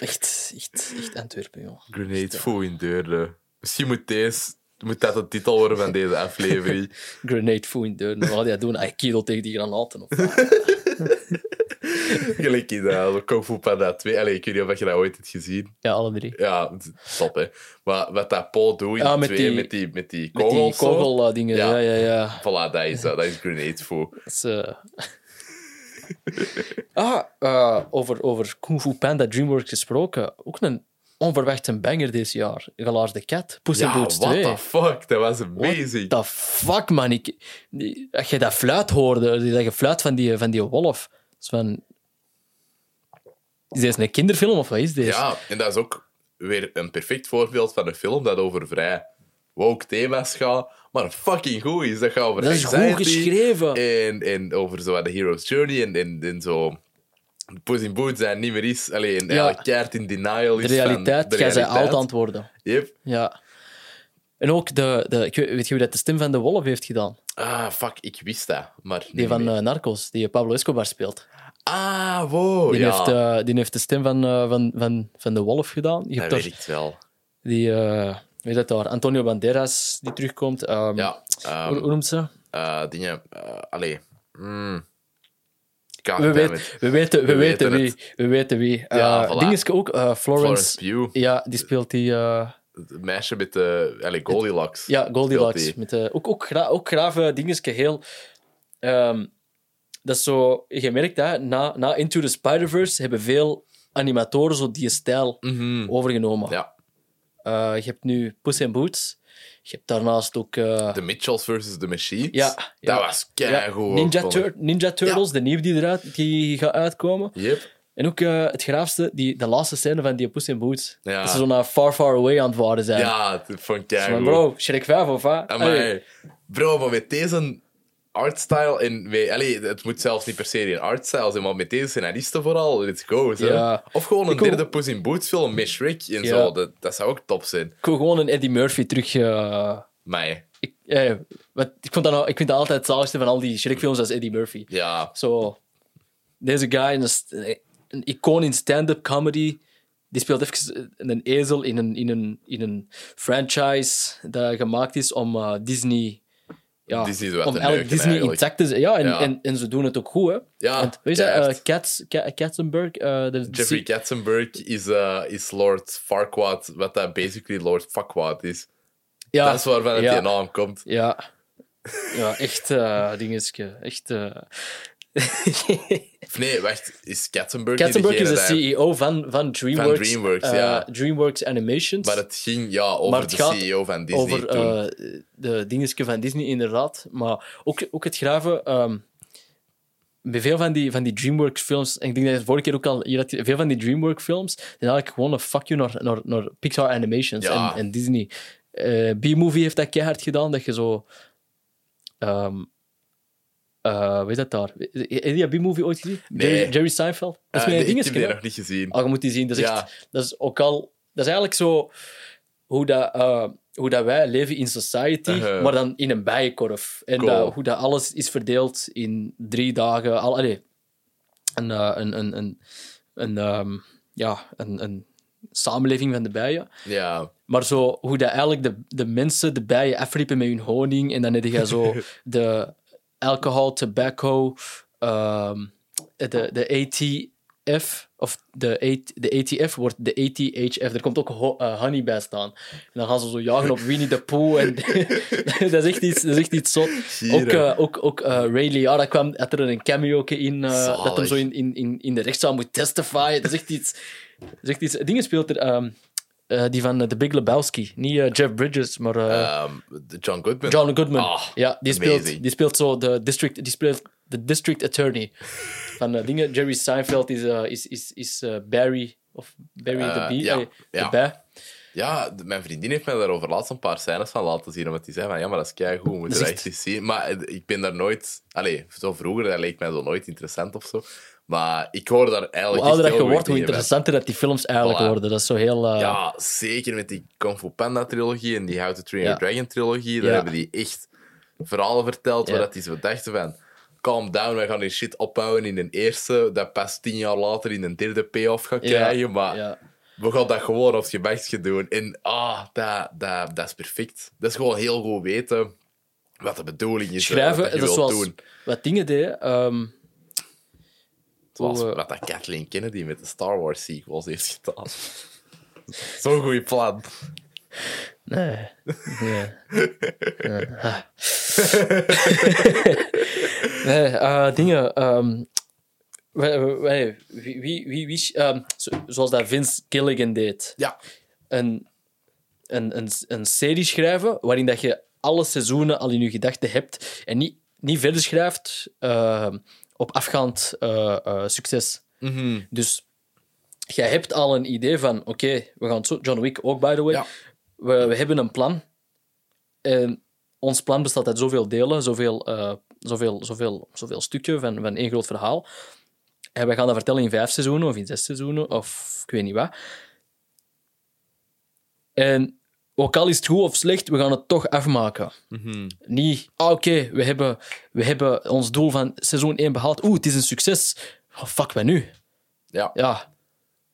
Speaker 2: Echt, echt, echt Antwerpen, joh.
Speaker 1: grenade foe in deurne. Misschien moet deze... Moet dat de titel worden van deze aflevering. [laughs]
Speaker 2: Grenade foe in deur. Wat ga jij doen? Hij kiedel tegen die granaten. Of... [laughs]
Speaker 1: Gelijk in uh, Kung Fu Panda 2. Allee, ik weet niet of je dat ooit hebt gezien.
Speaker 2: Ja, alle drie.
Speaker 1: Ja, top hè. Maar wat dat Paul doet in
Speaker 2: Ah,
Speaker 1: de
Speaker 2: met
Speaker 1: twee,
Speaker 2: die-
Speaker 1: met die, met die
Speaker 2: Met die
Speaker 1: kogels. zo.
Speaker 2: kogeldingen. Ja,
Speaker 1: Ja.
Speaker 2: ja, ja.
Speaker 1: Voilà, dat is, dat, dat is grenade foe.
Speaker 2: Dat is, eh, [laughs] [laughs] ah, eh, over, over Kung Fu Panda DreamWorks gesproken. Ook een onverwachte banger dit jaar. Galaars de Cat. Puss in Boots
Speaker 1: what
Speaker 2: 2.
Speaker 1: the fuck. Dat was amazing.
Speaker 2: What the fuck, man. Ik, als je dat fluit hoorde, die- dat gefluit van die, van die wolf. is van... Is deze een kinderfilm of wat is deze?
Speaker 1: Ja, en dat is ook weer een perfect voorbeeld van een film dat over vrij woke thema's gaat, maar fucking goed is. Dat gaat over
Speaker 2: Dat is goed geschreven.
Speaker 1: En, en over zo wat de hero's journey en, en, en zo... Puss in Boots dat niet meer is. Alleen
Speaker 2: Ja.
Speaker 1: eigenlijk keihard in denial
Speaker 2: de
Speaker 1: is
Speaker 2: realiteit,
Speaker 1: de
Speaker 2: jij zei
Speaker 1: realiteit.
Speaker 2: oud aan het worden.
Speaker 1: Yep.
Speaker 2: Ja. En ook, de, de, weet, je wie dat de stem van de wolf heeft gedaan?
Speaker 1: Ah, fuck, ik wist dat. Maar
Speaker 2: Die van eh, Narcos, die Pablo Escobar speelt.
Speaker 1: Ah, wow,
Speaker 2: Die,
Speaker 1: ja.
Speaker 2: heeft, eh, die heeft de stem van, eh, van, van, van de wolf gedaan. Je
Speaker 1: dat weet ik wel.
Speaker 2: die, wie dat daar? Antonio Banderas die terugkomt. Ehm,
Speaker 1: Ja, ehm,
Speaker 2: hoe, hoe noemt ze?
Speaker 1: eh, dingen... eh, allee. Mm.
Speaker 2: We, weet, we weten, we
Speaker 1: we
Speaker 2: weten
Speaker 1: weten
Speaker 2: wie. We weten wie.
Speaker 1: Ja,
Speaker 2: Eh,
Speaker 1: voilà.
Speaker 2: Ding is ook, eh,
Speaker 1: Florence
Speaker 2: Florence. Ja, die speelt die. eh,
Speaker 1: Het meisje met de... Allee, Goldilocks.
Speaker 2: ja, Goldilocks. Met, eh, ook, ook, gra ook grave dingetje heel. ehm, dat is zo. Je merkt dat na, na Into the Spider-Verse hebben veel animatoren zo die stijl
Speaker 1: Mhm.
Speaker 2: overgenomen.
Speaker 1: Ja.
Speaker 2: Eh, je hebt nu Puss in Boots. Je hebt daarnaast ook. eh,
Speaker 1: The Mitchells versus The Machines.
Speaker 2: Ja,
Speaker 1: Dat
Speaker 2: ja.
Speaker 1: was keigoed.
Speaker 2: Ninja,
Speaker 1: vond ik.
Speaker 2: Tur- Ninja Turtles, de nieuwe die eruit die gaat uitkomen.
Speaker 1: Yep.
Speaker 2: En ook eh, het graafste, die, de laatste scène van die Puss in Boots.
Speaker 1: Ja.
Speaker 2: Dat ze zo naar Far Far Away aan het worden zijn.
Speaker 1: Ja, dat vond ik keigoed.
Speaker 2: bro, Shrek 5 of wat?
Speaker 1: Bro, maar met deze artstyle allee, het moet zelfs niet per se een artstyle zijn, maar met deze scenaristen vooral, let's go. Zo.
Speaker 2: Ja.
Speaker 1: Of gewoon een
Speaker 2: Ik
Speaker 1: derde Puss in Boots film met Shrek en
Speaker 2: Ja.
Speaker 1: zo. Dat, dat zou ook top zijn.
Speaker 2: Ik wil gewoon een Eddie Murphy terug... eh,
Speaker 1: Maar
Speaker 2: ik, eh, wat, ik, vond dat nou, ik vind dat altijd het zaligste van al die Shrek-films als Eddie Murphy.
Speaker 1: ja,
Speaker 2: Zo, deze guy, een, een icoon in stand-up comedy, die speelt even een ezel in een, in een, in een franchise dat gemaakt is om eh, Disney... Ja,
Speaker 1: Disney
Speaker 2: om
Speaker 1: neuken,
Speaker 2: Disney
Speaker 1: eigenlijk.
Speaker 2: intact te zijn. Ja, en,
Speaker 1: Ja.
Speaker 2: En, en ze doen het ook goed, hè.
Speaker 1: Ja,
Speaker 2: Want, weet je, eh
Speaker 1: keihard.
Speaker 2: Katz, Ka- Katzenberg... eh, de,
Speaker 1: Jeffrey Katzenberg is, eh, is Lord Farquaad, wat dat basically Lord Fuckwaad is.
Speaker 2: ja,
Speaker 1: dat is waarvan het die naam komt.
Speaker 2: Ja, ja echt uh, dingetje. Echt.
Speaker 1: Of [laughs] nee, wacht, is Katzenberg,
Speaker 2: Katzenberg is de CEO van, van DreamWorks.
Speaker 1: DreamWorks,
Speaker 2: eh,
Speaker 1: ja.
Speaker 2: DreamWorks Animations.
Speaker 1: Maar het ging ja, over
Speaker 2: het
Speaker 1: de CEO van Disney
Speaker 2: over
Speaker 1: toen.
Speaker 2: eh, de dingetje van Disney, inderdaad. Maar ook, ook het graven. ehm, bij veel van die, van die DreamWorks-films, en ik denk dat je het vorige keer ook al hier had, veel van die DreamWorks-films, zijn eigenlijk gewoon een fuck you naar, naar, naar Pixar Animations
Speaker 1: Ja.
Speaker 2: en, en Disney. Eh, B-Movie heeft dat keihard gedaan, dat je zo... ehm eh, weet dat daar? Heb je die B-Movie ooit gezien?
Speaker 1: Nee.
Speaker 2: Jerry, Jerry Seinfeld? Dat is met
Speaker 1: nee, ik heb die
Speaker 2: hè?
Speaker 1: nog niet gezien.
Speaker 2: Oh, je moet die zien. Dat is,
Speaker 1: Ja.
Speaker 2: echt, dat is ook al... Dat is eigenlijk zo hoe dat, eh, hoe dat wij leven in society,
Speaker 1: Uh-huh.
Speaker 2: maar dan in een bijenkorf. En
Speaker 1: Cool.
Speaker 2: dat, hoe dat alles is verdeeld in drie dagen. Al, allee, een, eh, een, een, een, een, ehm, ja, een, een samenleving van de bijen.
Speaker 1: Ja,
Speaker 2: Maar zo, hoe dat eigenlijk de, de mensen de bijen afriepen met hun honing. En dan heb je zo [laughs] de alcohol, tobacco, ehm, de, de AT, ATF, of de, de ATF wordt de ATHF. Er komt ook ho- eh, honey bij staan. En dan gaan ze zo jagen op Winnie the Pooh. En [laughs] dat, is echt iets, dat is echt iets zot. Ook, eh, ook, ook eh, Ray kwam, had er een cameo in, dat hem zo in, in, in, in de rechtszaal moet testify. Dat is echt iets... Dat is echt iets dingen speelt er... ehm, eh, die van eh, The Big Lebowski. Niet eh, Jeff Bridges, maar... eh,
Speaker 1: Ehm, John Goodman.
Speaker 2: John Goodman.
Speaker 1: Ah,
Speaker 2: ja, die
Speaker 1: amazing.
Speaker 2: speelt, die speelt zo de district, die speelt de district attorney van dingen. Jerry Seinfeld is, is, is, is Barry of Barry the Bee.
Speaker 1: ja, ja.
Speaker 2: de.
Speaker 1: Ja, mijn vriendin heeft mij daarover laatst een paar scènes van laten zien. Omdat die zei van, ja, maar dat is keigoed, we moeten
Speaker 2: Dat
Speaker 1: dat
Speaker 2: is
Speaker 1: echt eens zien. Maar ik ben daar nooit... Allee, zo vroeger, dat leek mij zo nooit interessant of zo. Maar ik hoor daar
Speaker 2: Hoe
Speaker 1: eigenlijk
Speaker 2: ouder dat je wordt, hoe interessanter dat die films eigenlijk
Speaker 1: Voilà.
Speaker 2: worden. Dat is zo heel... eh.
Speaker 1: Ja, zeker met die Kung Fu Panda trilogie en die How to Train
Speaker 2: Ja.
Speaker 1: Your Dragon trilogie. Daar
Speaker 2: Ja.
Speaker 1: hebben die echt verhalen verteld waar dat die zo dachten van... Calm down, wij gaan die shit opbouwen in een eerste, dat pas tien jaar later in een derde payoff gaat krijgen. Maar we gaan dat gewoon op je best doen. En ah, dat, dat, dat is perfect. Dat is gewoon heel goed weten wat de bedoeling is.
Speaker 2: Schrijven,
Speaker 1: wat je
Speaker 2: dat is zoals
Speaker 1: doen.
Speaker 2: wat dingen deden. ehm,
Speaker 1: Wat dat Kathleen Kennedy met de Star Wars sequels heeft gedaan. [laughs] Zo'n goed plan.
Speaker 2: nee. nee. [laughs] Nee, eh, dingen. ehm, wij- wij- wie, wie, wie, wie- ehm, zo- zoals dat Vince Gilligan deed.
Speaker 1: Ja.
Speaker 2: een, een, een, een serie schrijven waarin dat je alle seizoenen al in je gedachten hebt en niet, niet verder schrijft eh, op afgaand eh, eh, succes.
Speaker 1: Mhm.
Speaker 2: Dus jij hebt al een idee van, oké, we gaan het zo... John Wick ook, by the way.
Speaker 1: Ja.
Speaker 2: We, we hebben een plan. En ons plan bestaat uit zoveel delen, zoveel, eh, zoveel, zoveel, zoveel stukje van, van één groot verhaal. En we gaan dat vertellen in vijf seizoenen of in zes seizoenen of ik weet niet wat. En ook al is het goed of slecht, we gaan het toch afmaken.
Speaker 1: Mhm.
Speaker 2: Niet, ah, oké, we, hebben, we hebben ons doel van seizoen 1 behaald. Oeh, het is een succes. Oh, fuck, wat nu?
Speaker 1: Ja.
Speaker 2: Ja,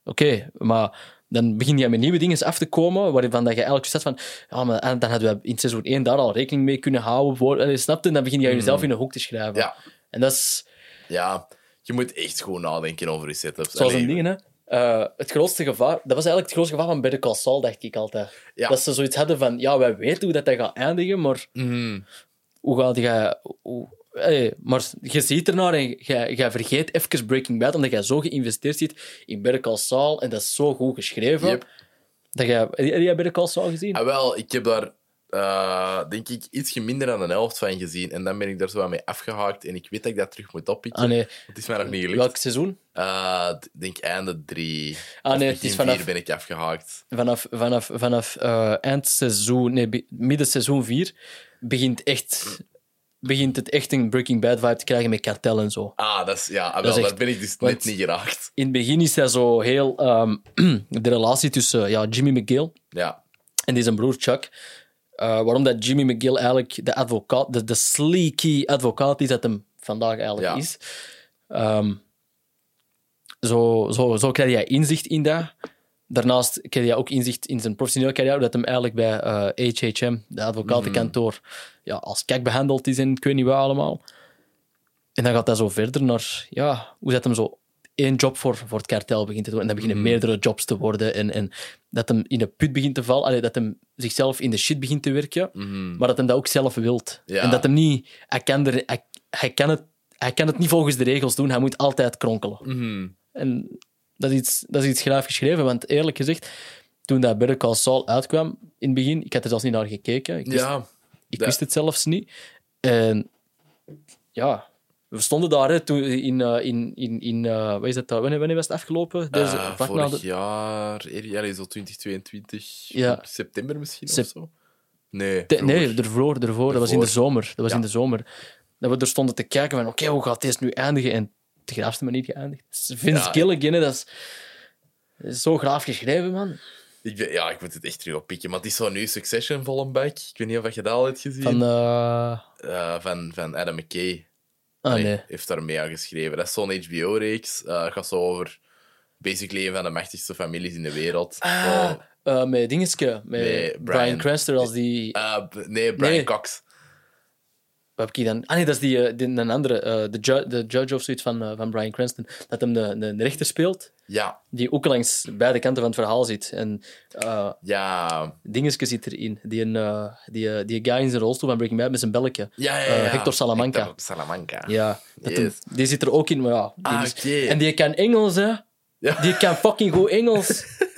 Speaker 2: oké, maar dan begin je met nieuwe dingen af te komen, waarvan dat je eigenlijk zegt van, ja, maar en dan hadden we in seizoen 1 daar al rekening mee kunnen houden. Voor, en snapte, dan begin je jezelf in een hoek te schrijven.
Speaker 1: Ja.
Speaker 2: En dat is
Speaker 1: ja, je moet echt goed nadenken over je setups.
Speaker 2: zoals een ding, hè. Eh, het grootste gevaar, dat was eigenlijk het grootste gevaar van Better Call Saul, dacht ik altijd.
Speaker 1: Ja.
Speaker 2: Dat ze zoiets hadden van, ja, wij weten hoe dat, dat gaat eindigen, maar
Speaker 1: Mhm.
Speaker 2: hoe gaat. Hoe, hey, maar je ziet ernaar en je vergeet even Breaking Bad, omdat jij zo geïnvesteerd zit in Better Call Saul en dat is zo goed geschreven.
Speaker 1: Yep.
Speaker 2: Dat jij, heb jij Better Call Saul gezien?
Speaker 1: Ah, wel, ik heb daar eh, denk ik ietsje minder dan een helft van gezien. En dan ben ik daar zo wat mee afgehaakt. En ik weet dat ik dat terug moet oppikken.
Speaker 2: Ah nee,
Speaker 1: Het is mij nog niet gelukt.
Speaker 2: welk seizoen?
Speaker 1: Ik denk einde drie.
Speaker 2: Ah, nee, het is vanaf-
Speaker 1: vier ben ik afgehaakt.
Speaker 2: Vanaf, vanaf, vanaf eh, eindseizoen, nee, midden seizoen 4 begint, echt, begint het echt een Breaking Bad vibe te krijgen met kartel en zo.
Speaker 1: Ah, dat is, ja, ah,
Speaker 2: Dat
Speaker 1: wel,
Speaker 2: is echt-
Speaker 1: daar ben ik dus net niet geraakt.
Speaker 2: In het begin is dat zo heel... ehm, [clears throat] de relatie tussen ja, Jimmy McGill
Speaker 1: Ja.
Speaker 2: en zijn broer Chuck. Eh, waarom dat Jimmy McGill eigenlijk de advocaat, de, de sleeky advocaat is dat hem vandaag eigenlijk
Speaker 1: Ja.
Speaker 2: is. Ehm, zo, zo, zo krijg je inzicht in dat. Daarnaast krijg je ook inzicht in zijn professionele carrière, dat hem eigenlijk bij eh, HHM, de advocatenkantoor, ja, als kijk behandeld is en ik weet niet wat allemaal. En dan gaat dat zo verder naar, ja, hoe dat hem zo één job voor, voor het kartel begint te doen. En dan beginnen meerdere jobs te worden. En, en dat hem in de put begint te vallen. Allee, dat hem zichzelf in de shit begint te werken. Maar dat hem dat ook zelf wilt.
Speaker 1: Ja.
Speaker 2: En dat hem niet... Hij kan, er, hij, hij, kan het, hij kan het niet volgens de regels doen. Hij moet altijd kronkelen.
Speaker 1: Mhm.
Speaker 2: En dat is iets, dat is iets graaf geschreven. Want eerlijk gezegd, toen dat Better Call Saul uitkwam in het begin, ik had er zelfs niet naar gekeken. Ik wist,
Speaker 1: Ja.
Speaker 2: ik wist het zelfs niet. En ja, we stonden daar hè, toen in, eh, in, in, in eh, wat is dat, wanneer, wanneer was het afgelopen? Deze, vlak na
Speaker 1: vorig
Speaker 2: de-
Speaker 1: jaar, ja, zo 2022,
Speaker 2: Ja.
Speaker 1: september misschien
Speaker 2: Sep-
Speaker 1: of zo. Nee,
Speaker 2: De- nee, ervoor, ervoor. Dat was in de zomer. Dat was
Speaker 1: Ja.
Speaker 2: in de zomer. Dat we er stonden te kijken van, oké, hoe gaat deze nu eindigen? En de graafste manier geëindigd. Vince
Speaker 1: Ja.
Speaker 2: Gilligan, hè, dat is, dat is zo graaf geschreven, man.
Speaker 1: Ik ben, ja, ik moet het echt terug oppikken. Maar het is zo nu Succession vol een bak. Ik weet niet of je dat al hebt gezien.
Speaker 2: Van,
Speaker 1: van, van Adam McKay.
Speaker 2: Ah,
Speaker 1: Allee,
Speaker 2: nee.
Speaker 1: heeft daar mee aan geschreven. Dat is zo'n HBO-reeks. Eh, Het gaat zo over basically een van de machtigste families in de wereld.
Speaker 2: Ah, eh, met Dingetje, met
Speaker 1: Nee,
Speaker 2: Brian,
Speaker 1: Brian.
Speaker 2: Cranston als die...
Speaker 1: eh, b- nee, Brian
Speaker 2: Nee.
Speaker 1: Cox.
Speaker 2: Wat heb ik dan? Ah nee, dat is die, eh, die een andere, eh, de, ju- de judge of zoiets van, eh, van Brian Cranston, dat hem de, de, de rechter speelt,
Speaker 1: Ja,
Speaker 2: die ook langs beide kanten van het verhaal zit. En
Speaker 1: ja,
Speaker 2: Dingeske zit erin, die, een, die, die guy in zijn rolstoel van Breaking Bad met zijn belletje.
Speaker 1: ja, ja, ja.
Speaker 2: Hector Salamanca.
Speaker 1: Hector Salamanca.
Speaker 2: Ja, hem- die zit er ook in, maar ja. die
Speaker 1: Ah.
Speaker 2: En die kan Engels, hè.
Speaker 1: Ja.
Speaker 2: Die kan fucking goed Engels. [laughs]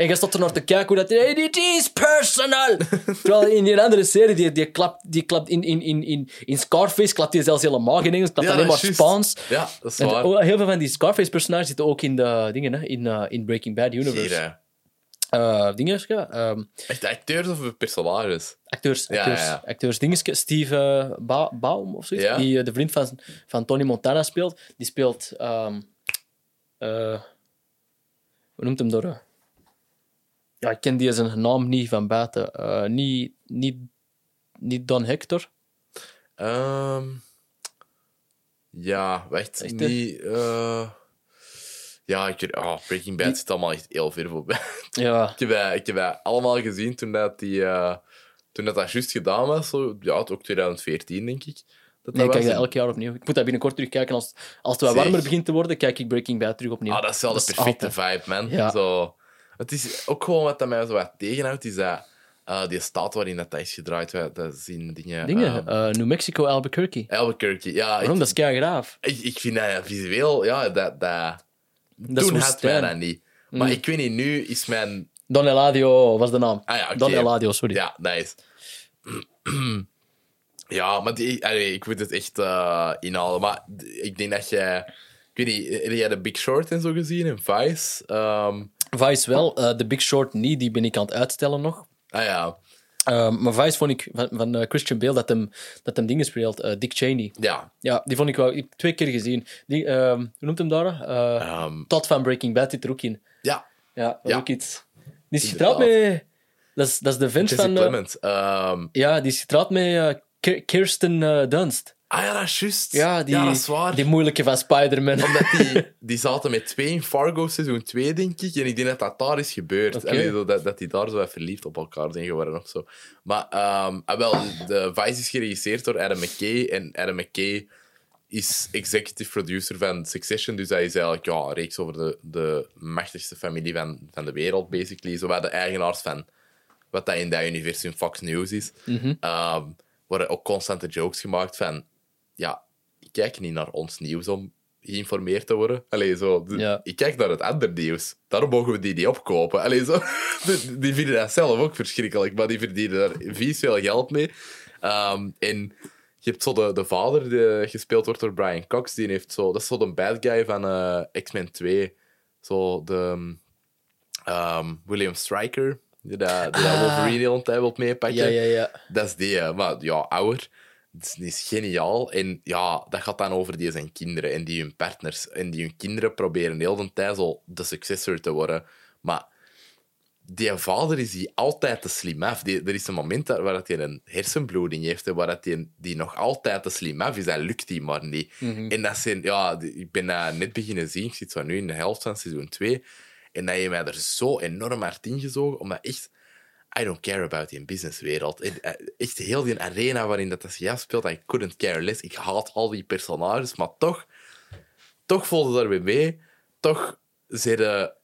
Speaker 2: En je er naar te kijken hoe dat... Hey, dit is personal! [laughs] Terwijl in die andere serie, die, die klapt, die klapt in, in, in, in, in Scarface, klapt hij zelfs helemaal geen Engels, klapt
Speaker 1: Ja,
Speaker 2: alleen maar Spaans.
Speaker 1: Ja, dat is
Speaker 2: En
Speaker 1: waar.
Speaker 2: heel veel van die Scarface-personages zitten ook in de dingen, hè, in, eh, in Breaking Bad Universe.
Speaker 1: Hier,
Speaker 2: Eh ja, ehm,
Speaker 1: Echt acteurs of personages?
Speaker 2: acteurs,
Speaker 1: Ja,
Speaker 2: acteurs,
Speaker 1: ja.
Speaker 2: acteurs. Dingeske, Steve eh, Ba- Baum of zoiets,
Speaker 1: Ja.
Speaker 2: die eh, de vriend van, van Tony Montana speelt, die speelt... ehm eh, hoe noemt hem door? Ja, ik ken die zijn naam niet van buiten. Eh, niet, niet, niet Don Hector.
Speaker 1: Ehm ja, wacht.
Speaker 2: Echt, hè?
Speaker 1: niet... eh, ja, ik weet... Oh, Breaking Bad zit allemaal echt heel ver voorbij. [laughs]
Speaker 2: Ja,
Speaker 1: ik, heb, dat- ik heb dat allemaal gezien toen dat, die, eh, toen dat, dat juist gedaan was. Zo, ja, ook 2014, denk ik. Dat
Speaker 2: nee, ik
Speaker 1: was.
Speaker 2: kijk dat elk jaar opnieuw. Ik moet dat binnenkort terugkijken. Als, als het wat warmer begint te worden, kijk ik Breaking Bad terug opnieuw.
Speaker 1: Ah, dat is wel de perfecte
Speaker 2: altijd-
Speaker 1: vibe, man.
Speaker 2: Ja.
Speaker 1: Zo, het is ook gewoon wat dat mij zo wat tegenhoudt, is dat eh, die staat waarin dat, dat is gedraaid, wat- dat zien dingen...
Speaker 2: Dingen.
Speaker 1: ehm,
Speaker 2: eh, New Mexico, Albuquerque.
Speaker 1: Albuquerque, ja.
Speaker 2: Waarom?
Speaker 1: Ik,
Speaker 2: Dat is kei graaf.
Speaker 1: ik, ik vind dat visueel, ja, dat... dat
Speaker 2: Dat
Speaker 1: toen had mij dat niet. Maar
Speaker 2: Mm.
Speaker 1: ik weet niet, nu is mijn...
Speaker 2: Don Eladio was de naam.
Speaker 1: Ah ja, oké.
Speaker 2: Don Eladio, sorry.
Speaker 1: Ja, nice. [clears throat] ja, maar die, allee, ik moet het echt eh, inhalen. Maar ik denk dat jij... Ik weet niet, heb jij de Big Short en zo gezien? En Vice? Ehm,
Speaker 2: Vice wel. eh The Big Short niet, die ben ik aan het uitstellen nog.
Speaker 1: ah ja,
Speaker 2: Ehm, maar Vice vond ik van, van eh, Christian Bale dat hem, dat hem dingen speelt. eh, Dick Cheney.
Speaker 1: ja.
Speaker 2: Ja, die vond ik wel. Ik heb twee keer gezien. Die, ehm, hoe noemt hem daar? Eh
Speaker 1: ehm,
Speaker 2: Todd van Breaking Bad zit er ook in.
Speaker 1: ja,
Speaker 2: Ja,
Speaker 1: Ja.
Speaker 2: ook iets. Die is getrouwd met... Dat is, dat is de vent van... eh,
Speaker 1: Clement.
Speaker 2: Ja, die is getrouwd met eh, Ki- Kirsten eh, Dunst.
Speaker 1: Ah ja, dat is juist.
Speaker 2: Ja, die,
Speaker 1: dat is waar.
Speaker 2: die moeilijke van Spider-Man.
Speaker 1: Omdat die, [laughs] die zaten met twee in Fargo seizoen 2, denk ik. En ik denk dat dat daar is gebeurd. Zo dat, dat die daar zo verliefd op elkaar zijn geworden of zo. Maar ah, wel, de Vice is geregisseerd door Adam McKay. En Adam McKay is executive producer van Succession. Dus hij is eigenlijk ja, een reeks over de, de machtigste familie van, van de wereld, basically. Zowel de eigenaars van wat dat in dat universum Fox News is. Ehm, worden ook constante jokes gemaakt van... Ja, ik kijk niet naar ons nieuws om geïnformeerd te worden. Allee, zo,
Speaker 2: Ja.
Speaker 1: Ik kijk naar het andere nieuws. Daarom mogen we die niet opkopen. Allee, zo, [laughs] die, die vinden dat zelf ook verschrikkelijk, maar die verdienen daar vies veel geld mee. Ehm, en je hebt zo de, de vader, die gespeeld wordt door Brian Cox. Die heeft zo, dat is zo de bad guy van eh, X-Men 2. Zo de ehm, William Stryker, die dat, die dat
Speaker 2: Ah.
Speaker 1: Wolverine de hele tijd wil meepakken.
Speaker 2: ja, ja, ja.
Speaker 1: Dat is die, hè. maar ja, ouder. Het is, geniaal. En ja, dat gaat dan over die zijn kinderen en die hun partners. En die hun kinderen proberen de hele tijd zo de successor te worden. Maar die vader is die altijd te slim af. Die, er is een moment waar dat hij een hersenbloeding heeft, en waar dat die, die nog altijd te slim af is. Dat lukt die maar niet. En dat zijn, ja, die- ik ben dat net beginnen zien. Ik zit zo nu in de helft van seizoen 2. En dat je mij er zo enorm hard ingezogen, omdat echt... I don't care about die businesswereld. Eh, Echt heel die arena waarin dat zich afspeelt, I couldn't care less. Ik haat al die personages, maar toch... Toch voelde daar weer mee. Toch zeiden...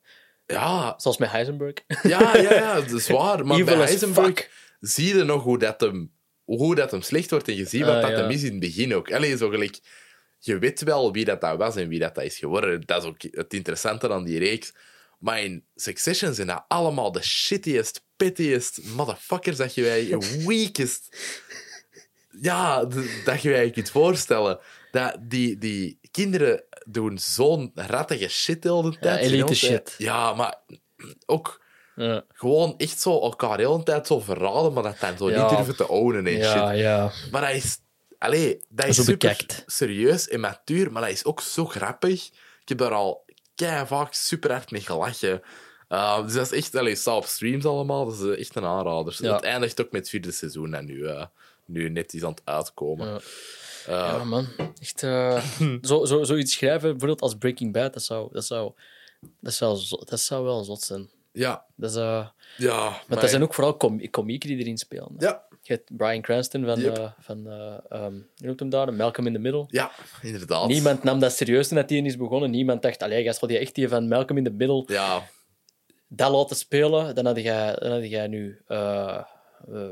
Speaker 1: Ja,
Speaker 2: Zoals met Heisenberg.
Speaker 1: ja, ja, ja, dat is waar. Maar bij Heisenberg
Speaker 2: fuck.
Speaker 1: zie je nog hoe dat hem, hoe dat hem slecht wordt. En je ziet wat
Speaker 2: Ah,
Speaker 1: dat
Speaker 2: ja.
Speaker 1: hem is in het begin ook. Allee, zo gelijk, je weet wel wie dat, dat was en wie dat, dat is geworden. Dat is ook het interessante aan die reeks. Maar in Succession zijn dat allemaal de shittiest, pettiest motherfuckers dat je wij [laughs] weakest... Ja, dat je je kunt voorstellen. Dat die, die kinderen doen zo'n rattige shit de hele tijd.
Speaker 2: elite
Speaker 1: hele tijd.
Speaker 2: shit.
Speaker 1: Ja, maar ook
Speaker 2: Ja,
Speaker 1: gewoon echt zo elkaar de hele tijd zo verraden, maar dat dan zo
Speaker 2: Ja.
Speaker 1: niet durven te ownen en
Speaker 2: ja.
Speaker 1: shit.
Speaker 2: ja.
Speaker 1: Maar dat is... Allee, dat is
Speaker 2: Zo
Speaker 1: super serieus en matuur, maar dat is ook zo grappig. Ik heb daar al kei vaak super hard mee gelachen. Uh, dus dat is echt... Allee, staat op streams allemaal, dat is echt een aanrader.
Speaker 2: Ja.
Speaker 1: Het eindigt ook met het vierde seizoen en nu, eh, nu net is aan het uitkomen.
Speaker 2: Ja.
Speaker 1: Uh,
Speaker 2: Ja, man. Echt, eh, [laughs] zo, zo, zoiets schrijven, bijvoorbeeld als Breaking Bad, dat zou, dat zou, dat zou, zo- dat zou wel zot zijn. Dat is, eh,
Speaker 1: Ja,
Speaker 2: maar dat zijn ook vooral com komieken die erin spelen.
Speaker 1: Ja,
Speaker 2: Je hebt Brian Cranston van,
Speaker 1: Yep.
Speaker 2: eh, van eh, ehm, hoe noemt hem daar? Malcolm in the Middle.
Speaker 1: ja, inderdaad.
Speaker 2: Niemand nam dat serieus toen die is begonnen. Niemand dacht, allee, gast, wil je echt die van Malcolm in the Middle
Speaker 1: Ja,
Speaker 2: dat laten spelen? Dan had jij, dan had jij nu... eh,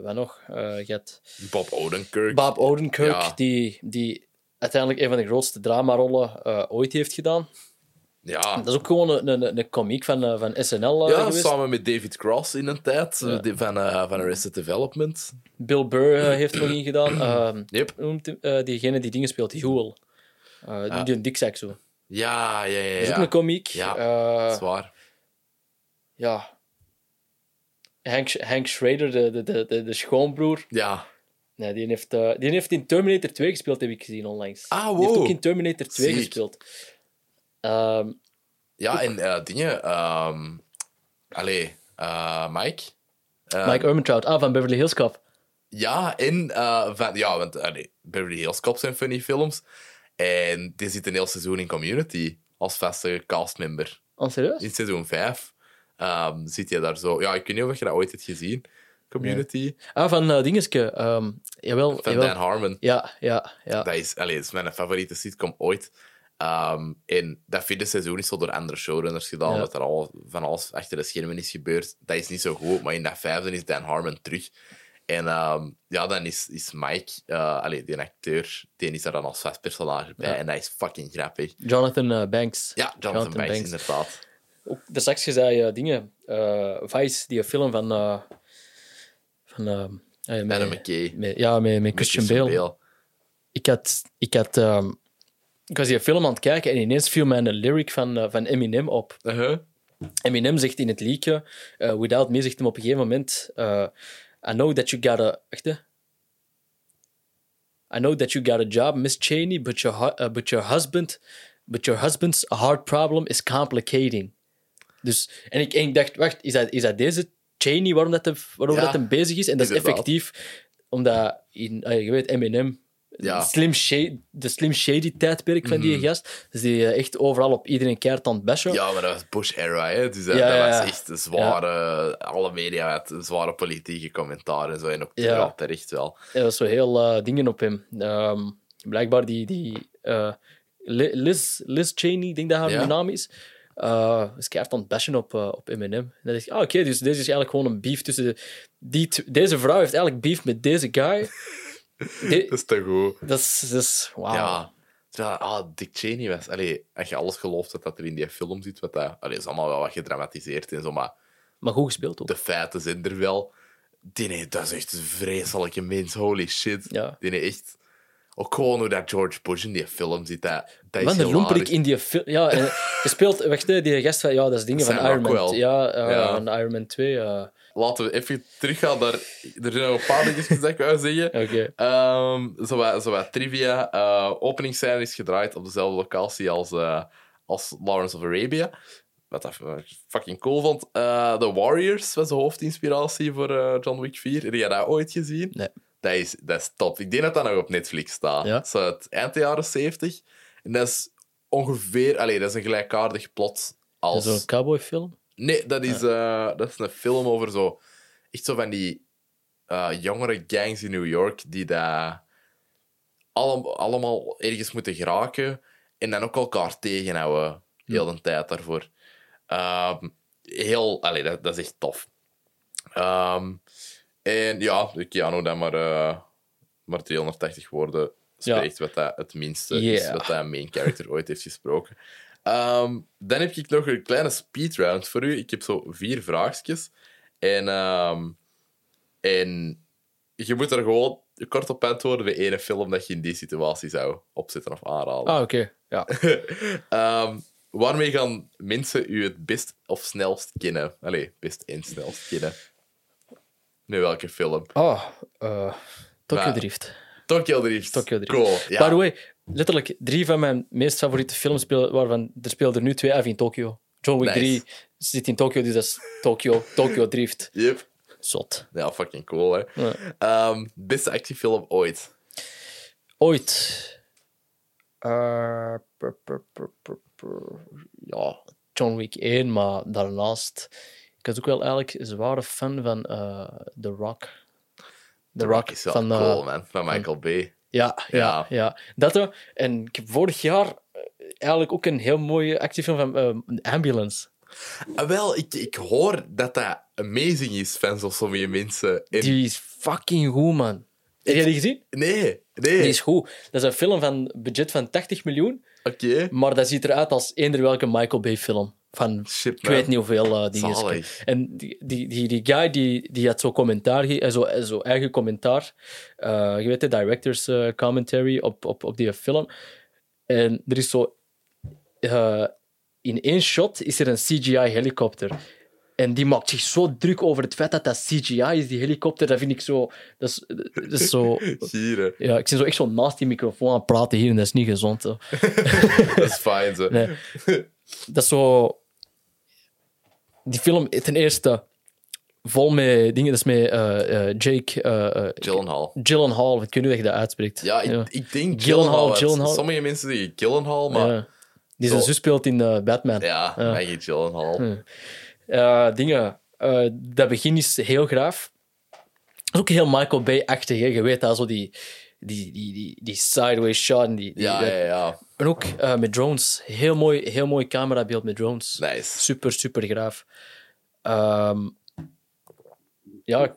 Speaker 2: wat nog? Je had
Speaker 1: Bob Odenkirk.
Speaker 2: Bob Odenkirk,
Speaker 1: Ja.
Speaker 2: die, die uiteindelijk een van de grootste dramarollen ooit heeft gedaan.
Speaker 1: Ja,
Speaker 2: Dat is ook gewoon een, een, een komiek van, eh, van SNL eh,
Speaker 1: ja
Speaker 2: geweest.
Speaker 1: samen met David Cross in een tijd,
Speaker 2: Ja.
Speaker 1: die van, eh, van Arrested Development.
Speaker 2: Bill Burr eh, heeft er nog in gedaan. [clears throat] Ehm,
Speaker 1: Yep.
Speaker 2: Eh, diegene die dingen speelt. Eh
Speaker 1: Ja.
Speaker 2: Die een dikzak zo. Dat
Speaker 1: Ja, ja, ja.
Speaker 2: is ook
Speaker 1: ja.
Speaker 2: een komiek.
Speaker 1: Ja,
Speaker 2: Eh,
Speaker 1: Zwaar.
Speaker 2: ja. Hank, Hank Schrader, de, de, de, de, schoonbroer.
Speaker 1: Ja.
Speaker 2: Nee, die, heeft, eh, die heeft in Terminator 2 gespeeld, heb ik gezien onlangs.
Speaker 1: Ah,
Speaker 2: Die heeft
Speaker 1: wow.
Speaker 2: ook in Terminator 2
Speaker 1: Ziek.
Speaker 2: gespeeld. Ehm,
Speaker 1: Ja, en eh, dingen... ehm allee, eh, Mike? Eh,
Speaker 2: Mike Ehrmantraut, ah, van Beverly Hills Cop.
Speaker 1: Ja, en eh, van, ja, want allee, Beverly Hills Cop zijn funny films. En die zit een heel seizoen in Community als vaste castmember.
Speaker 2: Oh, serieus?
Speaker 1: In seizoen 5 ehm, zit je daar zo. Ja, ik weet niet of je dat ooit hebt gezien. Community.
Speaker 2: Ah, van uh, Dingeske. ehm, jawel,
Speaker 1: Van
Speaker 2: jawel.
Speaker 1: Dan Harmon.
Speaker 2: Ja, ja, ja.
Speaker 1: Dat is, allee, dat is mijn favoriete sitcom ooit. Ehm, en dat vierde seizoen is zo door andere showrunners gedaan,
Speaker 2: Ja.
Speaker 1: dat er al van alles achter de schermen is gebeurd. Dat is niet zo goed, maar in dat vijfde is Dan Harmon terug. En ehm, ja, dan is, is Mike, eh allee, die acteur, die is er dan als vast personage bij.
Speaker 2: Ja.
Speaker 1: En dat is fucking grappig.
Speaker 2: Jonathan eh, Banks.
Speaker 1: Ja, Jonathan, Banks, inderdaad.
Speaker 2: Ook, straks zei je dingen. eh, Vice, die film van... eh van eh, eh, met-
Speaker 1: Adam McKay.
Speaker 2: met- ja, met, met Christian Bale. Ik had... Ik, had ehm, ik was die film aan het kijken en ineens viel mij een lyric van, eh, van Eminem op.
Speaker 1: Uh-huh.
Speaker 2: Eminem zegt in het liedje, eh, Without Me zegt hem op een gegeven moment, eh, I know that you got a... Hè. I know that you got a job, Miss Cheney, but your, but your husband, but your husband's heart problem is complicating. Dus, en ik, en ik dacht, wacht, is dat, is dat deze Cheney waarom dat, de, waarom
Speaker 1: Ja,
Speaker 2: dat hem bezig is? En dat is effectief omdat, in, je weet, Eminem,
Speaker 1: Ja.
Speaker 2: Slim Shady, de Slim Shady tijdperk van die gast, dus die eh, echt overal op iedereen keert aan het bashen.
Speaker 1: Ja, maar dat was Bush-era, hè. Dus dat,
Speaker 2: Ja,
Speaker 1: dat was echt een zware... Alle media had een zware politieke commentaar en zo. En ook
Speaker 2: Ja.
Speaker 1: ja. terecht wel.
Speaker 2: Er was zo heel eh, dingen op hem. Ehm, blijkbaar die, die eh, Li- Liz, Liz Cheney, ik denk dat haar
Speaker 1: Ja.
Speaker 2: naam is, eh is keihard aan het bashen op, eh, op Eminem. En dan dacht ik, ah, oké, dus deze is eigenlijk gewoon een beef tussen... De, die, deze vrouw heeft eigenlijk beef met deze guy. [laughs]
Speaker 1: Dat is te goed.
Speaker 2: dat is... Dat is wauw.
Speaker 1: Ja. Ah, Dick Cheney was... Allee, als je alles gelooft dat, dat er in die film zit, wat dat... Allee, is allemaal wel wat gedramatiseerd en zo, maar
Speaker 2: Maar goed gespeeld ook.
Speaker 1: de feiten zijn er wel. Die dat is echt een vreselijke mens. Holy shit.
Speaker 2: Ja.
Speaker 1: Die echt... Ook gewoon hoe dat George Bush in die film zit, dat, dat is
Speaker 2: Lomperik
Speaker 1: hilarisch.
Speaker 2: in die film... Ja, en je speelt... [laughs] Wacht, hè, die gast van... Ja, dat is dingen van Iron Man. Ja, eh,
Speaker 1: Ja.
Speaker 2: van Iron Man 2. eh.
Speaker 1: Laten we even teruggaan naar... Er zijn nog een paar dingetjes dat ik wou zeggen. [laughs]
Speaker 2: Oké.
Speaker 1: Ehm wat trivia. Eh openingsscène is gedraaid op dezelfde locatie als, eh, als Lawrence of Arabia. Wat dat fucking cool vond. Eh The Warriors was de hoofdinspiratie voor John Wick 4. Heb jij dat ooit gezien?
Speaker 2: Nee.
Speaker 1: Dat is, dat is top. Ik denk dat dat nog op Netflix staat.
Speaker 2: Ja?
Speaker 1: Zo het eind jaren 70. En dat is ongeveer... Allee, dat is een gelijkaardig plot als...
Speaker 2: Zo'n cowboyfilm.
Speaker 1: Nee, dat is, eh, dat is een film over zo... Echt zo van die eh, jongere gangs in New York die daar allemaal, allemaal ergens moeten geraken en dan ook elkaar tegenhouden. Heel de tijd daarvoor. Ehm, heel... Allee, dat, dat is echt tof. Ehm, en ja, Keanu dan maar, eh, maar 380 woorden spreekt, wat dat het minste is wat dat een main character ooit heeft gesproken. Ehm, dan heb ik nog een kleine speedround voor u. Ik heb zo vier vraagjes. En, ehm, en je moet er gewoon kort op antwoorden bij ene film dat je in die situatie zou opzetten of aanraden.
Speaker 2: Ah, oké. Ja. [laughs]
Speaker 1: Ehm, waarmee gaan mensen u het best of snelst kennen? Allee, best en snelst kennen. Nu welke film?
Speaker 2: Oh, eh Tokyo
Speaker 1: Maar-
Speaker 2: Drift.
Speaker 1: Tokyo Drift.
Speaker 2: Tokyo Drift.
Speaker 1: Cool. Ja.
Speaker 2: By the way, letterlijk drie van mijn meest favoriete films, spelen, waarvan er speelden er nu twee af in Tokyo. John Wick
Speaker 1: Nice.
Speaker 2: 3 zit in Tokyo, dus dat is Tokyo. Tokyo Drift. [laughs]
Speaker 1: Yep.
Speaker 2: Zot.
Speaker 1: Ja, fucking cool, hè.
Speaker 2: Ja.
Speaker 1: Ehm, beste actiefilm ooit.
Speaker 2: Ooit. Eh, ja, John Wick 1, maar daarnaast ik was ook wel eigenlijk een zware fan van eh, The Rock.
Speaker 1: The Rock is wel
Speaker 2: van, eh,
Speaker 1: cool, man. Van Michael Bay.
Speaker 2: Ja, ja,
Speaker 1: Ja.
Speaker 2: ja. Dat ook. En ik heb vorig jaar eh, eigenlijk ook een heel mooie actiefilm van eh, Ambulance.
Speaker 1: Ah, wel, ik, ik hoor dat dat amazing is, fans of sommige mensen. En-
Speaker 2: Die is fucking goed, man. Heb jij die gezien?
Speaker 1: Nee,
Speaker 2: Die
Speaker 1: nee.
Speaker 2: is goed. Dat is een film van budget van 80 miljoen,
Speaker 1: Oké.
Speaker 2: maar dat ziet eruit als eender welke Michael Bay film. Van,
Speaker 1: Shit,
Speaker 2: ik weet niet hoeveel eh dingen. En die, die, die, die guy die, die had zo commentaar, eh, zo, eh, zo eigen commentaar. je weet de director's commentary op, op, op die film. En er is zo. in één shot is er een CGI-helikopter. En die maakt zich zo druk over het feit dat dat CGI is, die helikopter. Dat vind ik zo. Dat is, dat is zo. [laughs]
Speaker 1: Gieren.
Speaker 2: Ja, ik zit zo echt zo naast die microfoon aan het praten hier en dat is niet gezond. Zo. [laughs]
Speaker 1: Dat is fijn, zo.
Speaker 2: Nee. [laughs] Dat is zo. Die film, ten eerste, vol met dingen. Dat is met eh, eh, Jake eh,
Speaker 1: Gyllenhaal.
Speaker 2: Gyllenhaal. Ik weet niet hoe je dat uitspreekt.
Speaker 1: Ja, ik, ik denk
Speaker 2: Gyllenhaal,
Speaker 1: Gyllenhaal. Sommige mensen zeggen Gyllenhaal, maar...
Speaker 2: Ja. Die zijn zus speelt in Batman.
Speaker 1: Ja,
Speaker 2: Ja.
Speaker 1: Maggie Gyllenhaal.
Speaker 2: Eh, dingen. dat begin is heel graaf. Dat is ook heel Michael Bay-achtig. Je weet dat, zo die, die, die, die, die sideways shot. En, die, die-
Speaker 1: Ja, ja, ja.
Speaker 2: en ook eh, met drones. Heel mooi, heel mooi camerabeeld met drones.
Speaker 1: Nice.
Speaker 2: Super, super graaf. Ehm, ja,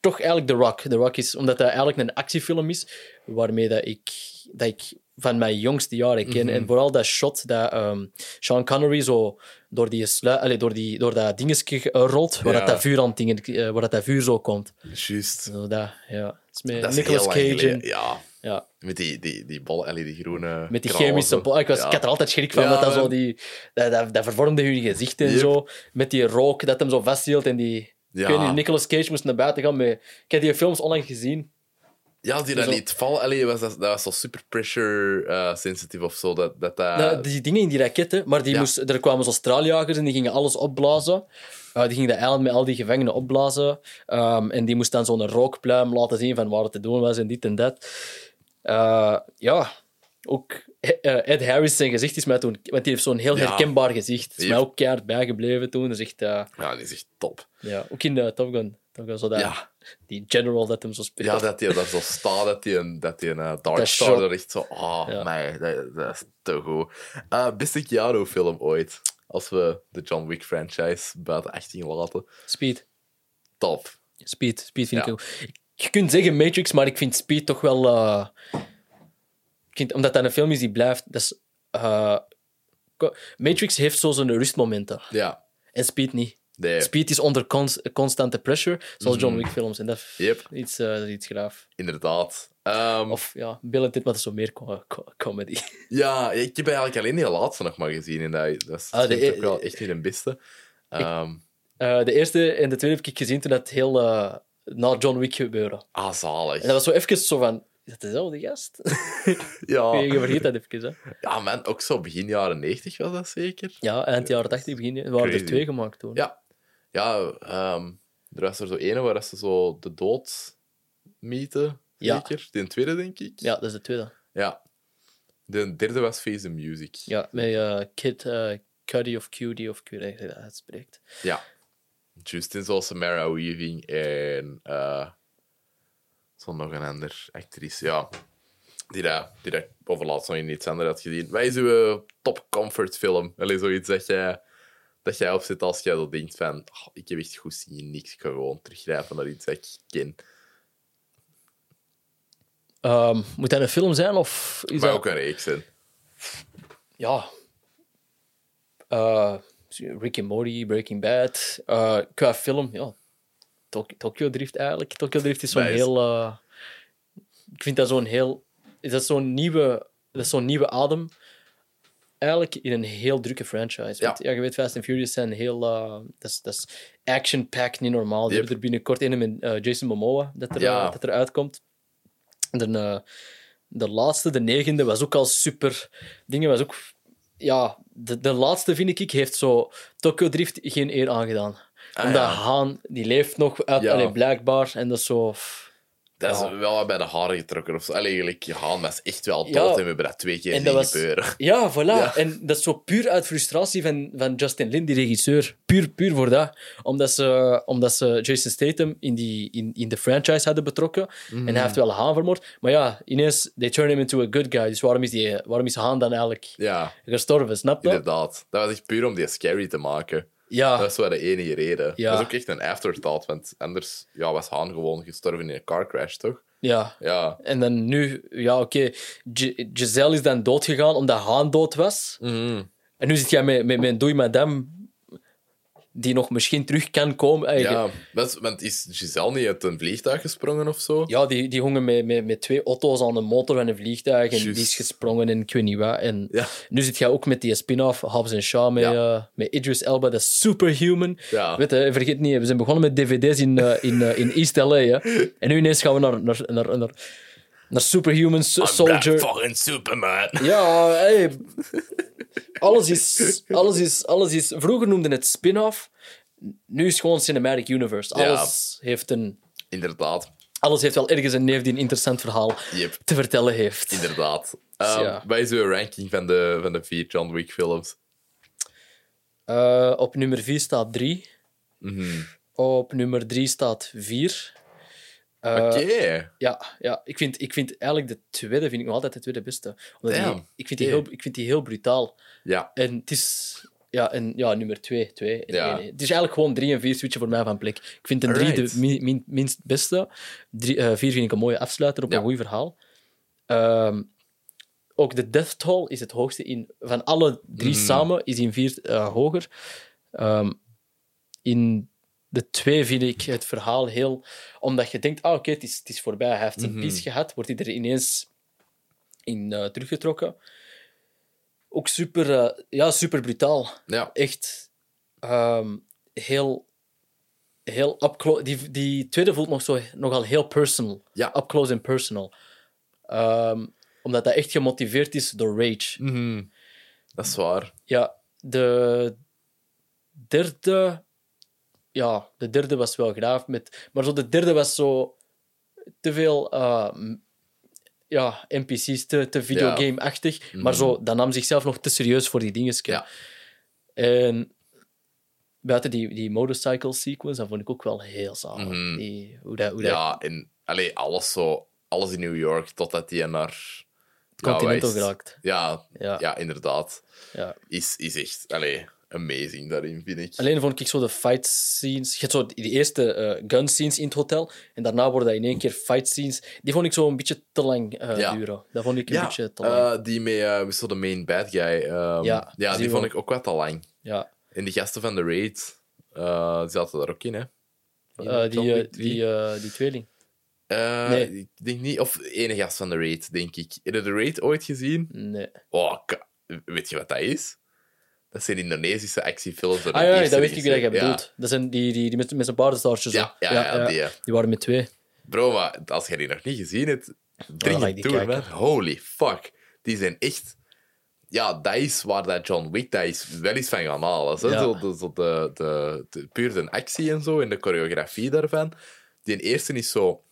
Speaker 2: toch eigenlijk The Rock. The Rock is, omdat dat eigenlijk een actiefilm is, waarmee dat ik, dat ik van mijn jongste jaren ken. En vooral dat shot dat ehm, Sean Connery zo door, die allee, door, die, door dat dingetje rolt, waar,
Speaker 1: Ja.
Speaker 2: dat, dat vuur aan dingen, eh, waar dat, dat vuur zo komt.
Speaker 1: Juist.
Speaker 2: Zo dat, ja. Is met
Speaker 1: Dat is
Speaker 2: Nicolas Cage. En,
Speaker 1: Ja,
Speaker 2: ja,
Speaker 1: met die, die, die bol, allee, die groene
Speaker 2: met die chemische... bol- Ik, was,
Speaker 1: Ja.
Speaker 2: ik had er altijd schrik van, dat, dat, zo die, dat, dat, dat vervormde hun gezicht en
Speaker 1: Yep.
Speaker 2: zo. Met die rook dat hem zo vasthield en die...
Speaker 1: Ja.
Speaker 2: Ik weet niet, Nicolas Cage moest naar buiten gaan. Met... Ik heb die films onlangs gezien.
Speaker 1: Ja, als die dat
Speaker 2: Zo.
Speaker 1: niet vallen, allee, was dat, dat was zo super pressure eh, sensitive of zo. Dat, dat, dat...
Speaker 2: Nou, die dingen in die raketten, maar die
Speaker 1: Ja.
Speaker 2: moest, er kwamen zo straaljagers en die gingen alles opblazen. Eh, die gingen de eiland met al die gevangenen opblazen. Ehm, en die moest dan zo'n rookpluim laten zien van waar het te doen was en dit en dat. Eh, ja, ook Ed Harris zijn gezicht is mij toen... Want die heeft zo'n heel
Speaker 1: Ja.
Speaker 2: herkenbaar gezicht. is mij ook keihard bijgebleven toen. Dat is echt... eh,
Speaker 1: Ja, die is echt top.
Speaker 2: ja, ook in de Top Gun. Zo dat,
Speaker 1: Ja.
Speaker 2: Die general dat hem zo speelt.
Speaker 1: Ja, dat hij daar zo staat, dat hij een, dat die een uh, Dark
Speaker 2: Dat
Speaker 1: Star
Speaker 2: shot.
Speaker 1: er echt zo... Oh,
Speaker 2: Ja.
Speaker 1: mij, dat, dat is te goed. Eh, beste Keanu-film ooit. Als we de John Wick franchise buiten 18 laten.
Speaker 2: Speed.
Speaker 1: Top.
Speaker 2: Speed, Speed vind
Speaker 1: Ja.
Speaker 2: ik ook. Je kunt zeggen Matrix, maar ik vind Speed toch wel. eh, vind, omdat dat een film is die blijft. Dat is, Matrix heeft zo zijn rustmomenten.
Speaker 1: Ja.
Speaker 2: En Speed niet.
Speaker 1: Nee.
Speaker 2: Speed is onder cons- constante pressure, zoals John Wick films. En dat is
Speaker 1: Mhm. Yep.
Speaker 2: iets, iets graaf.
Speaker 1: Inderdaad. Ehm,
Speaker 2: Of ja, Bill maar dat is zo meer co- co- comedy. [laughs]
Speaker 1: Ja, ik heb eigenlijk alleen die laatste nog maar gezien. En dat, dat is
Speaker 2: Ah, de-
Speaker 1: ook wel echt niet een beste. Ehm,
Speaker 2: Eh, de eerste en de tweede heb ik gezien toen dat heel eh, na John Wick gebeurde.
Speaker 1: ah, zalig.
Speaker 2: En dat was zo even zo van. Is dat dezelfde gast? [laughs]
Speaker 1: Ja. [laughs]
Speaker 2: Je vergeet dat even. Hè.
Speaker 1: ja, man, ook zo begin jaren 90 was dat zeker.
Speaker 2: Ja, eind jaren 80 begin. Er waren
Speaker 1: Crazy.
Speaker 2: er twee gemaakt toen.
Speaker 1: Ja. Ja, ehm, er was er zo ene waar ze zo de dood mieten,
Speaker 2: Ja.
Speaker 1: zeker. De tweede, denk ik.
Speaker 2: Ja, dat is de tweede.
Speaker 1: Ja. De derde was Face the Music.
Speaker 2: Ja, met eh, Kid eh, Cudi of Cudi of je dat uitspreekt.
Speaker 1: Ja. Justin zoals Samara Weaving en eh zo nog een ander actrice. Ja. Die dat, die dat overlaatst nog in iets anders had gezien. Wat is uw top comfort film? Allee, zoiets dat jij, dat jij opzet als jij zo denkt van "Oh, ik heb echt goed zien niks. Ik ga gewoon teruggrijpen naar iets dat ik ken.
Speaker 2: Ehm, moet dat een film zijn of is
Speaker 1: Maar
Speaker 2: dat...
Speaker 1: ook een reeks, hè.
Speaker 2: Ja. Eh, Rick and Morty, Breaking Bad. Eh, qua film, ja. Tok- Tokyo Drift eigenlijk. Tokyo Drift is zo'n
Speaker 1: Nice.
Speaker 2: heel... eh, ik vind dat zo'n heel... Is dat zo'n nieuwe, dat is zo'n nieuwe adem eigenlijk in een heel drukke franchise.
Speaker 1: Ja.
Speaker 2: Want, ja, je weet, Fast and Furious zijn heel... eh, dat is- dat is action-packed, niet normaal.
Speaker 1: Yep.
Speaker 2: hebben er binnenkort een met eh, Jason Momoa dat er,
Speaker 1: Ja.
Speaker 2: eh, dat er uitkomt. En de, de laatste, de negende, was ook al super... Dingen was ook... Ja, de, de laatste, vind ik, heeft zo Tokyo Drift geen eer aangedaan.
Speaker 1: Ah,
Speaker 2: Omdat
Speaker 1: ja.
Speaker 2: Haan, die leeft nog uit, allee, blijkbaar. En dat is zo...
Speaker 1: Dat is
Speaker 2: Ja.
Speaker 1: wel wat bij de haren getrokken of zo. Allee, eigenlijk, je Haan was echt wel dood
Speaker 2: Ja.
Speaker 1: en we hebben dat twee keer
Speaker 2: En
Speaker 1: zien
Speaker 2: dat was-
Speaker 1: gebeuren.
Speaker 2: Ja, voilà.
Speaker 1: Ja.
Speaker 2: En dat is zo puur uit frustratie van, van Justin Lin, die regisseur. Puur, puur voor dat. Omdat ze, omdat ze Jason Statham in, die, in, in de franchise hadden betrokken.
Speaker 1: Mhm.
Speaker 2: En hij heeft wel Haan vermoord. Maar ja, ineens, they turn him into a good guy. Dus waarom is, die, waarom is Haan dan eigenlijk
Speaker 1: Ja,
Speaker 2: gestorven? Snap je?
Speaker 1: inderdaad. Dat was echt puur om die scary te maken.
Speaker 2: Ja.
Speaker 1: Dat is wel de enige reden.
Speaker 2: Ja.
Speaker 1: Dat is ook echt een afterthought, want anders ja, was Haan gewoon gestorven in een car crash, toch?
Speaker 2: Ja.
Speaker 1: Ja.
Speaker 2: En dan nu, ja, oké. Gi- Giselle is dan doodgegaan omdat Haan dood was.
Speaker 1: Mhm.
Speaker 2: En nu zit jij met, met, met Doei Madame, die nog misschien terug kan komen. Eh,
Speaker 1: Ja, dat want is Giselle niet uit een vliegtuig gesprongen of zo?
Speaker 2: Ja, die, die hongen met, met, met twee auto's aan de motor van een vliegtuig. En die is gesprongen en ik weet niet wat. En
Speaker 1: Ja.
Speaker 2: nu zit jij ook met die spin-off, Hobbs en Shaw, met,
Speaker 1: Ja.
Speaker 2: eh, met Idris Elba, is superhuman.
Speaker 1: Ja.
Speaker 2: Weet je, vergeet niet, we zijn begonnen met dvd's in, eh, in, eh, in East LA. Hè. [laughs] En nu ineens gaan we naar, naar, naar, naar, naar Superhuman S-
Speaker 1: I'm
Speaker 2: Soldier.
Speaker 1: fucking Superman. [laughs]
Speaker 2: Ja, hey. alles, is, alles, is, alles is... Vroeger noemden het spin-off. Nu is het gewoon Cinematic Universe.
Speaker 1: Ja.
Speaker 2: Alles, heeft een,
Speaker 1: Inderdaad.
Speaker 2: alles heeft wel ergens een neef die een interessant verhaal
Speaker 1: Yep.
Speaker 2: te vertellen heeft.
Speaker 1: Inderdaad. Um,
Speaker 2: ja.
Speaker 1: Wat is uw ranking van de, van de vier John Wick films?
Speaker 2: Eh, op nummer 4 staat 3.
Speaker 1: Mhm.
Speaker 2: Op nummer 3 staat 4.
Speaker 1: Oké.
Speaker 2: Ja, ja ik, vind, ik vind eigenlijk de tweede vind ik nog altijd de tweede beste. Omdat die, ik, vind die heel, ik vind die heel brutaal.
Speaker 1: Ja.
Speaker 2: En het is... Ja, en, ja nummer 2. twee,
Speaker 1: Ja.
Speaker 2: Het is eigenlijk gewoon 3 en 4 switchen voor mij van plek. Ik vind een 3
Speaker 1: Alright.
Speaker 2: de min- min- minst beste. 4 vind ik een mooie afsluiter op
Speaker 1: Ja.
Speaker 2: een goed verhaal. Ehm, ook de death toll is het hoogste in... Van alle drie
Speaker 1: Mhm.
Speaker 2: samen is in 4 eh, hoger. Ehm, in de twee vind ik het verhaal heel... Omdat je denkt, ah, oké, het, is, het is voorbij. Hij heeft zijn
Speaker 1: Mhm.
Speaker 2: pies gehad. Wordt hij er ineens in eh, teruggetrokken. Ook super, eh, ja, super brutaal.
Speaker 1: Ja.
Speaker 2: Echt ehm, heel... Heel up close. Die, die tweede voelt nog zo, nogal heel personal.
Speaker 1: Ja.
Speaker 2: Up close and personal. Ehm, omdat dat echt gemotiveerd is door rage.
Speaker 1: Mhm. Dat is waar.
Speaker 2: Ja, de derde... Ja, de derde was wel graaf. Met, maar zo de derde was zo te veel... eh, ja, NPC's, te, te videogame-achtig. Maar zo, dat nam zichzelf nog te serieus voor die dingetjes.
Speaker 1: Ja.
Speaker 2: En buiten die, die motorcycle sequence, dat vond ik ook wel heel zalig.
Speaker 1: Mhm.
Speaker 2: Die, hoe dat, hoe dat
Speaker 1: Ja, en alles zo... Alles in New York, totdat hij naar...
Speaker 2: het
Speaker 1: is-
Speaker 2: geraakt.
Speaker 1: Ja,
Speaker 2: Ja.
Speaker 1: ja. inderdaad.
Speaker 2: Ja.
Speaker 1: Is, is echt... amazing daarin, vind ik.
Speaker 2: Alleen vond ik zo de fight scenes. Je hebt zo die eerste eh, gun scenes in het hotel. En daarna worden dat in één keer fight scenes. Die vond ik zo een beetje te lang eh,
Speaker 1: Ja.
Speaker 2: duren. Dat vond ik een
Speaker 1: ja,
Speaker 2: beetje te lang.
Speaker 1: eh, die met uh, zo de main bad guy. ehm,
Speaker 2: Ja,
Speaker 1: ja die vond ik ook wat te lang.
Speaker 2: ja.
Speaker 1: En die gasten van de Raid, die zaten daar ook in, hè? In
Speaker 2: die,
Speaker 1: John Wick 3.
Speaker 2: die, die tweeling. Nee.
Speaker 1: Ik denk niet... Of ene gast van de Raid, denk ik. Heb je de Raid ooit gezien?
Speaker 2: Nee.
Speaker 1: Oh, weet je wat dat is? Dat zijn Indonesische actiefilms.
Speaker 2: Ah ja, dat weet ik dat je bedoelt. Dat zijn die, die, die met, met zijn.
Speaker 1: Ja, ja, ja, die,
Speaker 2: waren met twee.
Speaker 1: Bro, maar als je die nog niet gezien hebt, toe,
Speaker 2: kijken.
Speaker 1: man. Holy fuck. Die zijn echt... Ja, dat is waar dat John Wick dat is wel iets van gaan halen. Zo, de, zo de, de, de, puur de actie en zo, en de choreografie daarvan. Die eerste is zo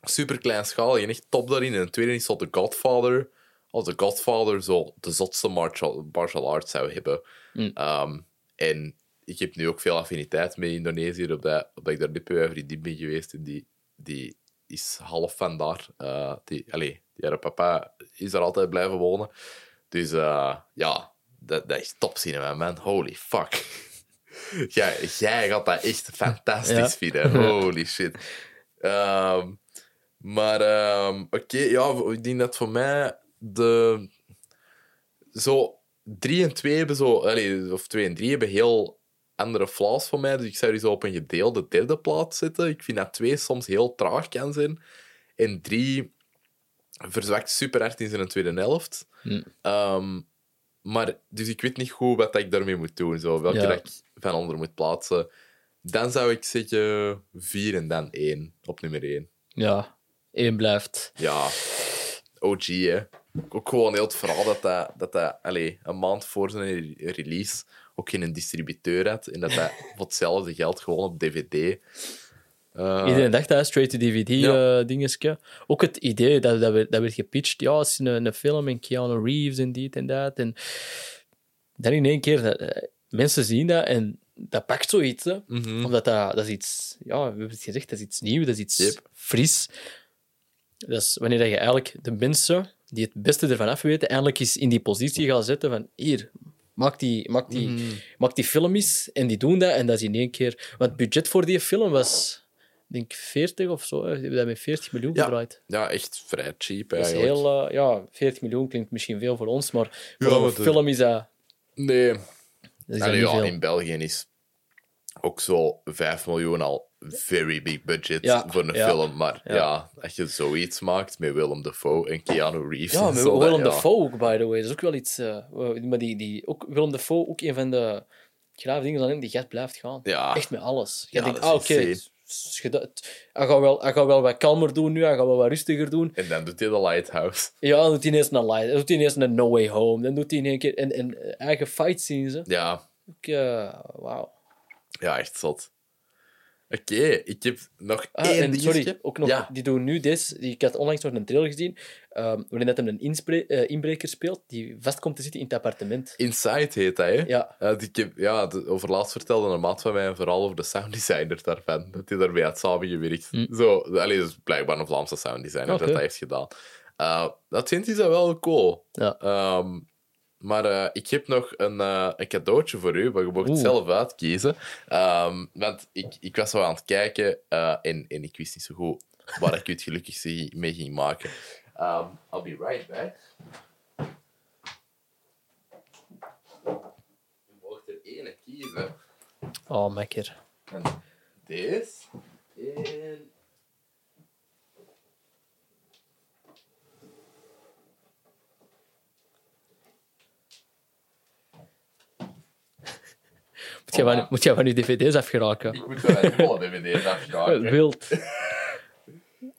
Speaker 1: super kleinschalig en echt top daarin. En de tweede is zo The Godfather. Als The Godfather zo de zotste martial, martial arts zou hebben.
Speaker 2: Mm.
Speaker 1: Ehm, en ik heb nu ook veel affiniteit met Indonesië, omdat, omdat ik daar net bij vriendin ben geweest. En die, die is half van daar. Eh, die, allee, die haar papa is er altijd blijven wonen. Dus eh, ja, dat, dat is top cinema, man. Holy fuck. [laughs] jij, jij gaat dat echt fantastisch
Speaker 2: Ja.
Speaker 1: vinden. [laughs] Holy shit. Ehm, maar ehm, oké, ja, ik denk dat voor mij de... Zo, 3 en 2 hebben zo... Allee, of 2 en 3 hebben heel andere flaws voor mij. Dus ik zou die zo op een gedeelde derde plaats zetten. Ik vind dat 2 soms heel traag kan zijn. En 3 verzwakt super hard in zijn tweede helft.
Speaker 2: Hm.
Speaker 1: Ehm, maar, dus ik weet niet goed wat ik daarmee moet doen. Zo, welke
Speaker 2: Ja.
Speaker 1: dat ik van onder moet plaatsen. Dan zou ik zeggen 4 en dan 1 op nummer 1.
Speaker 2: Ja, één blijft.
Speaker 1: Ja, OG, hè. Ook gewoon heel het verhaal dat dat, dat, dat allee, een maand voor zijn re- release ook geen distributeur had. En dat dat voor hetzelfde geld gewoon op DVD Eh,
Speaker 2: Iedereen dacht dat, straight-to-DVD
Speaker 1: Ja.
Speaker 2: eh, dingetje. Ook het idee, dat, dat, werd, dat werd gepitcht. Ja, het is een, een film en Keanu Reeves en dit en dat. En dan in één keer, dat, eh, mensen zien dat en dat pakt zoiets. Hè.
Speaker 1: mhm.
Speaker 2: Omdat dat, dat is iets, ja, we hebben het gezegd, dat is iets nieuws, dat is iets
Speaker 1: Yep.
Speaker 2: fris. Dat is wanneer je eigenlijk de mensen die het beste ervan af weten, eindelijk eens in die positie gaat zetten van hier, maak die, maak die, maak die film eens. En die doen dat en dat is in één keer... Want het budget voor die film was, ik denk 40 of zo. Ze hebben dat met 40 miljoen
Speaker 1: Ja.
Speaker 2: gedraaid.
Speaker 1: Ja, echt vrij cheap
Speaker 2: Dat is
Speaker 1: eigenlijk.
Speaker 2: heel... eh, ja, 40 miljoen klinkt misschien veel voor ons, maar
Speaker 1: Ja,
Speaker 2: voor een
Speaker 1: de-
Speaker 2: film is dat,
Speaker 1: Nee,
Speaker 2: dat, is
Speaker 1: Allee, ja, in België is ook zo 5 miljoen al very big budget
Speaker 2: Ja,
Speaker 1: voor een
Speaker 2: ja,
Speaker 1: film. Maar
Speaker 2: ja.
Speaker 1: ja. als je zoiets maakt met Willem Dafoe en Keanu Reeves.
Speaker 2: Ja,
Speaker 1: en
Speaker 2: met
Speaker 1: zo,
Speaker 2: Willem
Speaker 1: dat-.
Speaker 2: Dafoe ook, by the way. Dat is ook wel iets... eh, maar die, die, ook, Willem Dafoe, ook een van de grave dingen van hem, die gast blijft gaan.
Speaker 1: Ja.
Speaker 2: Echt met alles. Je
Speaker 1: Ja,
Speaker 2: denkt, ah, oké, het- hij, gaat wel, hij gaat wel wat kalmer doen nu, hij gaat wel wat rustiger doen.
Speaker 1: En dan doet hij de Lighthouse.
Speaker 2: Ja, dan doet hij ineens een light, dan doet hij ineens een No Way Home, dan doet hij in één keer een, een eh, eigen fight scenes. hè.
Speaker 1: Ja,
Speaker 2: Ook, wauw.
Speaker 1: ja echt zot. Oké, ik heb nog
Speaker 2: Ah,
Speaker 1: één
Speaker 2: en
Speaker 1: dingetje.
Speaker 2: sorry, ook nog,
Speaker 1: Ja.
Speaker 2: die doen nu deze. die- Ik had onlangs nog een trailer gezien, ehm waarin dat hem een eh, inbreker speelt die vast komt te zitten in het appartement.
Speaker 1: Inside heet hij, hè?
Speaker 2: Ja,
Speaker 1: die, ik heb, ja, de, over laatst vertelde een maat van mij en vooral over de sounddesigner daarvan. Dat hij daarmee had samengewerkt.
Speaker 2: Hm.
Speaker 1: Zo, allee, dus blijkbaar een Vlaamse sounddesigner dat dat heeft gedaan. Uh, dat vindt hij wel cool.
Speaker 2: ja.
Speaker 1: Ehm, maar eh, ik heb nog een, eh, een cadeautje voor u, maar je mocht het zelf uitkiezen. Ehm, want ik, ik was zo aan het kijken eh, en, en ik wist niet zo goed waar ik u het gelukkigste mee ging maken. Ehm, I'll be right back. Je mocht er één kiezen.
Speaker 2: Oh, mekker.
Speaker 1: En deze. En...
Speaker 2: Moet jij van, moet jij van je dvd's afgeraken?
Speaker 1: Ik moet wel een volle dvd's afschakelen. [laughs]
Speaker 2: Wild.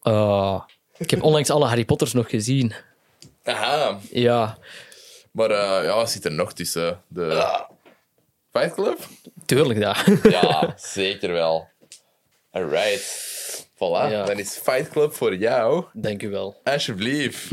Speaker 2: Ah, ik heb onlangs alle Harry Potters nog gezien.
Speaker 1: Aha.
Speaker 2: Ja,
Speaker 1: Maar eh, ja, wat zit er nog tussen? De Fight Club?
Speaker 2: tuurlijk dat.
Speaker 1: Ja, zeker wel. Alright. Voilà,
Speaker 2: Ja.
Speaker 1: dan is Fight Club voor jou.
Speaker 2: Dank u wel.
Speaker 1: Alsjeblieft.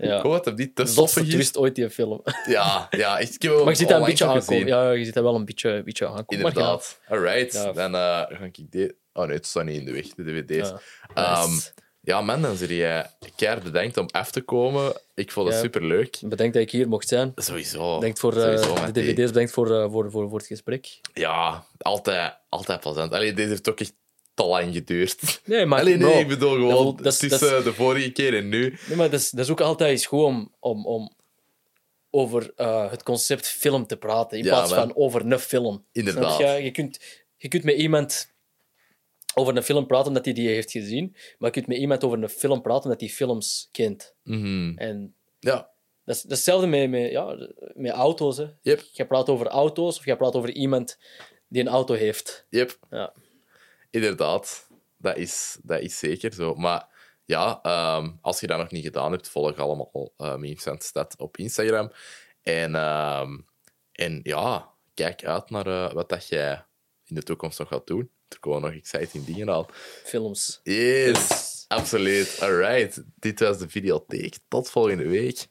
Speaker 2: Ja.
Speaker 1: Ik hoop dat die te
Speaker 2: Zotste
Speaker 1: stoffig is.
Speaker 2: twist ooit, die film.
Speaker 1: Ja, ja. Ik heb
Speaker 2: Maar je ziet dat een beetje aankomen. Ja, je ziet dat wel een beetje, een beetje aankomen.
Speaker 1: Inderdaad. Alright.
Speaker 2: Ja.
Speaker 1: Dan eh, ga ik dit... Oh nee, het staat niet in de weg, de dvd's.
Speaker 2: Ja.
Speaker 1: Ehm,
Speaker 2: Nice.
Speaker 1: ja, man, dan zit jij keihard bedankt om af te komen. Ik vond het
Speaker 2: Ja.
Speaker 1: superleuk.
Speaker 2: Bedankt dat ik hier mocht zijn.
Speaker 1: Sowieso.
Speaker 2: Bedankt voor eh,
Speaker 1: Sowieso,
Speaker 2: de
Speaker 1: Matthé.
Speaker 2: dvd's, bedankt voor, eh, voor, voor, voor het gesprek.
Speaker 1: Ja, altijd, altijd plezant. Allee, dit heeft ook echt te lang geduurd.
Speaker 2: Nee, maar,
Speaker 1: Allee, nee, ik bedoel gewoon
Speaker 2: dat dat
Speaker 1: tussen de vorige keer en nu.
Speaker 2: Nee, maar dat is, dat is ook altijd eens goed om, om, om over eh, het concept film te praten, in
Speaker 1: Ja,
Speaker 2: plaats
Speaker 1: man.
Speaker 2: van over een film.
Speaker 1: Inderdaad.
Speaker 2: Je? Je, kunt, je kunt met iemand over een film praten omdat hij die heeft gezien, maar je kunt met iemand over een film praten omdat hij films kent.
Speaker 1: Mhm.
Speaker 2: En
Speaker 1: Ja,
Speaker 2: dat is, dat is hetzelfde met, met, ja, met auto's. Hè.
Speaker 1: Yep.
Speaker 2: Je praat over auto's of je praat over iemand die een auto heeft.
Speaker 1: yep.
Speaker 2: Ja.
Speaker 1: Inderdaad. Dat is, dat is zeker zo. Maar ja, ehm, als je dat nog niet gedaan hebt, volg allemaal uh, Memes van Stad op Instagram. En, ehm, en ja, kijk uit naar eh, wat dat jij in de toekomst nog gaat doen. Er komen nog exciting dingen aan.
Speaker 2: Films.
Speaker 1: Yes, absoluut. Alright, dit was de videotheek. Tot volgende week.